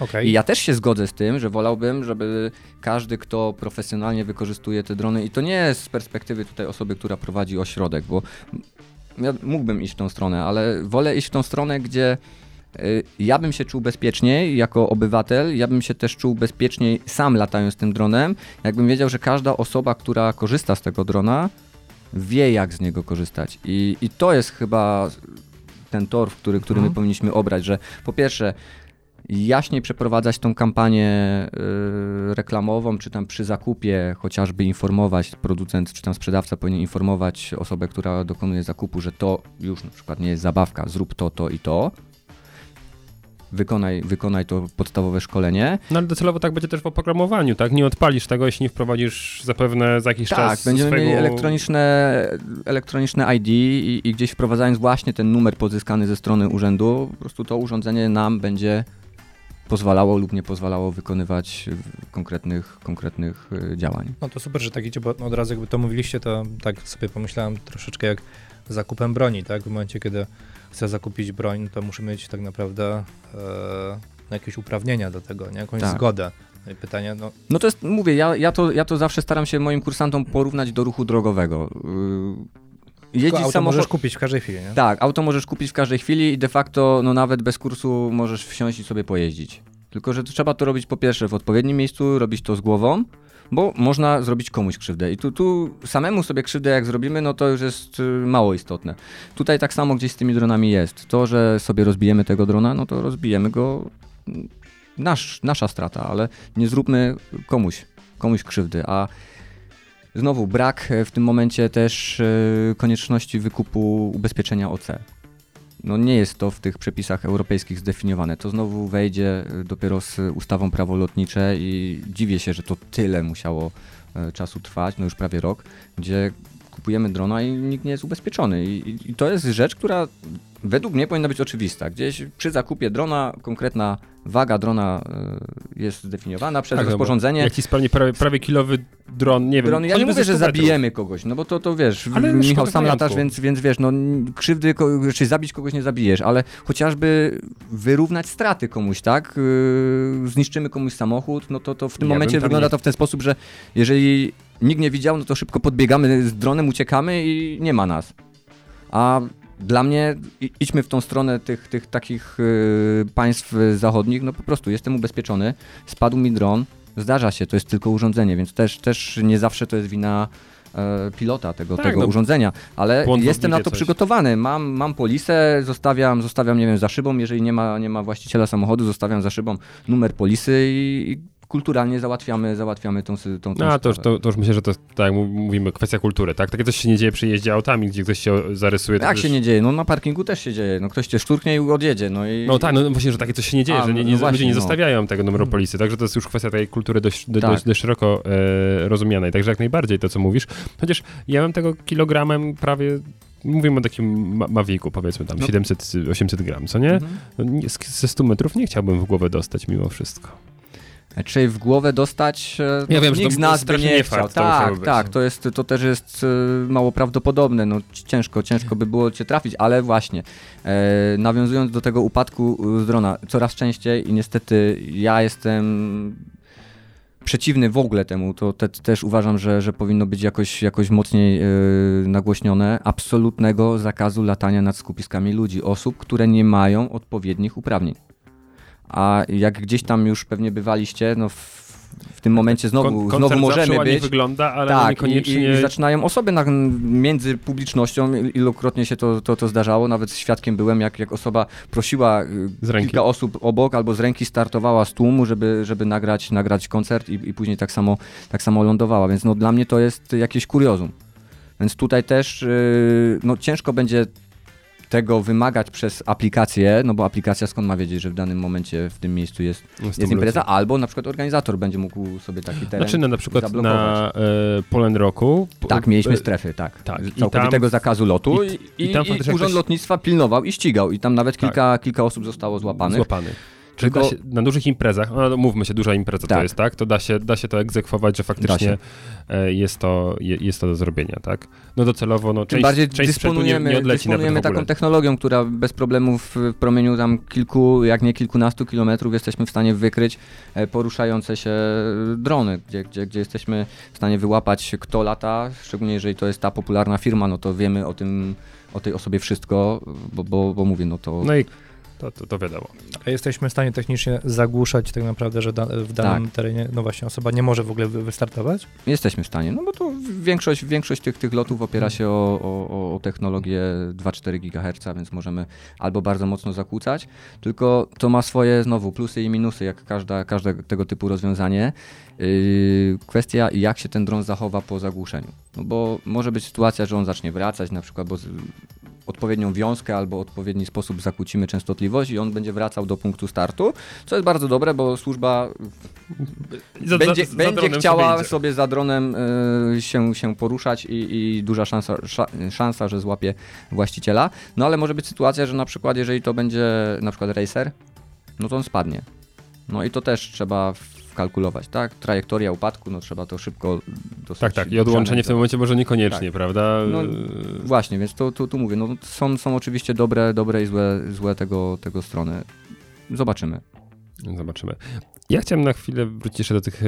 okej. I ja też się zgodzę z tym, że wolałbym, żeby każdy, kto profesjonalnie wykorzystuje te drony, i to nie jest z perspektywy tutaj osoby, która prowadzi ośrodek, bo ja mógłbym iść w tą stronę, ale wolę iść w tą stronę, gdzie y, ja bym się czuł bezpieczniej jako obywatel, ja bym się też czuł bezpieczniej sam latając tym dronem, jakbym wiedział, że każda osoba, która korzysta z tego drona, wie jak z niego korzystać. I, i to jest chyba ten tor, który, który my Mhm. powinniśmy obrać, że po pierwsze jaśniej przeprowadzać tą kampanię y, reklamową, czy tam przy zakupie chociażby informować, producent czy tam sprzedawca powinien informować osobę, która dokonuje zakupu, że to już na przykład nie jest zabawka, zrób to, to i to. Wykonaj, wykonaj to podstawowe szkolenie. No ale docelowo tak będzie też w oprogramowaniu, tak? Nie odpalisz tego, jeśli nie wprowadzisz zapewne za jakiś Tak, czas będziemy swojego... mieli elektroniczne, elektroniczne ID i, i gdzieś wprowadzając właśnie ten numer pozyskany ze strony urzędu, po prostu to urządzenie nam będzie pozwalało lub nie pozwalało wykonywać y, konkretnych, konkretnych y, działań. No to super, że tak idzie, bo od razu jakby to mówiliście, to tak sobie pomyślałem troszeczkę jak zakupem broni, tak? W momencie, kiedy chcę zakupić broń, to muszę mieć tak naprawdę e, jakieś uprawnienia do tego, nie? Jakąś Tak. zgodę. No i pytanie, no No to jest, mówię, ja, ja, to, ja to zawsze staram się moim kursantom porównać do ruchu drogowego. Yy, Jeździć auto samochód... możesz kupić w każdej chwili, nie? Tak, auto możesz kupić w każdej chwili i de facto no nawet bez kursu możesz wsiąść i sobie pojeździć. Tylko, że to trzeba to robić po pierwsze w odpowiednim miejscu, robić to z głową, bo można zrobić komuś krzywdę. I tu, tu samemu sobie krzywdę jak zrobimy, no to już jest y, mało istotne. Tutaj tak samo gdzieś z tymi dronami jest. To, że sobie rozbijemy tego drona, no to rozbijemy go, mm, nasz, nasza strata, ale nie zróbmy komuś, komuś krzywdy. A znowu brak e, w tym momencie też e, konieczności wykupu ubezpieczenia OC. No nie jest to w tych przepisach europejskich zdefiniowane. To znowu wejdzie e, dopiero z ustawą prawo lotnicze i dziwię się, że to tyle musiało czasu trwać, no już prawie rok, gdzie kupujemy drona i nikt nie jest ubezpieczony. I, i- to jest rzecz, która według mnie powinna być oczywista. Gdzieś przy zakupie drona konkretna waga drona e, jest zdefiniowana przez Tak, no rozporządzenie. Jakiś prawie, prawie, prawie kilowy dron, nie wiem. Dron, ja nie mówię, że 100 metrów. zabijemy kogoś, no bo to, to wiesz, Ale Michał, sam majątku. latasz, więc, więc wiesz, no krzywdy, czy zabić kogoś nie zabijesz, ale chociażby wyrównać straty komuś, tak? Yy, zniszczymy komuś samochód, no to, to w tym Ja momencie tam wygląda nie- to w ten sposób, że jeżeli nikt nie widział, no to szybko podbiegamy z dronem, uciekamy i nie ma nas. A dla mnie idźmy w tą stronę tych, tych takich yy, państw zachodnich, no po prostu jestem ubezpieczony, spadł mi dron, zdarza się, to jest tylko urządzenie, więc też, też nie zawsze to jest wina e, pilota tego, Tak, tego no, urządzenia, ale jestem na to coś. przygotowany, mam, mam polisę, zostawiam, zostawiam, nie wiem, za szybą, jeżeli nie ma, nie ma właściciela samochodu, zostawiam za szybą numer polisy i, i kulturalnie załatwiamy, załatwiamy tą, tą, tą No, to to, to już myślę, że to tak jak mówimy, kwestia kultury, tak? Takie coś się nie dzieje przy jeździe autami, gdzie ktoś się zarysuje. to Jak już- się nie dzieje? No na parkingu też się dzieje, no ktoś cię szturknie i odjedzie, no i... No tak, no właśnie, że takie coś się nie dzieje, A, że nie, no nie, właśnie, ludzie nie no. zostawiają tego numeru polisy, także to jest już kwestia tej kultury dość, do, Tak. dość, dość szeroko e, rozumianej, także jak najbardziej to, co mówisz. Chociaż ja mam tego kilogramem prawie, mówimy o takim ma Mavicu, powiedzmy tam No. 700-800 gram, co nie? Mhm. No, nie? Ze 100 metrów nie chciałbym w głowę dostać mimo wszystko. Czy w głowę dostać? e, Ja no, wiem, że nikt to z nas by nie chciał. Tak, tak, no. to, jest, to też jest e, mało prawdopodobne. No, ci- ciężko, ciężko by było cię trafić, ale właśnie, e, nawiązując do tego upadku e, z drona, coraz częściej i niestety ja jestem przeciwny w ogóle temu, to te, też uważam, że, że powinno być jakoś, jakoś mocniej yy, nagłośnione, absolutnego zakazu latania nad skupiskami ludzi, osób, które nie mają odpowiednich uprawnień. A jak gdzieś tam już pewnie bywaliście, no w, w tym momencie znowu, Kon- znowu możemy być. wygląda, ale tak, niekoniecznie... i, i zaczynają osoby na, między publicznością, ilokrotnie się to, to, to zdarzało, nawet świadkiem byłem, jak, jak osoba prosiła y, kilka osób obok albo z ręki startowała z tłumu, żeby, żeby nagrać, nagrać koncert i, i później tak samo, tak samo lądowała, więc no, dla mnie to jest jakieś kuriozum. Więc tutaj też y, no, ciężko będzie tego wymagać przez aplikację, no bo aplikacja skąd ma wiedzieć, że w danym momencie w tym miejscu jest, jest impreza, albo na przykład organizator będzie mógł sobie taki teren Znaczy na, na przykład na zablokować. e, Poland Rocku... p- Tak, mieliśmy e, strefy, tak. tak, Całkowitego tam- zakazu lotu i- i, i i, Urząd Lotnictwa pilnował i ścigał i tam nawet Tak. kilka, kilka osób zostało złapanych. Złapany. Czy da się, na dużych imprezach, no mówmy się, duża impreza to Tak. jest, tak? To da się, da się to egzekwować, że faktycznie e, jest to, je, jest to do zrobienia, tak? No docelowo, no Tym część, bardziej część dysponujemy, nie odleci dysponujemy taką technologią, która bez problemu w, w promieniu tam kilku, jak nie kilkunastu kilometrów jesteśmy w stanie wykryć e, poruszające się drony, gdzie, gdzie, gdzie jesteśmy w stanie wyłapać kto lata, szczególnie jeżeli to jest ta popularna firma, no to wiemy o tym, o tej osobie wszystko, bo, bo, bo mówię, no to... No i to, to, to wiadomo. A jesteśmy w stanie technicznie zagłuszać tak naprawdę, że da, w danym Tak. terenie, no właśnie, osoba nie może w ogóle wy, wystartować? Jesteśmy w stanie, no bo to większość, większość tych, tych lotów opiera się o, o, o technologię 2,4 GHz, więc możemy albo bardzo mocno zakłócać, tylko to ma swoje znowu plusy i minusy, jak każda, każde tego typu rozwiązanie. Yy, kwestia jak się ten dron zachowa po zagłuszeniu, no bo może być sytuacja, że on zacznie wracać na przykład, bo odpowiednią wiązkę albo odpowiedni sposób zakłócimy częstotliwość i on będzie wracał do punktu startu, co jest bardzo dobre, bo służba Za- będzie, za- za będzie chciała sobie sobie, za dronem y, się, się poruszać i, i duża szansa, sza, szansa, że złapie właściciela. No ale może być sytuacja, że na przykład jeżeli to będzie na przykład racer, no to on spadnie. No i to też trzeba wkalkulować, tak? Trajektoria upadku, no trzeba to szybko dosyć Tak, tak. I odłączenie w tym momencie może niekoniecznie, Tak. prawda? No, Właśnie, więc to, to, tu mówię, no są, są oczywiście dobre, dobre i złe, złe tego, tego strony. Zobaczymy. Zobaczymy. Ja chciałem na chwilę wrócić jeszcze do tych, e,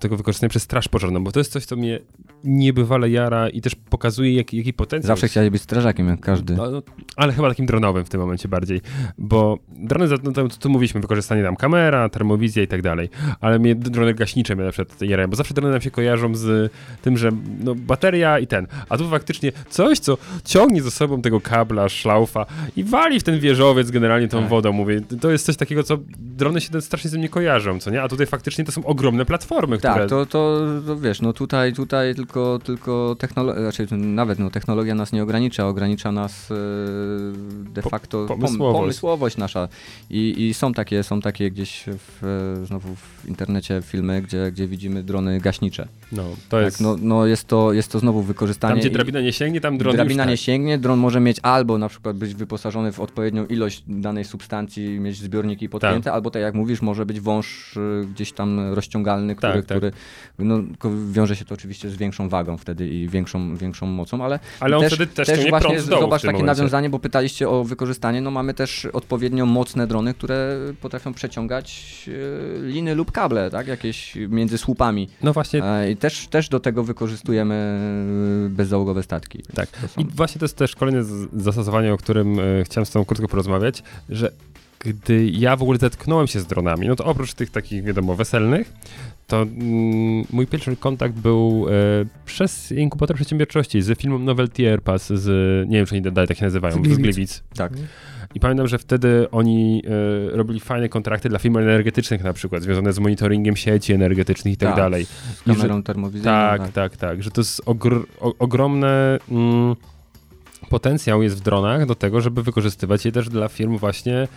tego wykorzystania przez straż pożarną, bo to jest coś, co mnie niebywale jara i też pokazuje, jaki, jaki potencjał Zawsze chciałeś być strażakiem, jak każdy. No, no, ale chyba takim dronowym w tym momencie bardziej, bo drony, no, to, tu mówiliśmy, wykorzystanie tam kamera, termowizja i tak dalej, ale mnie drony gaśnicze mnie na przykład jarają, bo zawsze drony nam się kojarzą z tym, że no, bateria i ten, a tu faktycznie coś, co ciągnie ze sobą tego kabla, szlaufa i wali w ten wieżowiec generalnie tą Tak. wodą, mówię, to jest coś takiego, co drony się strasznie ze mnie kojarzą, co nie, a tutaj faktycznie to są ogromne platformy, które... Tak, to, to, to wiesz, no tutaj, tutaj tylko, tylko technologia, znaczy nawet no, technologia nas nie ogranicza, ogranicza nas e, de Po- facto pom- pomysłowość. pomysłowość nasza. I, I są takie, są takie gdzieś w, e, znowu w internecie filmy, gdzie, gdzie widzimy drony gaśnicze. No, to jest... Tak, no, no jest, to, jest to znowu wykorzystanie. tam, gdzie drabina nie sięgnie, tam dron Drabina już nie tak. sięgnie, dron może mieć albo na przykład być wyposażony w odpowiednią ilość danej substancji, mieć zbiorniki podpięte, albo tak jak mówisz, może być wąż y, gdzieś tam rozciągalny, który, Tak, tak. który no, wiąże się to oczywiście z większą wagą wtedy i większą, większą mocą, ale, Ale on też, wtedy też też właśnie zobacz takie momencie. nawiązanie, bo pytaliście o wykorzystanie, no mamy też odpowiednio mocne drony, które potrafią przeciągać y, liny lub kable, tak, jakieś między słupami. No właśnie, E, I też, też do tego wykorzystujemy y, bezzałogowe statki. Tak. są- I właśnie to jest też kolejne zastosowanie, o którym chciałem z Tobą krótko porozmawiać, że gdy ja w ogóle zetknąłem się z dronami, no to oprócz tych takich, wiadomo, weselnych, to mm, mój pierwszy kontakt był e, przez inkubator przedsiębiorczości z filmem Novelty Airpass z, nie wiem czy oni dalej tak się nazywają, Z z Gliwic. Tak. I pamiętam, że wtedy oni e, robili fajne kontrakty dla firm energetycznych na przykład, związane z monitoringiem sieci energetycznych i tak, Tak. dalej. Z I że- kamerą termowizyjną. Tak, tak, tak, że to jest ogr o, ogromny mm, potencjał jest w dronach do tego, żeby wykorzystywać je też dla firm właśnie,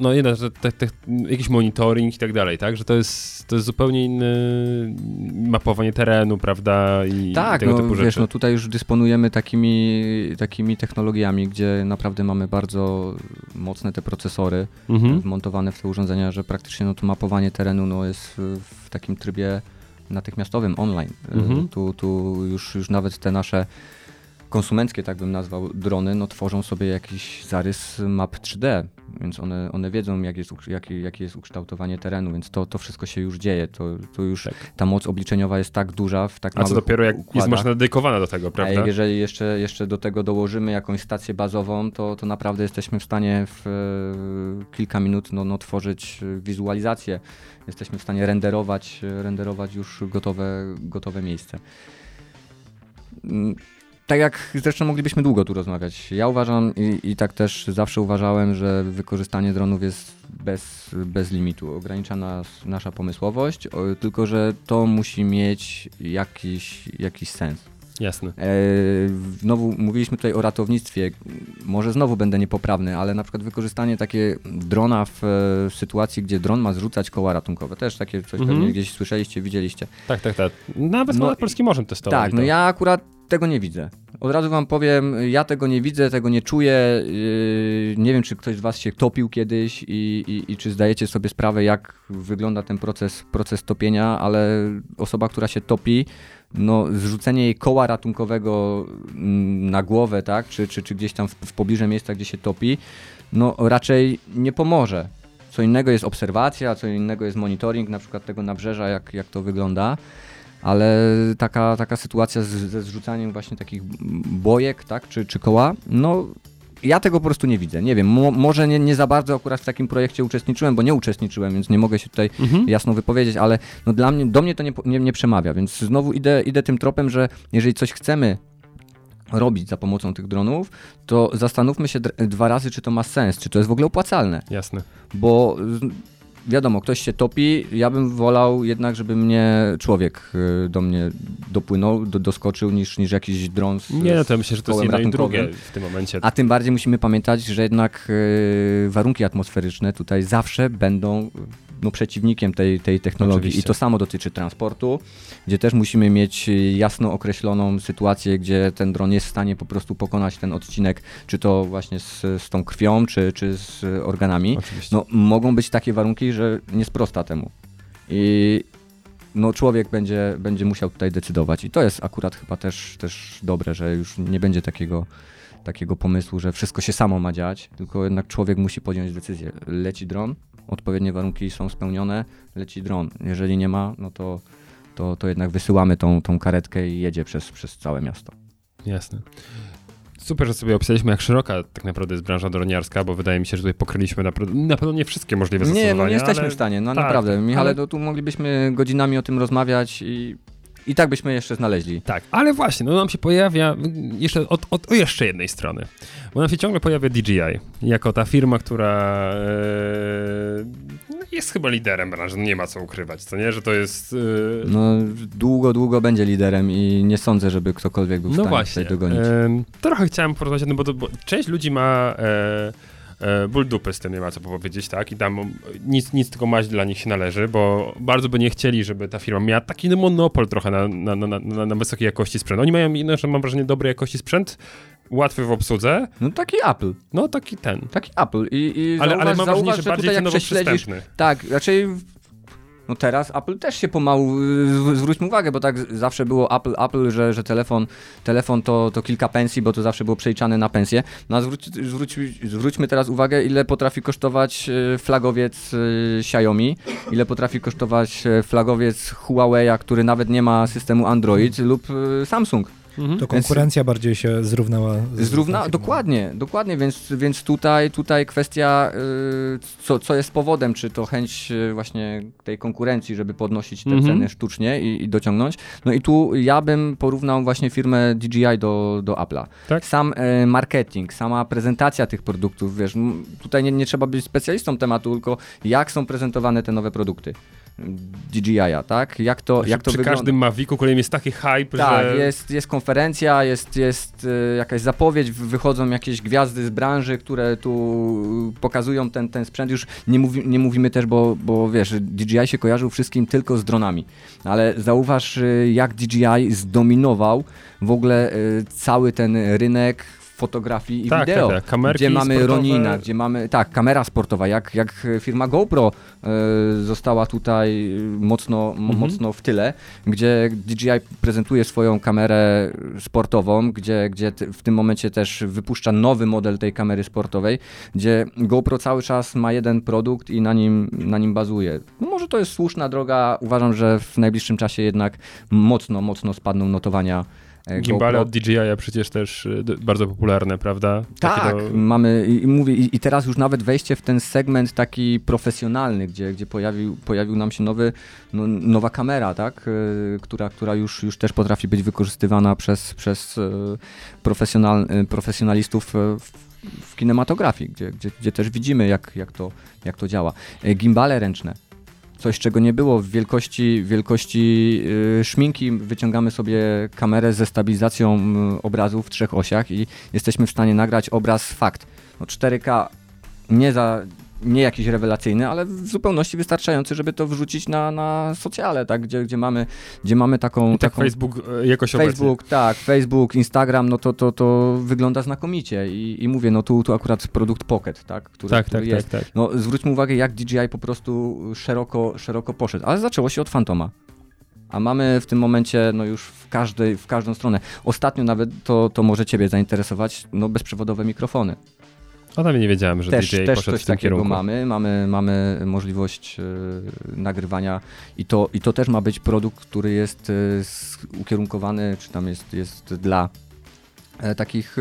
no jeden, że te, te, jakiś monitoring i tak dalej, tak, że to jest, to jest zupełnie inny mapowanie terenu, prawda, i Tak, tego no, typu wiesz, rzeczy. no tutaj już dysponujemy takimi, takimi technologiami, gdzie naprawdę mamy bardzo mocne te procesory mhm. wmontowane w te urządzenia, że praktycznie no, to mapowanie terenu no, jest w, w takim trybie natychmiastowym, online. E, Mhm. Tu, tu już, już nawet te nasze konsumenckie, tak bym nazwał, drony, no tworzą sobie jakiś zarys map 3D, więc one, one wiedzą, jak jest, jakie, jakie jest ukształtowanie terenu, więc to, to wszystko się już dzieje. To, to już Tak. ta moc obliczeniowa jest tak duża w tak A co dopiero jak jest układach. maszyna dedykowana do tego, A prawda? jak jeżeli jeszcze, jeszcze do tego dołożymy jakąś stację bazową, to, to naprawdę jesteśmy w stanie w e, kilka minut no, no, tworzyć wizualizację. Jesteśmy w stanie renderować, renderować już gotowe, gotowe miejsce. Mm, Tak jak zresztą moglibyśmy długo tu rozmawiać. Ja uważam i, i tak też zawsze uważałem, że wykorzystanie dronów jest bez, bez limitu. Ogranicza nas nasza pomysłowość, o, tylko że to musi mieć jakiś, jakiś sens. Jasne. E, Znowu mówiliśmy tutaj o ratownictwie. Może znowu będę niepoprawny, ale na przykład wykorzystanie takie drona w e, sytuacji, gdzie dron ma zrzucać koła ratunkowe. Też takie coś Mhm. pewnie gdzieś słyszeliście, widzieliście. Tak, tak, tak. Nawet No no, i- polskim morzem testować. Tak, no ja akurat tego nie widzę. Od razu wam powiem, ja tego nie widzę, tego nie czuję. Yy, Nie wiem, czy ktoś z was się topił kiedyś i, i, i czy zdajecie sobie sprawę, jak wygląda ten proces, proces topienia, ale osoba, która się topi, no zrzucenie jej koła ratunkowego mm, na głowę, tak, czy, czy, czy gdzieś tam w, w pobliże miejsca, gdzie się topi, no raczej nie pomoże. Co innego jest obserwacja, co innego jest monitoring na przykład tego nabrzeża, jak, jak to wygląda ale taka, taka sytuacja z, ze zrzucaniem właśnie takich bojek, tak, czy, czy koła, no ja tego po prostu nie widzę. Nie wiem, mo, może nie, nie za bardzo akurat w takim projekcie uczestniczyłem, bo nie uczestniczyłem, więc nie mogę się tutaj Mhm. jasno wypowiedzieć, ale no dla mnie, do mnie to nie, nie, nie przemawia, więc znowu idę, idę tym tropem, że jeżeli coś chcemy robić za pomocą tych dronów, to zastanówmy się dwa razy, czy to ma sens, czy to jest w ogóle opłacalne Jasne. bo wiadomo, ktoś się topi, ja bym wolał jednak, żeby mnie człowiek y, do mnie dopłynął, do, doskoczył, niż, niż jakiś dron z, Nie, no to myślę, że to jest jedno i drugie w tym momencie. A tym bardziej musimy pamiętać, że jednak y, warunki atmosferyczne tutaj zawsze będą no, przeciwnikiem tej, tej technologii. Oczywiście. I to samo dotyczy transportu, gdzie też musimy mieć jasno określoną sytuację, gdzie ten dron jest w stanie po prostu pokonać ten odcinek, czy to właśnie z, z tą krwią, czy, czy z organami. Oczywiście. No, mogą być takie warunki, że nie sprosta temu. I no, człowiek będzie, będzie musiał tutaj decydować. I to jest akurat chyba też, też dobre, że już nie będzie takiego, takiego pomysłu, że wszystko się samo ma dziać, tylko jednak człowiek musi podjąć decyzję. Leci dron, odpowiednie warunki są spełnione, leci dron. Jeżeli nie ma, no to, to, to jednak wysyłamy tą, tą karetkę i jedzie przez, przez całe miasto. Jasne. Super, że sobie opisaliśmy, jak szeroka tak naprawdę jest branża droniarska, bo wydaje mi się, że tutaj pokryliśmy na pewno nie wszystkie możliwe Nie, zastosowania. no nie jesteśmy ale... w stanie, no tak, naprawdę. Michale, ale- to tu moglibyśmy godzinami o tym rozmawiać i, i tak byśmy jeszcze znaleźli. Tak, ale właśnie, no nam się pojawia jeszcze od, od o jeszcze jednej strony, bo nam się ciągle pojawia DJI, jako ta firma, która e, no jest chyba liderem branży, no nie ma co ukrywać, co nie, że to jest... E, No, długo, długo będzie liderem i nie sądzę, żeby ktokolwiek był w no stanie właśnie, tutaj dogonić. em, trochę chciałem porozmawiać o tym, bo, to, bo część ludzi ma e, ból dupy z tym, nie ma co powiedzieć, tak, i tam nic, nic tylko maść dla nich się należy, bo bardzo by nie chcieli, żeby ta firma miała taki no, monopol trochę na, na, na, na, na wysokiej jakości sprzęt. Oni mają, no, że mam wrażenie, dobrej jakości sprzęt, łatwy w obsłudze, No taki Apple, no taki ten. taki Apple. I, i Ale, zauważ, ale mam wrażenie, zauważ, że że bardziej tutaj jak prześledzisz, tak, raczej no teraz Apple też się pomału, y, zw- zwróćmy uwagę, bo tak zawsze było Apple, Apple, że, że telefon, telefon to, to kilka pensji, bo to zawsze było przeliczane na pensję. No a zwróć, zwróć, zwróćmy teraz uwagę, ile potrafi kosztować y, flagowiec y, Xiaomi, ile potrafi kosztować flagowiec Huawei'a, który nawet nie ma systemu Android lub Samsung. Mhm. To konkurencja bardziej się zrównała. z- Zrówna, dokładnie, dokładnie, więc, więc tutaj, tutaj kwestia, y, co, co jest powodem, czy to chęć y, właśnie tej konkurencji, żeby podnosić te Mhm. ceny sztucznie i, i dociągnąć. No i tu ja bym porównał właśnie firmę DJI do, do Apple'a. Tak? Sam e, marketing, sama prezentacja tych produktów, wiesz, tutaj nie, nie trzeba być specjalistą tematu, tylko jak są prezentowane te nowe produkty DJI-a, tak? Jak to, jak to Przy wygląda. każdym Mavicu kolejnym jest taki hype, Tak, że... jest, jest konferencja, jest, jest e, jakaś zapowiedź, wychodzą jakieś gwiazdy z branży, które tu pokazują ten, ten sprzęt. Już nie, mówi, nie mówimy też, bo, bo wiesz, DJI się kojarzył wszystkim tylko z dronami, ale zauważ, e, jak DJI zdominował w ogóle cały ten rynek fotografii i Tak, wideo. tak, tak. Kamerki gdzie mamy sportowe. Ronina, gdzie mamy, tak, kamera sportowa, jak, jak firma GoPro e, została tutaj mocno, Mhm. mocno w tyle, gdzie DJI prezentuje swoją kamerę sportową, gdzie, gdzie w tym momencie też wypuszcza nowy model tej kamery sportowej, gdzie GoPro cały czas ma jeden produkt i na nim, na nim bazuje. No może to jest słuszna droga, uważam, że w najbliższym czasie jednak mocno, mocno spadną notowania Gimbale GoPro. od DJI przecież też y, bardzo popularne, prawda? Takie Tak, mamy i, mówię, i, i teraz już nawet wejście w ten segment taki profesjonalny, gdzie, gdzie pojawił, pojawił nam się nowy, no, nowa kamera, tak, y, która, która już, już też potrafi być wykorzystywana przez, przez y, profesjonal, profesjonalistów w, w kinematografii, gdzie, gdzie, gdzie też widzimy, jak, jak, to, jak to działa. Y, Gimbale ręczne. Coś, czego nie było w wielkości, wielkości y, szminki. Wyciągamy sobie kamerę ze stabilizacją y, obrazu w trzech osiach i jesteśmy w stanie nagrać obraz fakt. No 4K nie za nie jakiś rewelacyjny, ale w zupełności wystarczający, żeby to wrzucić na, na socjale, tak? gdzie, gdzie, mamy, gdzie mamy taką... I tak taką Facebook y, jakoś obecnie. Facebook, tak, Facebook, Instagram, no to, to, to wygląda znakomicie i, i mówię, no tu, tu akurat produkt Pocket, tak, który, Tak, który tak, jest. tak, tak. No zwróćmy uwagę, jak DJI po prostu szeroko, szeroko poszedł, ale zaczęło się od Fantoma. A mamy w tym momencie no już w, każdej, w każdą stronę. Ostatnio nawet to, to może Ciebie zainteresować, no bezprzewodowe mikrofony. O tam nie wiedziałem, że Też, DJI też poszedł coś w tym takiego kierunku. mamy. mamy. Mamy możliwość e, nagrywania i to, i to też ma być produkt, który jest s- ukierunkowany, czy tam jest, jest dla e, takich,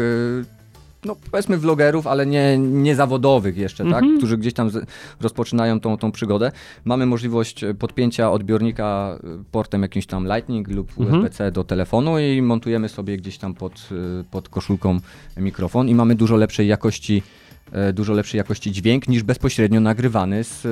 no powiedzmy vlogerów, ale nie, nie zawodowych jeszcze, tak? Mhm. którzy gdzieś tam z, rozpoczynają tą, tą przygodę. Mamy możliwość e, podpięcia odbiornika e, portem jakimś tam Lightning lub Mhm. USB-C do telefonu i montujemy sobie gdzieś tam pod, e, pod koszulką mikrofon i mamy dużo lepszej jakości dużo lepszej jakości dźwięk niż bezpośrednio nagrywany z,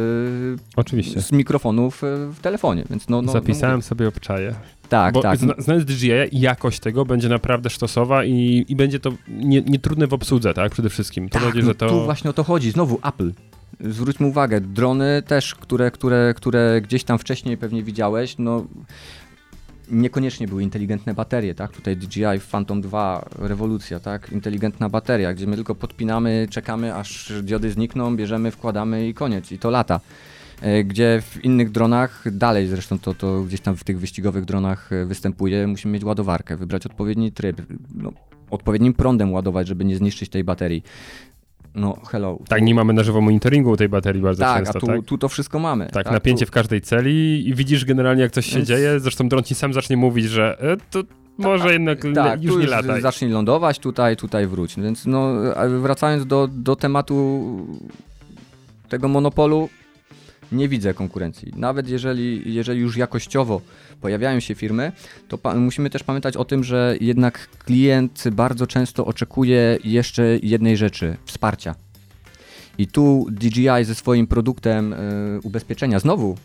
Oczywiście. e, z mikrofonów e, w telefonie. Więc no, no, Zapisałem no, sobie obczaje. tak, Bo tak. zna, znając DJI, jakość tego będzie naprawdę sztosowa i, i będzie to nie, nie w obsłudze, tak? Przede wszystkim. To tak, będzie, no że to... Tu właśnie o to chodzi. Znowu Apple. Zwróćmy uwagę, drony też, które, które, które gdzieś tam wcześniej pewnie widziałeś, no niekoniecznie były inteligentne baterie, tak? Tutaj DJI Phantom 2, rewolucja, tak? Inteligentna bateria, gdzie my tylko podpinamy, czekamy aż diody znikną, bierzemy, wkładamy i koniec, i to lata. E, Gdzie w innych dronach, dalej zresztą to, to gdzieś tam w tych wyścigowych dronach e, występuje, musimy mieć ładowarkę, wybrać odpowiedni tryb, no, odpowiednim prądem ładować, żeby nie zniszczyć tej baterii. No, hello. Tak, nie mamy na żywo monitoringu tej baterii bardzo tak, często, a tu, tak? tu to wszystko mamy. Tak, napięcie tu, w każdej celi i widzisz generalnie jak coś się Więc- dzieje, zresztą dron ci sam zacznie mówić, że e, to może jednak le- tak, już tu nie lataj. Zacznij lądować, tutaj, tutaj wróć. Więc no, wracając do, do tematu tego monopolu, nie widzę konkurencji. Nawet jeżeli, jeżeli już jakościowo pojawiają się firmy, to musimy też pamiętać o tym, że jednak klient bardzo często oczekuje jeszcze jednej rzeczy wsparcia. I tu DJI ze swoim produktem y, ubezpieczenia, znowu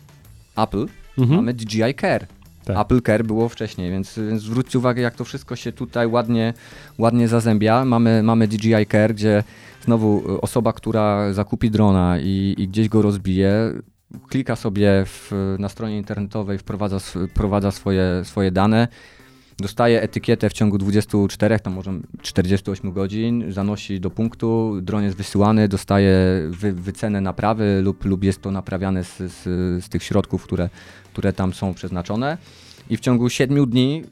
Apple, Mhm. mamy DJI Care. Tak. Apple Care było wcześniej, więc, więc zwróćcie uwagę, jak to wszystko się tutaj ładnie, ładnie zazębia. Mamy, mamy DJI Care, gdzie znowu y, osoba, która zakupi drona i, i gdzieś go rozbije, klika sobie w, na stronie internetowej, wprowadza, wprowadza swoje, swoje dane, dostaje etykietę w ciągu 24, tam może 48 godzin, zanosi do punktu, dron jest wysyłany, dostaje wy, wycenę naprawy lub, lub jest to naprawiane z, z, z tych środków, które, które tam są przeznaczone i w ciągu 7 dni,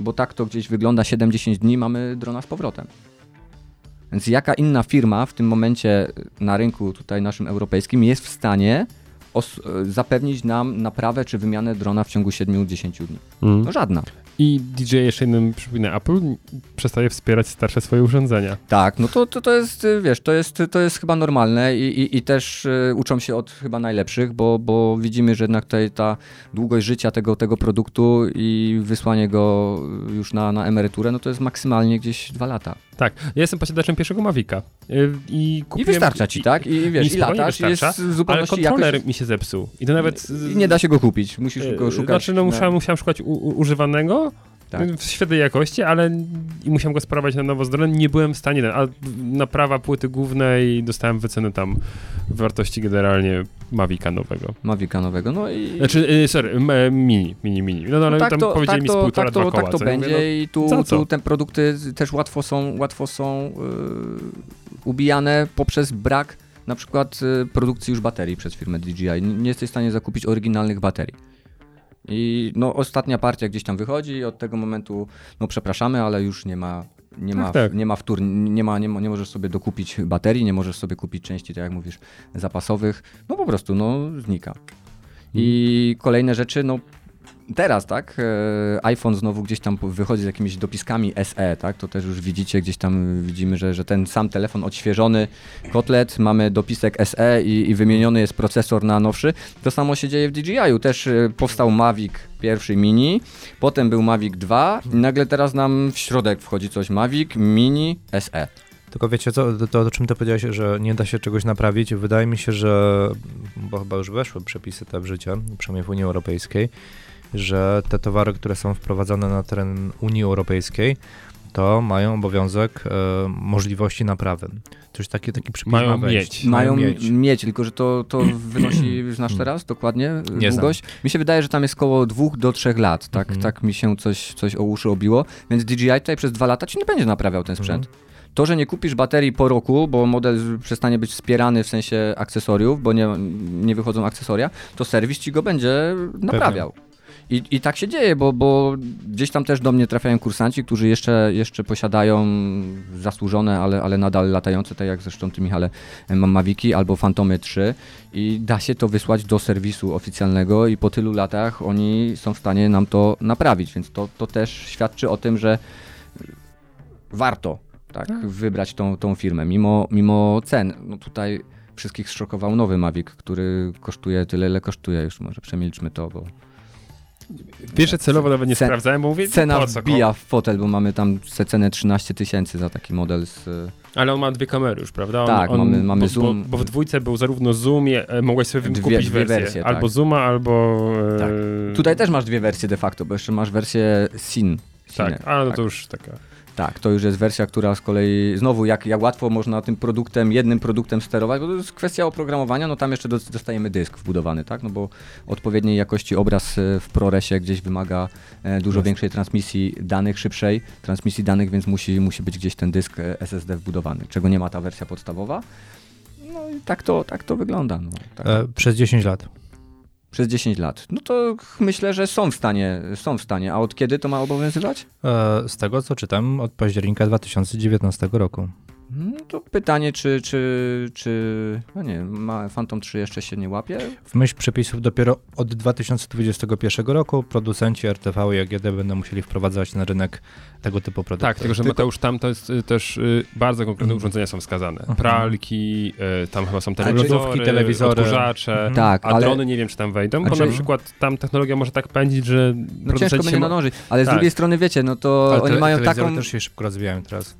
bo tak to gdzieś wygląda, 7-10 dni mamy drona z powrotem. Więc jaka inna firma w tym momencie na rynku tutaj naszym europejskim jest w stanie zapewnić nam naprawę czy wymianę drona w ciągu 7-10 dni? Mhm. No żadna. I DJ jeszcze jednym przypomnę, Apple przestaje wspierać starsze swoje urządzenia. Tak, no to, to, to jest, y, wiesz, to jest, to jest chyba normalne i, i, i też y, uczą się od chyba najlepszych, bo, bo widzimy, że jednak tutaj ta długość życia tego, tego produktu i wysłanie go już na, na emeryturę, no to jest maksymalnie gdzieś dwa lata. Tak, ja jestem posiadaczem pierwszego Mavica y, i I kupiłem... wystarcza ci, tak? I wiesz, i spokojnie latasz, i jest w Ale kontroler jakoś... mi się zepsuł i to nawet... I nie da się go kupić, musisz y, go szukać. Znaczy, no na- musiałem, musiałem szukać u, u, używanego Tak. w świetnej jakości, ale i musiałem go sprawować na nowo zdrowie, nie byłem w stanie, a naprawa płyty głównej dostałem wycenę tam w wartości generalnie Mavica nowego. Mavica nowego, no i... Znaczy, y, sorry, m- mini, mini, mini. No, no ale tak tam to, powiedzieli tak mi z półtora, tak to, dwa koła. tak to będzie mówię, i tu, tu te produkty też łatwo są, łatwo są yy, ubijane poprzez brak na przykład yy, produkcji już baterii przez firmę DJI. Nie jesteś w stanie zakupić oryginalnych baterii. I no, ostatnia partia gdzieś tam wychodzi i od tego momentu, no przepraszamy, ale już nie ma, nie ma, Tak, tak. nie ma wtór, nie, ma, nie, ma, nie możesz sobie dokupić baterii, nie możesz sobie kupić części, tak jak mówisz, zapasowych. No po prostu, no znika. I kolejne rzeczy, no teraz, tak, e, iPhone znowu gdzieś tam wychodzi z jakimiś dopiskami SE, tak, to też już widzicie, gdzieś tam widzimy, że, że ten sam telefon odświeżony, kotlet, mamy dopisek SE i, i wymieniony jest procesor na nowszy. To samo się dzieje w DJI-u, też e, powstał Mavic pierwszy mini, potem był Mavic 2 i nagle teraz nam w środek wchodzi coś Mavic Mini. SE. Tylko wiecie co, to, to o czym ty powiedziałeś, że nie da się czegoś naprawić, wydaje mi się, że, bo chyba już weszły przepisy te w życie, przynajmniej w Unii Europejskiej, że te towary, które są wprowadzane na teren Unii Europejskiej, to mają obowiązek e, możliwości naprawy. Coś takie, taki przepis Mają ma mieć. Mają mieć. mieć. tylko że to, to wynosi, znasz teraz dokładnie Nie znam. długość? Mi się wydaje, że tam jest koło dwóch do trzech lat, tak, Mhm. tak mi się coś, coś o uszy obiło, więc DJI tutaj przez dwa lata ci nie będzie naprawiał ten sprzęt. To, że nie kupisz baterii po roku, bo model przestanie być wspierany w sensie akcesoriów, bo nie, nie wychodzą akcesoria, to serwis ci go będzie naprawiał. I, I tak się dzieje, bo, bo gdzieś tam też do mnie trafiają kursanci, którzy jeszcze, jeszcze posiadają zasłużone, ale, ale nadal latające, tak jak zresztą ty Michale, mam Maviki albo Fantomy 3 i da się to wysłać do serwisu oficjalnego i po tylu latach oni są w stanie nam to naprawić, więc to, to też świadczy o tym, że warto tak, wybrać tą, tą firmę, mimo, mimo cen. No tutaj wszystkich zszokował nowy Mavic, który kosztuje tyle, ile kosztuje, już może przemilczmy to, bo Pierwsze celowo nawet nie Cen- sprawdzałem, bo mówię, cena po co, wbija w fotel, bo mamy tam cenę 13 tysięcy za taki model z... Ale on ma dwie kamery już, prawda? On, Tak, on, mamy- mamy bo, zoom. Bo, bo w dwójce był zarówno zoom, e, mogłeś sobie Dwie- kupić dwie wersję. wersje, albo tak. zooma, albo... e, Tak. Tutaj też masz dwie wersje de facto, bo jeszcze masz wersję SIN. Tak, ale no tak. to już taka... Tak, to już jest wersja, która z kolei, znowu jak, jak łatwo można tym produktem, jednym produktem sterować, bo to jest kwestia oprogramowania, no tam jeszcze dos- dostajemy dysk wbudowany, tak, no bo odpowiedniej jakości obraz e, w ProResie gdzieś wymaga e, dużo Jasne. większej transmisji danych, szybszej transmisji danych, więc musi, musi być gdzieś ten dysk e, SSD wbudowany, czego nie ma ta wersja podstawowa. No i tak to, tak to wygląda. No, tak. E, przez 10 lat. Przez 10 lat. No to myślę, że są w stanie, są w stanie. A od kiedy to ma obowiązywać? E, z tego co czytam, od października 2019 roku. No to pytanie, czy, czy, czy no nie, ma Phantom 3 jeszcze się nie łapie? W myśl przepisów dopiero od 2021 roku producenci RTV i AGD będą musieli wprowadzać na rynek tego typu produkty. Tak, tylko że Mateusz, tam to jest y, też y, bardzo konkretne urządzenia są wskazane. Mhm. Pralki, y, tam chyba są telewizory, lodówki, telewizory. odkurzacze, Mhm. Tak, a ale drony nie wiem, czy tam wejdą, A bo czy- na przykład tam technologia może tak pędzić, że no ciężko będzie się nadążyć. Ale z Tak. drugiej strony wiecie, no to Ale oni te- mają taką... też się szybko rozwijają teraz.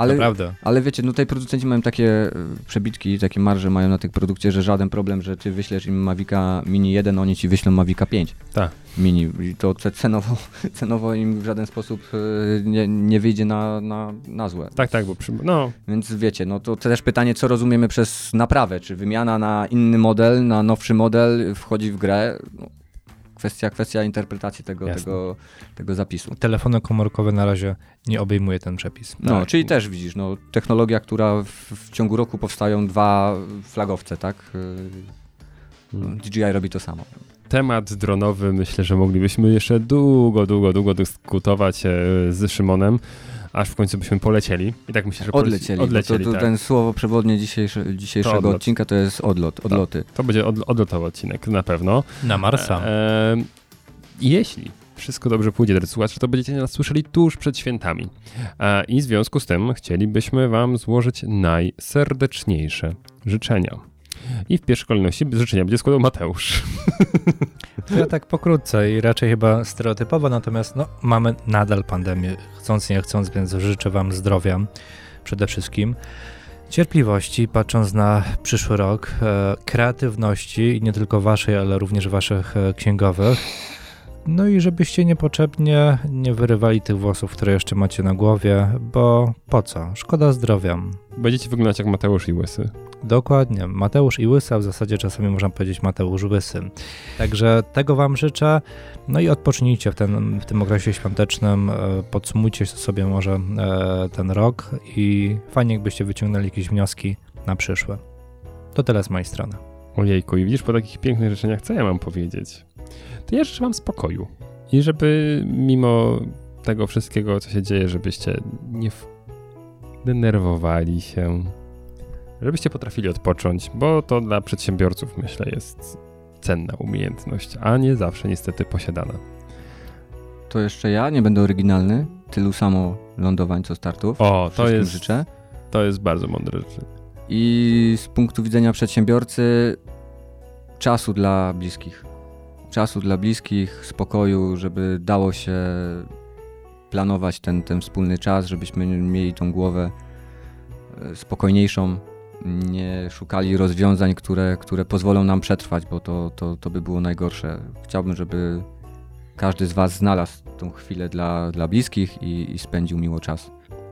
Ale, Naprawdę. ale wiecie, no tutaj producenci mają takie e, przebitki, takie marże mają na tych produkcie, że żaden problem, że ty wyślesz im Mavica Mini 1, oni ci wyślą Mavica 5 Tak. Mini. I to ce- cenowo, cenowo im w żaden sposób e, nie, nie wyjdzie na, na, na złe. Tak, tak, bo przy... no, Więc wiecie, no to też pytanie, co rozumiemy przez naprawę? Czy wymiana na inny model, na nowszy model wchodzi w grę? No, kwestia, kwestia interpretacji tego, Jasne. tego, tego zapisu. Telefony komórkowe na razie nie obejmuje ten przepis. No, Tak. czyli też widzisz, no, technologia, która w, w ciągu roku powstają dwa flagowce, tak? Yy, no, DJI robi to samo. temat dronowy myślę, że moglibyśmy jeszcze długo, długo, długo dyskutować e, z Szymonem, aż w końcu byśmy polecieli. I tak myślę, że Odlecieli. odlecieli to, to tak. ten słowo przewodnie dzisiejsze, dzisiejszego odlot. odcinka to jest odlot, odloty. To będzie od, odlotowy odcinek, na pewno. Na Marsa. E, jeśli wszystko dobrze pójdzie, drodzy słuchacze, to będziecie nas słyszeli tuż przed świętami. E, I w związku z tym chcielibyśmy wam złożyć najserdeczniejsze życzenia. I w pierwszej kolejności życzenia będzie składał Mateusz. Ja tak pokrótce i raczej chyba stereotypowo, natomiast no, mamy nadal pandemię, chcąc nie chcąc, więc życzę wam zdrowia przede wszystkim. Cierpliwości, patrząc na przyszły rok, e, kreatywności nie tylko waszej, ale również waszych e, księgowych. No i żebyście niepotrzebnie nie wyrywali tych włosów, które jeszcze macie na głowie, bo po co? Szkoda zdrowia. Będziecie wyglądać jak Mateusz i Łysy. Dokładnie. Mateusz i Łysa, w zasadzie czasami można powiedzieć Mateusz Łysy. Także tego Wam życzę. No i odpocznijcie w, ten, w tym okresie świątecznym. e, Podsumujcie sobie może e, ten rok i fajnie jakbyście wyciągnęli jakieś wnioski na przyszłe. To tyle z mojej strony. Ojejku, i widzisz, po takich pięknych życzeniach, co ja mam powiedzieć? To ja życzę wam spokoju. I żeby mimo tego wszystkiego, co się dzieje, żebyście nie denerwowali się. Żebyście potrafili odpocząć, bo to dla przedsiębiorców, myślę, jest cenna umiejętność, a nie zawsze niestety posiadana. To jeszcze ja, nie będę oryginalny. Tylu samo lądowań co startów. O, to jest, życzę. to jest bardzo mądre rzeczy. I z punktu widzenia przedsiębiorcy czasu dla bliskich. Czasu dla bliskich, spokoju, żeby dało się planować ten, ten wspólny czas, żebyśmy mieli tą głowę e, spokojniejszą, nie szukali rozwiązań, które, które pozwolą nam przetrwać, bo to, to, to by było najgorsze. Chciałbym, żeby każdy z Was znalazł tą chwilę dla, dla bliskich i, i spędził miło czas.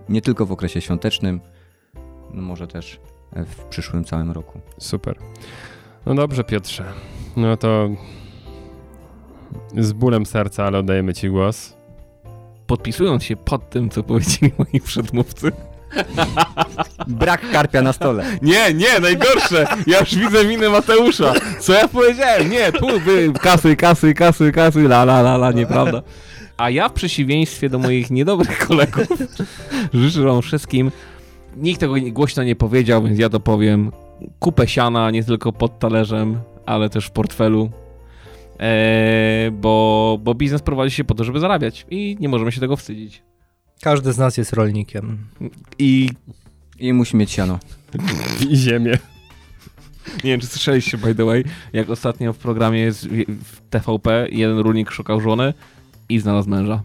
Nie tylko w okresie świątecznym, no może też w przyszłym całym roku. Super. No dobrze, Piotrze. No to z bólem serca, ale oddajemy ci głos. Podpisując się pod tym, co powiedzieli moi przedmówcy. Brak karpia na stole. Nie, nie, najgorsze! Ja już widzę minę Mateusza. Co ja powiedziałem? Nie, tu wy, kasy, kasy, kasy, kasy, la, la, la, la, nieprawda. A ja w przeciwieństwie do moich niedobrych kolegów życzę wam wszystkim, nikt tego głośno nie powiedział, więc ja to powiem, kupę siana, nie tylko pod talerzem, ale też w portfelu. Eee, bo, bo biznes prowadzi się po to, żeby zarabiać i nie możemy się tego wstydzić. Każdy z nas jest rolnikiem. I I musi mieć siano. I ziemię. Nie wiem, czy słyszeliście, by the way, jak ostatnio w programie jest w TVP jeden rolnik szukał żony i znalazł męża.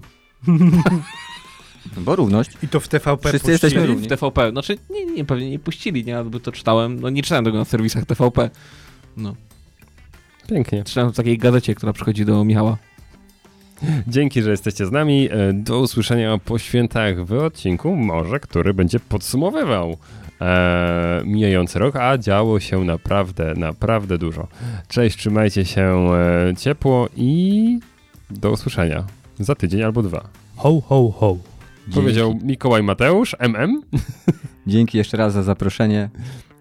Bo równość. I to w TVP Wszyscy jesteśmy równi. W TVP. Znaczy, nie, nie, pewnie nie puścili, nie, bo to czytałem, no nie czytałem tego na serwisach TVP. No, Pięknie. czytałem w takiej gazecie, która przychodzi do Michała. Dzięki, że jesteście z nami. E, Do usłyszenia po świętach w odcinku, może który będzie podsumowywał e, mijający rok, a działo się naprawdę, naprawdę dużo. Cześć, trzymajcie się e, ciepło i do usłyszenia za tydzień albo dwa. Ho, ho, ho. Powiedział Mikołaj Mateusz, MM. Dzięki jeszcze raz za zaproszenie.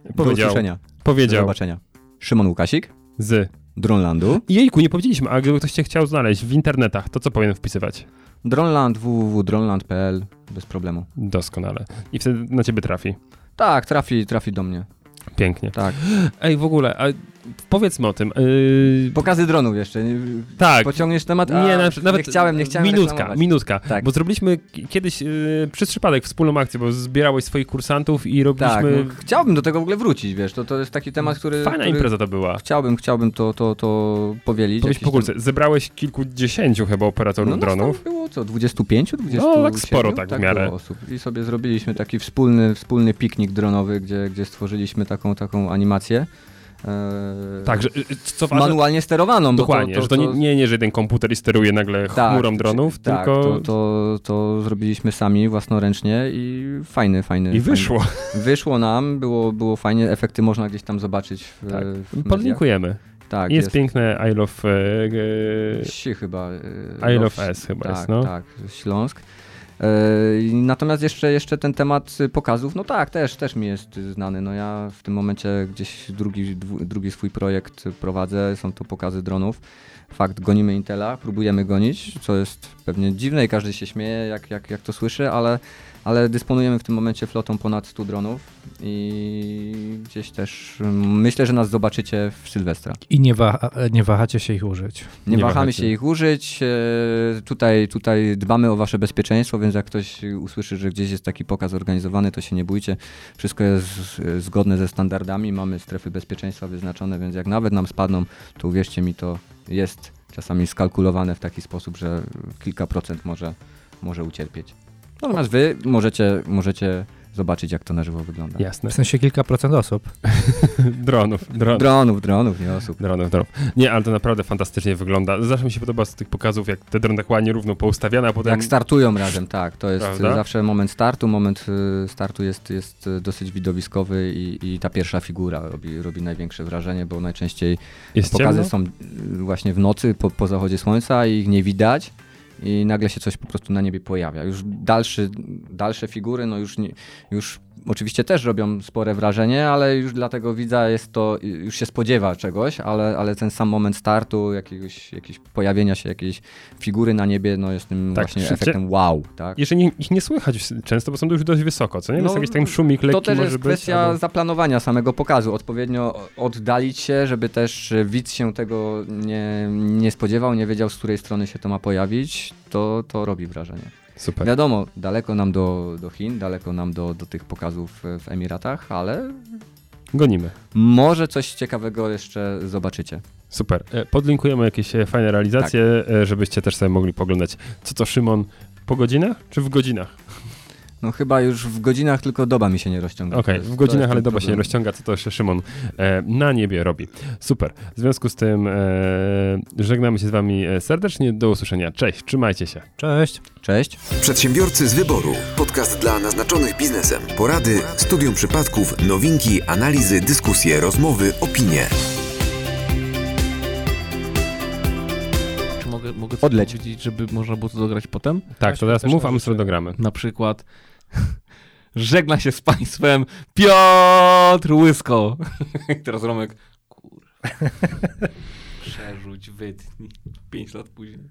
Do Powiedział, usłyszenia. Do powiedział zobaczenia. Szymon Łukasik, z... Dronlandu. Jejku, nie powiedzieliśmy, a gdyby ktoś cię chciał znaleźć w internetach, to co powinien wpisywać? Dronland, www.dronland.pl bez problemu. Doskonale. I wtedy na ciebie trafi. Tak, trafi, trafi do mnie. Pięknie. Tak. Ej, w ogóle, a powiedzmy o tym. Yy, Pokazy dronów jeszcze. Tak. Pociągniesz temat? A, Nie, na, nie nawet chciałem, nie chciałem Minutka, reklamować. minutka. Tak. Bo zrobiliśmy kiedyś yy, przez przypadek wspólną akcję, bo zbierałeś swoich kursantów i Tak, robiliśmy... no, chciałbym do tego w ogóle wrócić, wiesz, to, to jest taki temat, który... Fajna który impreza to była. Chciałbym, chciałbym to, to, to powielić. Powiedz po górce, zebrałeś kilkudziesięciu chyba tam- operatorów no, nas dronów. tam było co, 25, 27? No, tak sporo tak w miarę. było osób. I sobie zrobiliśmy taki wspólny, wspólny piknik dronowy, gdzie, gdzie stworzyliśmy taką, taką animację. E, Tak, że, y, co ważne, manualnie sterowaną. dokładnie, że to nie, nie, nie, że jeden komputer i steruje nagle tak, chmurą dronów, tak, tylko to, to, to zrobiliśmy sami własnoręcznie i fajny, fajny. i fajny. wyszło. Wyszło nam, było, było fajnie, efekty można gdzieś tam zobaczyć w, Tak. w. Podlinkujemy. Tak, jest, jest. piękne I love, e, e, Si chyba. e, I love S chyba tak, jest, no. Tak, Śląsk. I Natomiast jeszcze, jeszcze ten temat pokazów, no tak, też, też mi jest znany. No ja w tym momencie gdzieś drugi, drugi swój projekt prowadzę, są to pokazy dronów. Fakt, gonimy Intela, próbujemy gonić, co jest pewnie dziwne i każdy się śmieje, jak, jak, jak to słyszy, ale, ale dysponujemy w tym momencie flotą ponad 100 dronów i gdzieś też mm, myślę, że nas zobaczycie w Sylwestra. I nie, waha, nie wahacie się ich użyć. Nie, Nie wahamy wahacie. się ich użyć. e, Tutaj, tutaj dbamy o wasze bezpieczeństwo, więc jak ktoś usłyszy, że gdzieś jest taki pokaz organizowany, to się nie bójcie. Wszystko jest zgodne ze standardami. Mamy strefy bezpieczeństwa wyznaczone, więc jak nawet nam spadną, to uwierzcie mi, to jest czasami skalkulowane w taki sposób, że kilka procent może, może ucierpieć. Natomiast wy możecie, możecie zobaczyć, jak to na żywo wygląda. Jasne. W sensie kilka procent osób. Dronów, dronów. Dronów, dronów, nie osób. Dronów, dronów. Nie, ale to naprawdę fantastycznie wygląda. Zawsze mi się podoba z tych pokazów, jak te drony tak ładnie równo poustawiane, a potem... Jak startują razem, tak. To jest Prawda? zawsze moment startu. Moment y, startu jest, jest y, dosyć widowiskowy i, i ta pierwsza figura robi, robi największe wrażenie, bo najczęściej Jest pokazy ciemno? są y, właśnie w nocy, po, po zachodzie słońca i ich nie widać. I nagle się coś po prostu na niebie pojawia. Już dalszy, dalsze figury, no już, nie, już oczywiście też robią spore wrażenie, ale już dla tego widza jest to, już się spodziewa czegoś, ale, ale ten sam moment startu, jakiegoś, jakiegoś pojawienia się jakiejś figury na niebie, no jest tym Tak, właśnie efektem wow, tak? Nie, ich nie słychać często, bo są już dość wysoko, co nie? No, Jest jakiś tam szumik lekki To też jest kwestia albo- zaplanowania samego pokazu, odpowiednio oddalić się, żeby też widz się tego nie, nie spodziewał, nie wiedział, z której strony się to ma pojawić, to, to robi wrażenie. Super. Wiadomo, daleko nam do, do Chin, daleko nam do, do tych pokazów w Emiratach, ale Gonimy. może coś ciekawego jeszcze zobaczycie. Super. E, Podlinkujemy jakieś e, fajne realizacje, Tak. e, żebyście też sobie mogli poglądać. Co to, Szymon, po godzinach czy w godzinach? No chyba już w godzinach tylko doba mi się nie rozciąga. Okej, jest- w godzinach, ale doba się nie problem. rozciąga, co to jeszcze Szymon e, na niebie robi. Super. W związku z tym e, żegnamy się z wami e, serdecznie. Do usłyszenia. Cześć, trzymajcie się. Cześć. Cześć. Przedsiębiorcy z wyboru. Podcast dla naznaczonych biznesem. Porady, studium przypadków, nowinki, analizy, dyskusje, rozmowy, opinie. Czy mogę, mogę coś Odleć. powiedzieć, żeby można było to dograć potem? Tak, to teraz mów, a my sobie dogramy. Na przykład żegna się z państwem Piotr Łysko. I teraz Romek, kurwa, przerzuć, wytnij. Pięć lat później.